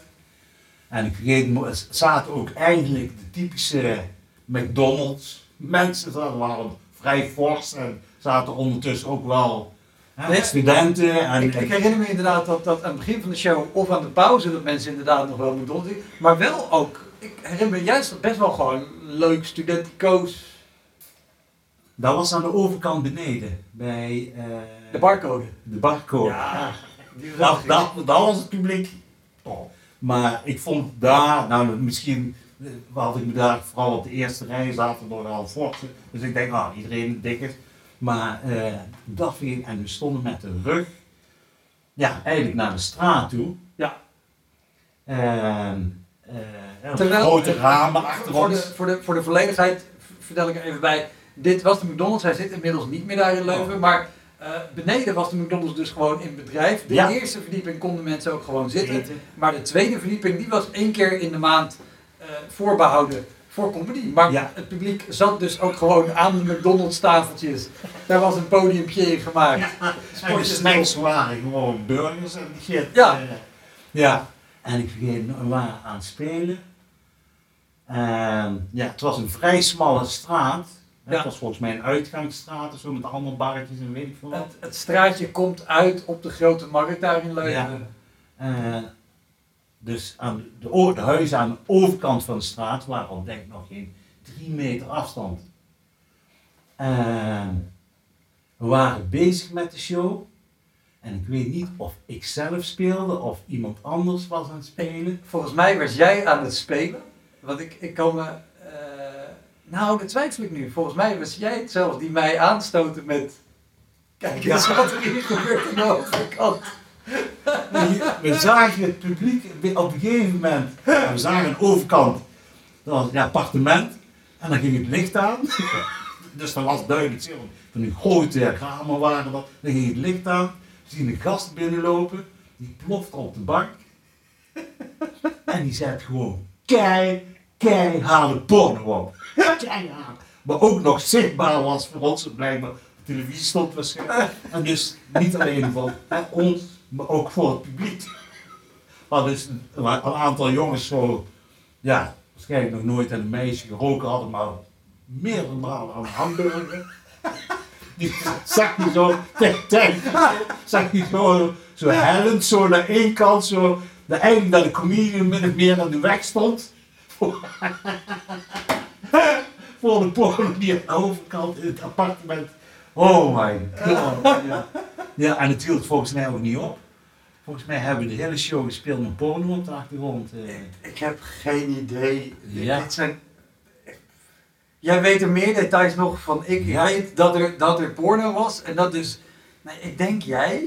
En ik vergeet, er zaten ook eigenlijk de typische McDonald's mensen. Dat waren vrij fors en zaten ondertussen ook wel hè, studenten. En, Ik, ik herinner me inderdaad dat, dat aan het begin van de show of aan de pauze dat mensen inderdaad nog wel McDonald's. Maar wel ook, ik herinner me juist dat best wel gewoon leuk studentico's. dat was aan de overkant beneden, bij eh, De barcode. de barcode. Ja, Dat, ook- dat, dat was het publiek. Oh. Maar ik vond daar, nou misschien eh, had ik me daar vooral op de eerste rij zaten nogal forsen. Dus ik denk, nou iedereen dik is. Maar eh, dat ging en we stonden met de rug, ja eigenlijk naar de straat toe. Ja. En, eh, ja, Terwijl- grote ramen achter voor, de, ons. voor, de, voor de volledigheid vertel ik er even bij. Dit was de McDonald's, hij zit inmiddels niet meer daar in Leuven. Maar eh, beneden was de McDonald's dus gewoon in bedrijf. De Ja. eerste verdieping konden mensen ook gewoon zitten. Eten. Maar de tweede verdieping die was één keer in de maand eh, voorbehouden voor comedy. Maar Ja. het publiek zat dus ook gewoon aan de McDonald's tafeltjes. Daar was een podiumpje in gemaakt. En de Sportjes snacks waren gewoon burgers en shit. Ja. Eh, ja. En ik vergeet, we waren aan het spelen. En ja, het was een vrij smalle straat. Ja. Het was volgens mij een uitgangsstraat of zo met allemaal barretjes en weet ik veel wat. Het, het straatje komt uit op de grote markt daar in Leuven. Ja. Eh, dus aan de, de huizen aan de overkant van de straat waren al denk ik nog geen drie meter afstand. En we waren bezig met de show. En ik weet niet of ik zelf speelde of iemand anders was aan het spelen. Volgens mij was jij aan het spelen. Want ik, ik kan me. Nou, dat twijfel ik nu. Volgens mij was jij het zelfs die mij aanstoten met. Kijk eens Ja. wat er hier gebeurt aan de overkant. We- zagen het publiek op een gegeven moment. We zagen een overkant. Dat was een appartement. En dan ging het licht aan. Dus dat was duidelijk. Van die grote ramen waren dat. Dan ging het licht aan. We zien een gast binnenlopen. Die ploft op de bank. En die zet gewoon kei, keiharde porno op. Keihard. Maar ook nog zichtbaar was voor ons. Blijkbaar op televisie stond waarschijnlijk. En dus niet alleen voor ons, maar ook voor het publiek. Maar dus een, aantal jongens zo, ja, waarschijnlijk nog nooit aan een meisje geroken hadden, maar meerdere malen aan hamburger. zag je zo, tek, tek, zag je zo, zo hellend, zo naar één kant, zo, dat eigenlijk dat de comedian min of meer aan de weg stond. Voor de podium die aan de overkant in het appartement. Oh my god. Ja. ja, en natuurlijk volgens mij ook niet op. Volgens mij hebben we de hele show gespeeld met porno op de achtergrond. eh. Ik heb geen idee. Ja. Dit zijn... Jij weet er meer details nog van ik. Ja. Weet dat er, dat er porno was. En dat dus... Nee, ik denk jij,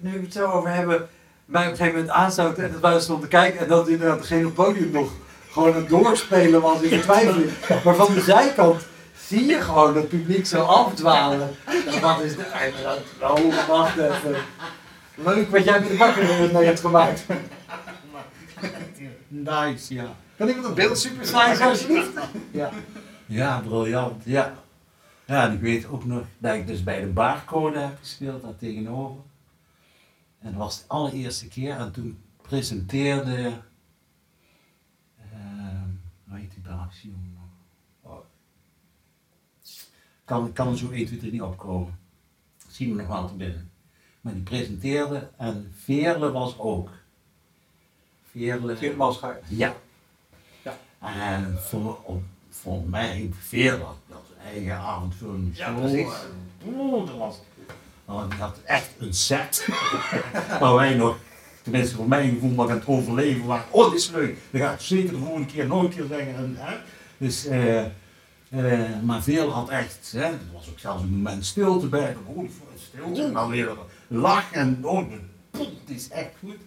nu we het zo over hebben, mij op een gegeven moment aanstoten en dat wij stonden te kijken. En dat inderdaad degene op het podium nog gewoon het doorspelen was in twijfel. Maar van de zijkant zie je gewoon het publiek zo afdwalen. En wat is de... Oh, wacht even. Leuk wat jij met de bakker mee hebt gemaakt. Nice, ja. Kan iemand een beeld super slice alsjeblieft? Ja. Ja, briljant, ja. Ja, en ik weet ook nog dat ik dus bij de barcode heb gespeeld, daar tegenover. En dat was de allereerste keer en toen presenteerde, jongen nog? Oh. Kan, kan zo 1, 2, 3 niet opkomen. Zien we nog wel te binnen. Maar die presenteerde en Veerle was ook. Veerle. Geert Masgaard. Ja. Ja. En voor, op, voor mij, veel dat, dat eigen avondvullende Ja, show. precies. En, oh, dat was, oh, die had echt een set. waar wij nog, tenminste voor mijn gevoel, nog aan het overleven waren. Oh, dit is leuk. Dat ga ik zeker de volgende keer nooit meer zeggen. En, hè? Dus, eh, eh, maar veel had echt, hè, er was ook zelfs een moment stilte bij. Oh, stilte. En dan weer een lach en oh, het is echt goed.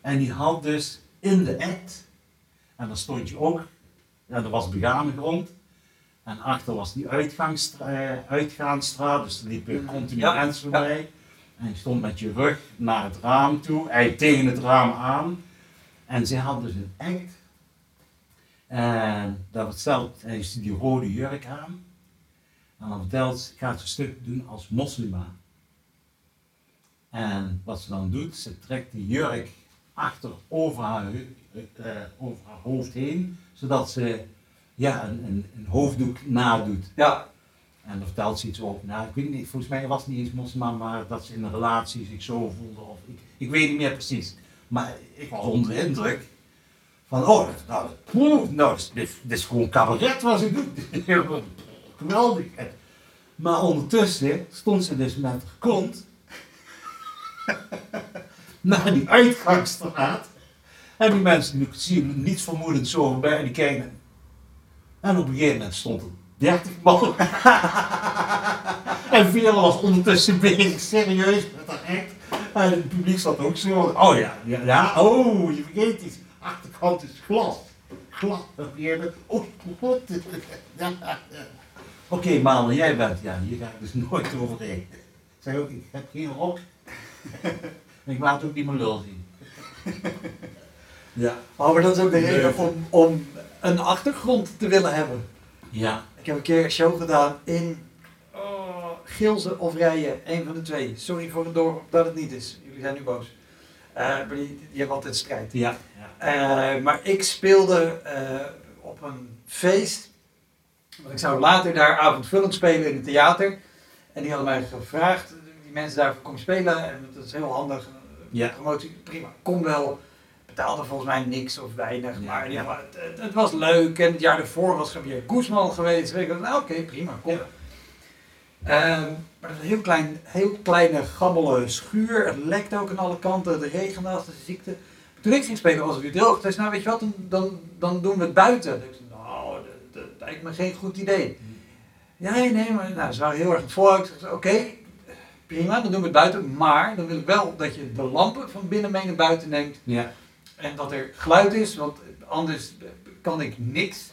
En die had dus in de act, en daar stond je ook, ja, er was begane grond. En achter was die uitgangstra eh, uitgaansstraat, dus er liepen continu mensen voorbij. En je stond met je rug naar het raam toe, eigenlijk tegen het raam aan. En ze had dus een act. En dat vertelt, hij heeft die rode jurk aan. En dan vertelt gaat ze een stuk doen als moslima. En wat ze dan doet, ze trekt die jurk achter over haar, eh, over haar hoofd heen, zodat ze ja, een, een, een hoofddoek nadoet. Ja, En dan vertelt ze iets over, nou ik weet niet, volgens mij was het niet eens moslima, maar dat ze in een relatie zich zo voelde. Of, ik, ik weet niet meer precies. Maar ik was onder de indruk van, oh, nou, poeh, nou dit, dit, is gewoon cabaret wat ze doet. Geweldig. Maar ondertussen stond ze dus met haar naar die uitgangsstraat. En die mensen die zien niets vermoedend zo voorbij en die kijken. En op een gegeven moment stond er 30 man. en Veerle was ondertussen bezig, serieus met haar act. En het publiek zat ook zo. Oh ja, ja, ja, oh, je vergeet iets. Achterkant is glas. Glas. En Veerle, oh, wat? Ja, ja. Oké, maar jij bent, ja, hier ga ik dus nooit overheen. Ik zei ook, ik heb geen rok. En ik laat ook niet mijn lul zien. Ja. oh, maar dat is ook de reden om, om een achtergrond te willen hebben. Ja. Ik heb een keer een show gedaan in oh, Gilze of Rijen, een van de twee. Sorry voor het dorp dat het niet is. Jullie zijn nu boos. Eh, maar die, die hebben altijd strijd. Ja. ja. Eh, maar ik speelde eh, op een feest. Want ik zou later daar avondvullend spelen in het theater. En die hadden mij gevraagd, die mensen daarvoor kom spelen. En dat is heel handig. Ja. Promotie, prima. Kom wel. Betaalde volgens mij niks of weinig. Ja, maar ja. het, het, het was leuk. En het jaar daarvoor was Javier Koesman geweest. Weet ik. Nou oké, prima. Kom. Ja. Ehm, maar dat is een heel, klein, heel kleine, gammele schuur. Het lekt ook aan alle kanten. De regen als de ziekte. Toen ik ging spelen was het weer droog. Toen zei nou weet je wat, dan, dan, dan doen we het buiten. Ik zei, nou, dat, dat lijkt me geen goed idee. Ja, nee, nee, maar nou, ze waren heel erg voor. Ik zei, oké, prima, dan doen we het buiten. Maar dan wil ik wel dat je de lampen van binnen mee naar buiten neemt. Ja. En dat er geluid is, want anders kan ik niks.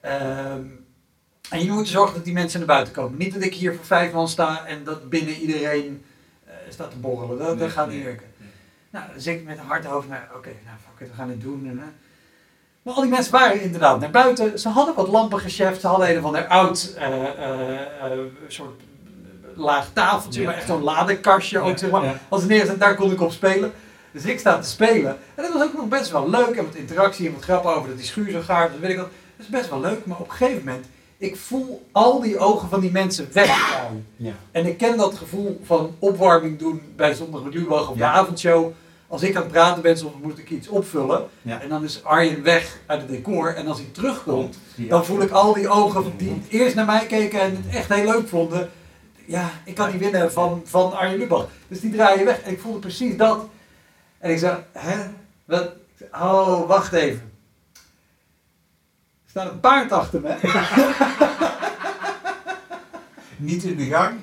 Ehm, en je moet zorgen dat die mensen naar buiten komen. Niet dat ik hier voor vijf man sta en dat binnen iedereen eh, staat te borrelen. Dat, gaat nee. niet werken. Nou, dan zit ik met een hard hoofd naar, oké, nou fuck it, we gaan het doen. En. Maar al die mensen waren inderdaad naar buiten. Ze hadden wat lampen gecheft. Ze hadden een of ander oud eh, eh, soort laag tafeltje, Ja. maar echt zo'n ladekastje ook, zeg maar. Ja. Als het neerzet, daar kon ik op spelen. Dus ik sta te spelen. En dat was ook nog best wel leuk. En wat interactie en wat grappen over dat die schuur zo gaar was, weet ik wat. Dat is best wel leuk. Maar op een gegeven moment ik voel al die ogen van die mensen weggaan. Ja. En ik ken dat gevoel van opwarming doen bij Zondag met Lubach Ja. de avondshow. Als ik aan het praten ben, soms moet ik iets opvullen. Ja. En dan is Arjen weg uit het decor. En als hij terugkomt, dan voel ik al die ogen die eerst naar mij keken en het echt heel leuk vonden. Ja, ik kan niet winnen van, van Arjen Lubach. Dus die draaien weg. En ik voelde precies dat. En ik zei, hè? Wat? Oh, wacht even. Er staat een paard achter me. Niet in de gang.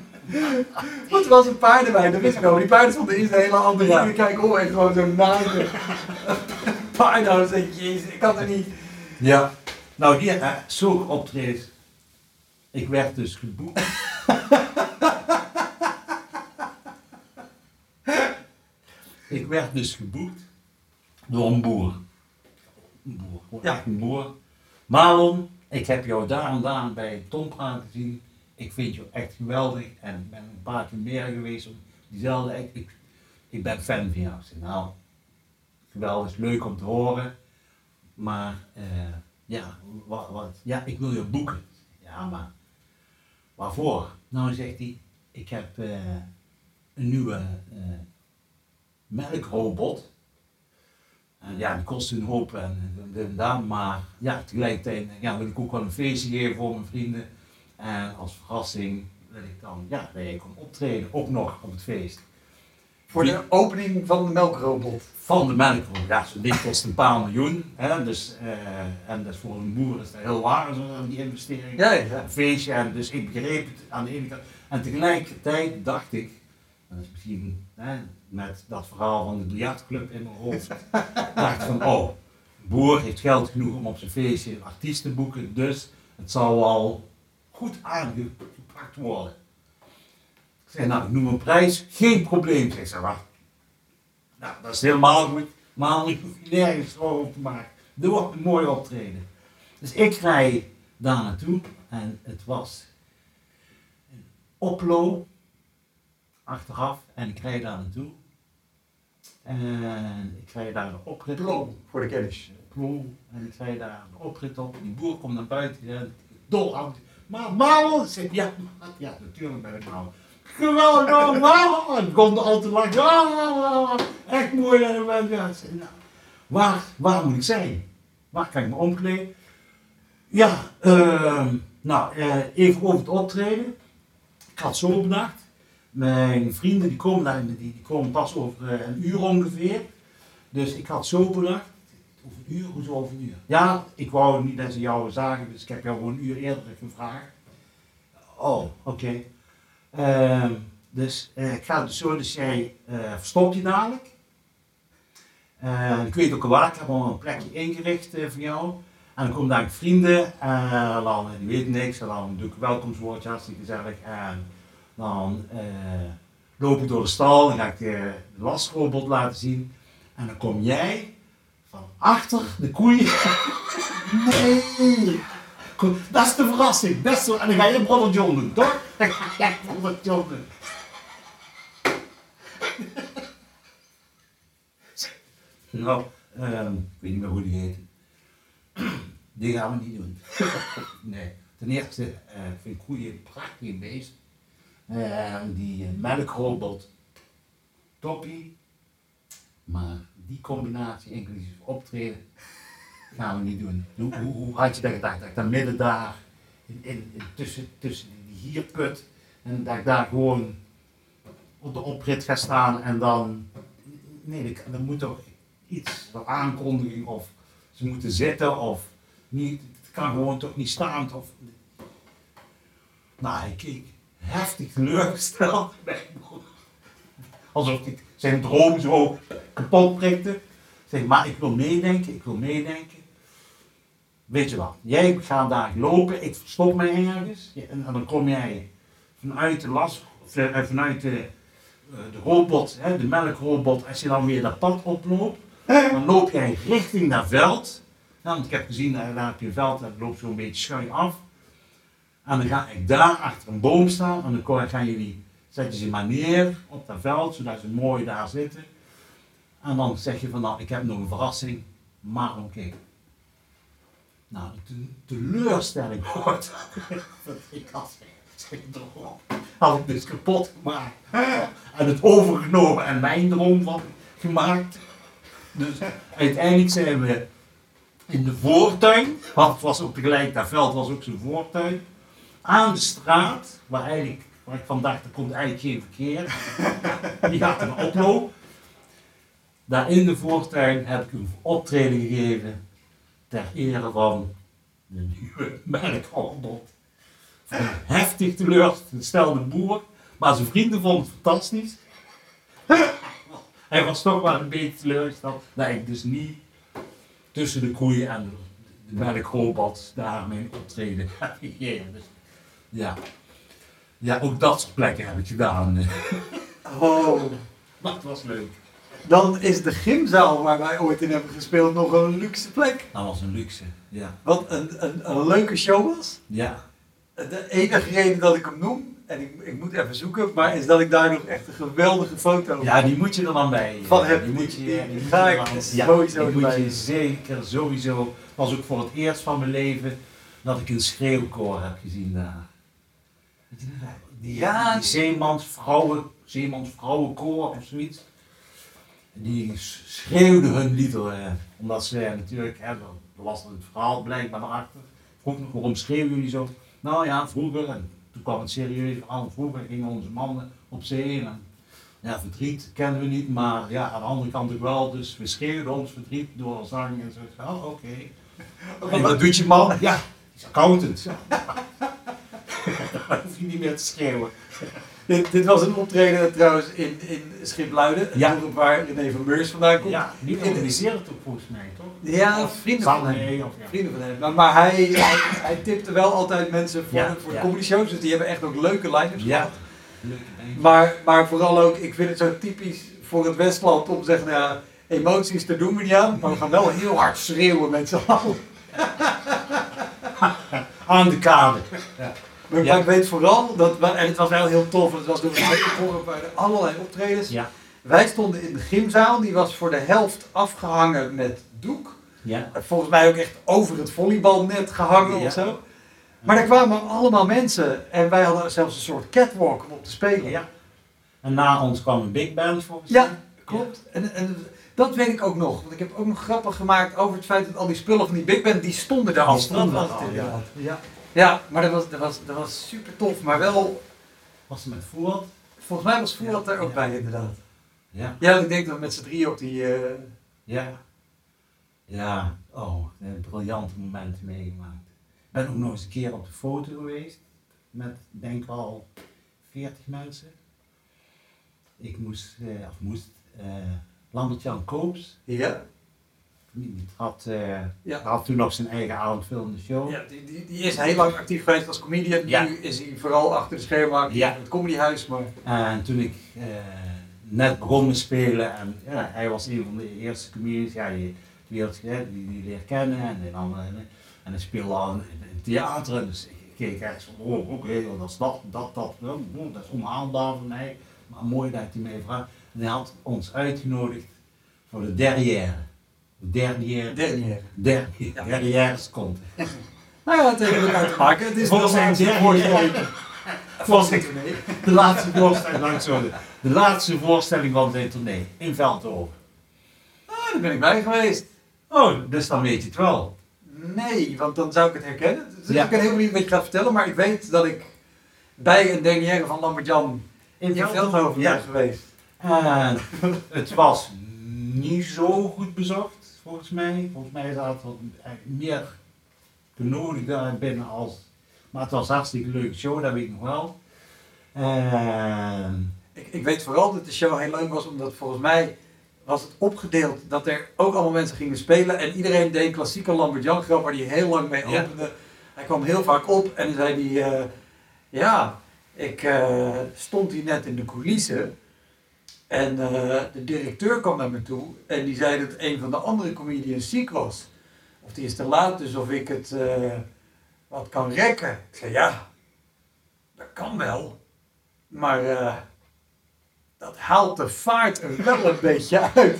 Want er was een paard erbij, dat wist ik al. Die paarden stonden eerst een hele andere Ja. En kijk om en gewoon zo'n naaide paard. Dan zeg ik, jezus, ik kan er niet. Ja. Nou, hier, hè, zulke optredens. Ik werd dus geboekt. ik werd dus geboekt door een boer. Een boer, Ja. een boer. Marlon, ik heb jou daar en daar bij Tom Praat gezien. Ik vind jou echt geweldig en ik ben een paar keer meer geweest diezelfde. Ik, ik, ik ben fan van jou. Nou, geweldig, leuk om te horen. Maar eh, ja, wat, wat, ja, ik wil je boeken. Ja, maar waarvoor? Nou zegt hij, ik heb eh, een nieuwe eh, melkrobot. En ja, die kost een hoop en en dat, maar ja, tegelijkertijd ja, wil ik ook wel een feestje geven voor mijn vrienden. En als verrassing wil ik dan, ja, dat jij kon optreden, ook nog op het feest. Voor de opening van de melkrobot. Van de melkrobot. Ja, zo'n ding kost een paar miljoen. Hè, dus, eh, en dat is voor een boer is dat heel waar, die investering. Ja, ja. Een feestje. En dus ik begreep het aan de ene kant. En tegelijkertijd dacht ik, is misschien met dat verhaal van de biljartclub in mijn hoofd, dacht van, oh, boer heeft geld genoeg om op zijn feestje een artiest te boeken, dus het zal wel goed aangepakt worden. Ik zei, nou, ik noem een prijs, geen probleem, zei ze. Maar, nou, dat is helemaal goed, maar ik hoef je nergens over te maken. Er wordt een mooi optreden. Dus ik rij daar naartoe en het was een oplo achteraf en ik rijd daar naartoe. En ik rijd daar de oprit op. Plom voor de kennis. Plom. En ik rijd daar de oprit op. Die boer komt naar buiten en dol aan. Maar zeg ja, ja, natuurlijk ben ik Marlon. Geweldig, ik kon er al te lang. Echt mooi. En ja, nou, waar, waar moet ik zijn? Waar kan ik me omkleden? Ja, ehm, nou, eh, even over het optreden. Ik had zo bedacht. Mijn vrienden die komen, daar, die, die komen pas over eh, een uur ongeveer. Dus ik had zo bedacht. Over een uur? Hoezo over een uur? Ja, ik wou niet dat ze jou zagen, dus ik heb jou gewoon een uur eerder gevraagd. Oh, oké. Ehm, dus eh, ik ga dus zo, dus jij eh verstopt je dadelijk. Ik weet ook al waar, ik heb al een plekje ingericht voor jou. En dan komen daar vrienden, en dan, die weten niks, en dan doe ik een welkomstwoordje, hartstikke gezellig. En dan eh, loop ik door de stal, dan ga ik de, de lasrobot laten zien. En dan kom jij van achter de koeien. nee! Dat is de verrassing, best wel. En dan ga je Brother John doen, toch? Dan ga jij Brother John doen. Nou, ehm, ik weet niet meer hoe die heet. Die gaan we niet doen. nee. Ten eerste eh, vind ik koeien een prachtig beest. Eh, die eh, melkrobot, toppie. Maar die combinatie, inclusief optreden, gaan we niet doen. Hoe, hoe, hoe had je dat gedacht? Dat ik daar midden daar, in, in, tussen, tussen die hierput, en dat ik daar gewoon op de oprit ga staan en dan, nee, dan moet toch iets, een aankondiging of ze moeten zitten of niet, het kan gewoon toch niet staan of, nou, hij keek heftig teleurgesteld. Alsof ik zijn droom zo kapot prikte. Ik Zeg, maar ik wil meedenken, ik wil meedenken. Weet je wat, jij gaat daar lopen, ik verstop me ergens. En, en dan kom jij vanuit de las, eh, vanuit de, eh, de robot, hè, de melkrobot, als je dan weer dat pad oploopt, dan loop jij richting dat veld. Nou, want ik heb gezien, daar heb je een veld, dat loopt zo'n beetje schuin af. En dan ga ik daar achter een boom staan en dan gaan jullie, zet je ze maar neer op dat veld, zodat ze mooi daar zitten. En dan zeg je van nou, ik heb nog een verrassing, maar oké. Nou, de teleurstelling dat ik had, ik dus kapot gemaakt. En het overgenomen en mijn droom van gemaakt. Dus uiteindelijk zijn we in de voortuin, want het was ook tegelijk, dat veld was ook zijn voortuin, aan de straat, waar eigenlijk, waar ik van dacht, er komt eigenlijk geen verkeer. Die gaat een oploop. Daar in de voortuin heb ik een optreden gegeven ter ere van de nieuwe melkhandel. Van heftig teleurgestelde boer, maar zijn vrienden vonden het fantastisch. Hij was toch wel een beetje teleurgesteld dat ik dus niet tussen de koeien en de melkrobot daar mijn optreden heb gegeven. Dus, ja. ja, ook dat soort plekken heb ik gedaan. Oh. Dat was leuk. Dan is de gymzaal waar wij ooit in hebben gespeeld nog een luxe plek. Dat was een luxe, ja. Wat een, een, een leuke show was. Ja, De enige reden dat ik hem noem, en ik, ik moet even zoeken, maar is dat ik daar nog echt een geweldige foto ja die moet je er dan bij. Van heb- die moet je, die- ga ik dan- sowieso die moet je zeker, sowieso. Het was ook voor het eerst van mijn leven dat ik een schreeuwkoor heb gezien daar. Weet je dat? Die, Ja. die zeemansvrouwen, zeemansvrouwenkoor of zoiets. Die schreeuwden hun liederen, omdat ze natuurlijk, hè, dat was het verhaal blijkbaar erachter. Vroeg nog, waarom schreeuwen jullie zo? Nou ja, vroeger, en toen kwam het serieus aan, vroeger gingen onze mannen op zee en ja, verdriet kennen we niet, maar ja, aan de andere kant ook wel, dus we schreeuwden ons verdriet door zang en zo. Oh, oké. En wat doet je man? Ja, accountant. Dan hoef je niet meer te schreeuwen. Dit, dit was een optreden trouwens in, in Schipluiden, Ja. waar René van Beurs vandaan komt. Ja, die organiseert het ook volgens mij, toch? Ja, vrienden van hem. ja. Vrienden van hem. Maar, maar hij, hij, hij tipte wel altijd mensen voor, Ja, voor de ja. comedy shows, dus die hebben echt ook leuke line-ups Ja. gehad. Maar, maar vooral ook, ik vind het zo typisch voor het Westland om te zeggen, nou ja, emoties, daar doen we niet aan, maar we gaan wel heel hard schreeuwen met z'n allen. Aan de kade. Maar Ja. ik weet vooral, dat, en het was wel heel tof, want het was door er allerlei optredens. Ja. Wij stonden in de gymzaal, die was voor de helft afgehangen met doek. Ja. Volgens mij ook echt over het volleybalnet gehangen Ja. of zo. Maar er kwamen allemaal mensen en wij hadden zelfs een soort catwalk om op te spelen. ja. En na ons kwam een big band volgens Ja, mij. klopt. En, en dat weet ik ook nog. Want ik heb ook nog grappen gemaakt over het feit dat al die spullen van die big band, die stonden daar Die stonden al, ja. Ja. Maar dat was, dat, was, dat was super tof. Maar wel, Was het met Voort? volgens mij was Voerat er ook Ja. bij inderdaad. Ja. Ja, ik denk dat we met z'n drieën op die... eh, Ja. Ja. Oh, we hebben briljante momenten meegemaakt. Ik ben ook nog eens een keer op de foto geweest. Met, denk wel, 40 mensen. Ik moest, eh, of moest, eh Lambert-Jan Koops, ja. Had, eh, Ja. had toen nog zijn eigen avondfilmende show. Ja, die, die, die is heel lang actief geweest als comedian. Ja. Nu is hij vooral achter de schermen actief Ja. in het comedyhuis. Maar En toen ik eh, net begon met spelen, en ja, hij was een van de eerste comedians, ja, die, die, die, leer kennen en, dan, en hij speelde al in, in theater. Dus ik keek echt zo, oh, oké, dat is dat, dat, dat, oh, oh, dat is onhaalbaar voor mij. Maar mooi dat hij mij vraagt. En hij had ons uitgenodigd voor de derrière. De derrière. Dernier. Derrière. Ja. Derrière komt. Nou ja, met elkaar te maken. Het is Volgens mij een derde voorstelling. Volgens Nee. de laatste voorstelling, de laatste voorstelling van zijn tournee in Veldhoven. Ah, daar ben ik bij geweest. Oh, dus dan weet je het wel. Nee, want dan zou ik het herkennen. Dus Ja. Ik weet helemaal niet wat je gaat vertellen, maar ik weet dat ik bij een dernière van Lambert-Jan in Veldhoven Ja. ben geweest. En het was niet zo goed bezocht, volgens mij. Volgens mij zaten er eigenlijk meer genodigd daar binnen als... Maar het was een hartstikke leuke show, dat weet ik nog wel. En... Ik, ik weet vooral dat de show heel leuk was, omdat volgens mij was het opgedeeld dat er ook allemaal mensen gingen spelen. En iedereen deed een klassieke Lambert-Jan grap waar hij heel lang mee Ja. opende. Hij kwam heel vaak op en zei hij, eh, ja, ik eh, stond hier net in de coulissen. En eh, de directeur kwam naar me toe en die zei dat een van de andere comedians ziek was. Of die is te laat, dus of ik het eh, wat kan rekken. Ik zei, ja, dat kan wel. Maar eh, dat haalt de vaart er wel een beetje uit.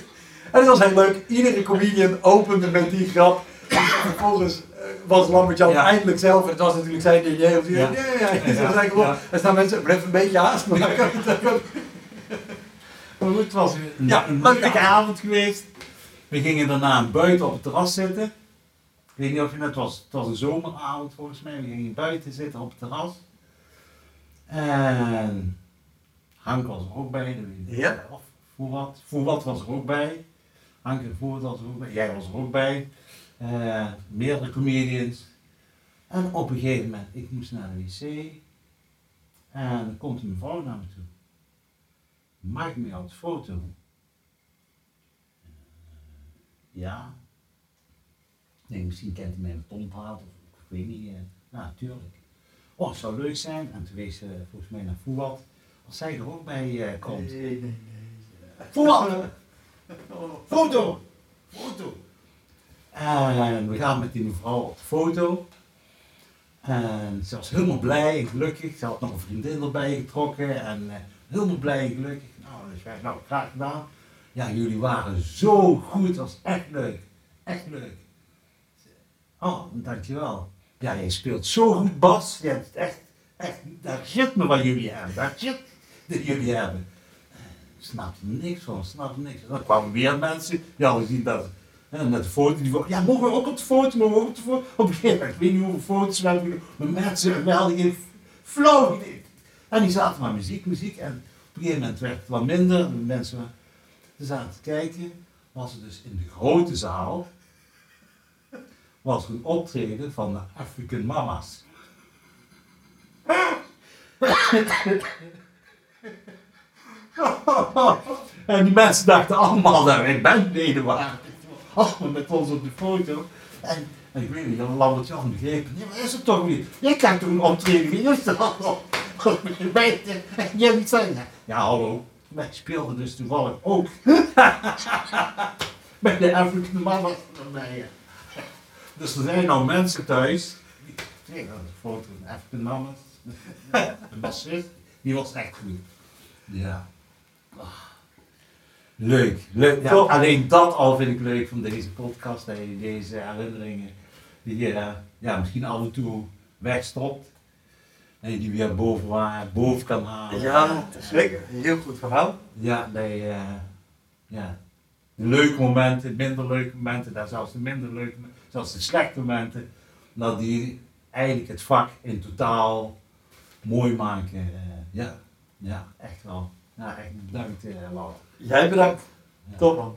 En dat was heel leuk. Iedere comedian opende met die grap. En vervolgens was Lambert-Jan Ja. eindelijk zelf. En het was natuurlijk zijn idee. Ja, ja, ja. ja. Ja. Er staan mensen, blijf een beetje haast maken. Het was een, Ja, een leuke avond geweest. We gingen daarna buiten op het terras zitten. Ik weet niet of je net was, het was een zomeravond volgens mij. We gingen buiten zitten op het terras. En Hank was er ook bij. Ja. Of voor wat. Voor wat was er ook bij. Hank en Voort was er ook bij. Jij was er ook bij. Eh, meerdere comedians. En op een gegeven moment, ik moest naar de wc. En dan komt een mevrouw naar me toe. Maak ik me uit foto? Eh, ja. Nee, misschien kent hij mij praat of ik weet niet. eh. nou, natuurlijk. Oh, het zou leuk zijn. En toen wees ze volgens mij naar Voetbal. Als zij er ook bij eh, komt. Nee, nee, nee. Voetbal! Foto! Foto! En we gaan met die mevrouw op de foto. En ze was helemaal blij en gelukkig. Ze had nog een vriendin erbij getrokken en helemaal blij en gelukkig. Wij, nou, graag gedaan. Ja, jullie waren zo goed, dat was echt leuk. Echt leuk. Oh, dankjewel. Ja, jij speelt zo goed bas. Je hebt echt, echt, daar zit me wat jullie hebben. Daar zit dat jullie hebben. Snapte er niks van, snapte niks. Dan kwamen weer mensen, ja, we zien dat. En met de foto, die ja, mogen we ook op de foto, mogen we ook op de foto? Op een gegeven moment, ik weet niet hoeveel foto's we hebben, maar mensen, we hadden geen flow. En die zaten maar muziek, muziek. En een gegeven moment werd het wat minder. De mensen zaten te kijken. Was het dus in de grote zaal. Was er een optreden van de African Mamas. En die mensen dachten allemaal dat wij bandleden waren. Allemaal met ons op de foto. En, en ik weet niet, dan Lambert Jan begrepen. Nee, maar is het toch niet? Je kan toch een optreden dat al? Bij jij niet zeggen. Ja, hallo. Wij speelden dus toevallig ook. Bij de African erbij. Dus er zijn nou mensen thuis. Dat is een foto van African Mamas. De bassist, die was echt goed. Ja. Ah. Leuk, leuk. Ja, alleen dat al vind ik leuk van deze podcast, dat je deze herinneringen, die je eh, ja, misschien af en toe wegstopt. En je die weer boven, waar, boven kan halen. Ja, zeker. Heel goed verhaal. Ja, je, eh, ja, de leuke momenten, minder leuke momenten, daar zelfs de minder leuke, zelfs de slechte momenten, dat die eigenlijk het vak in totaal mooi maken. eh, ja, ja, echt wel. Ja, echt bedankt, eh Laura. Jij bedankt. Ja. Top man.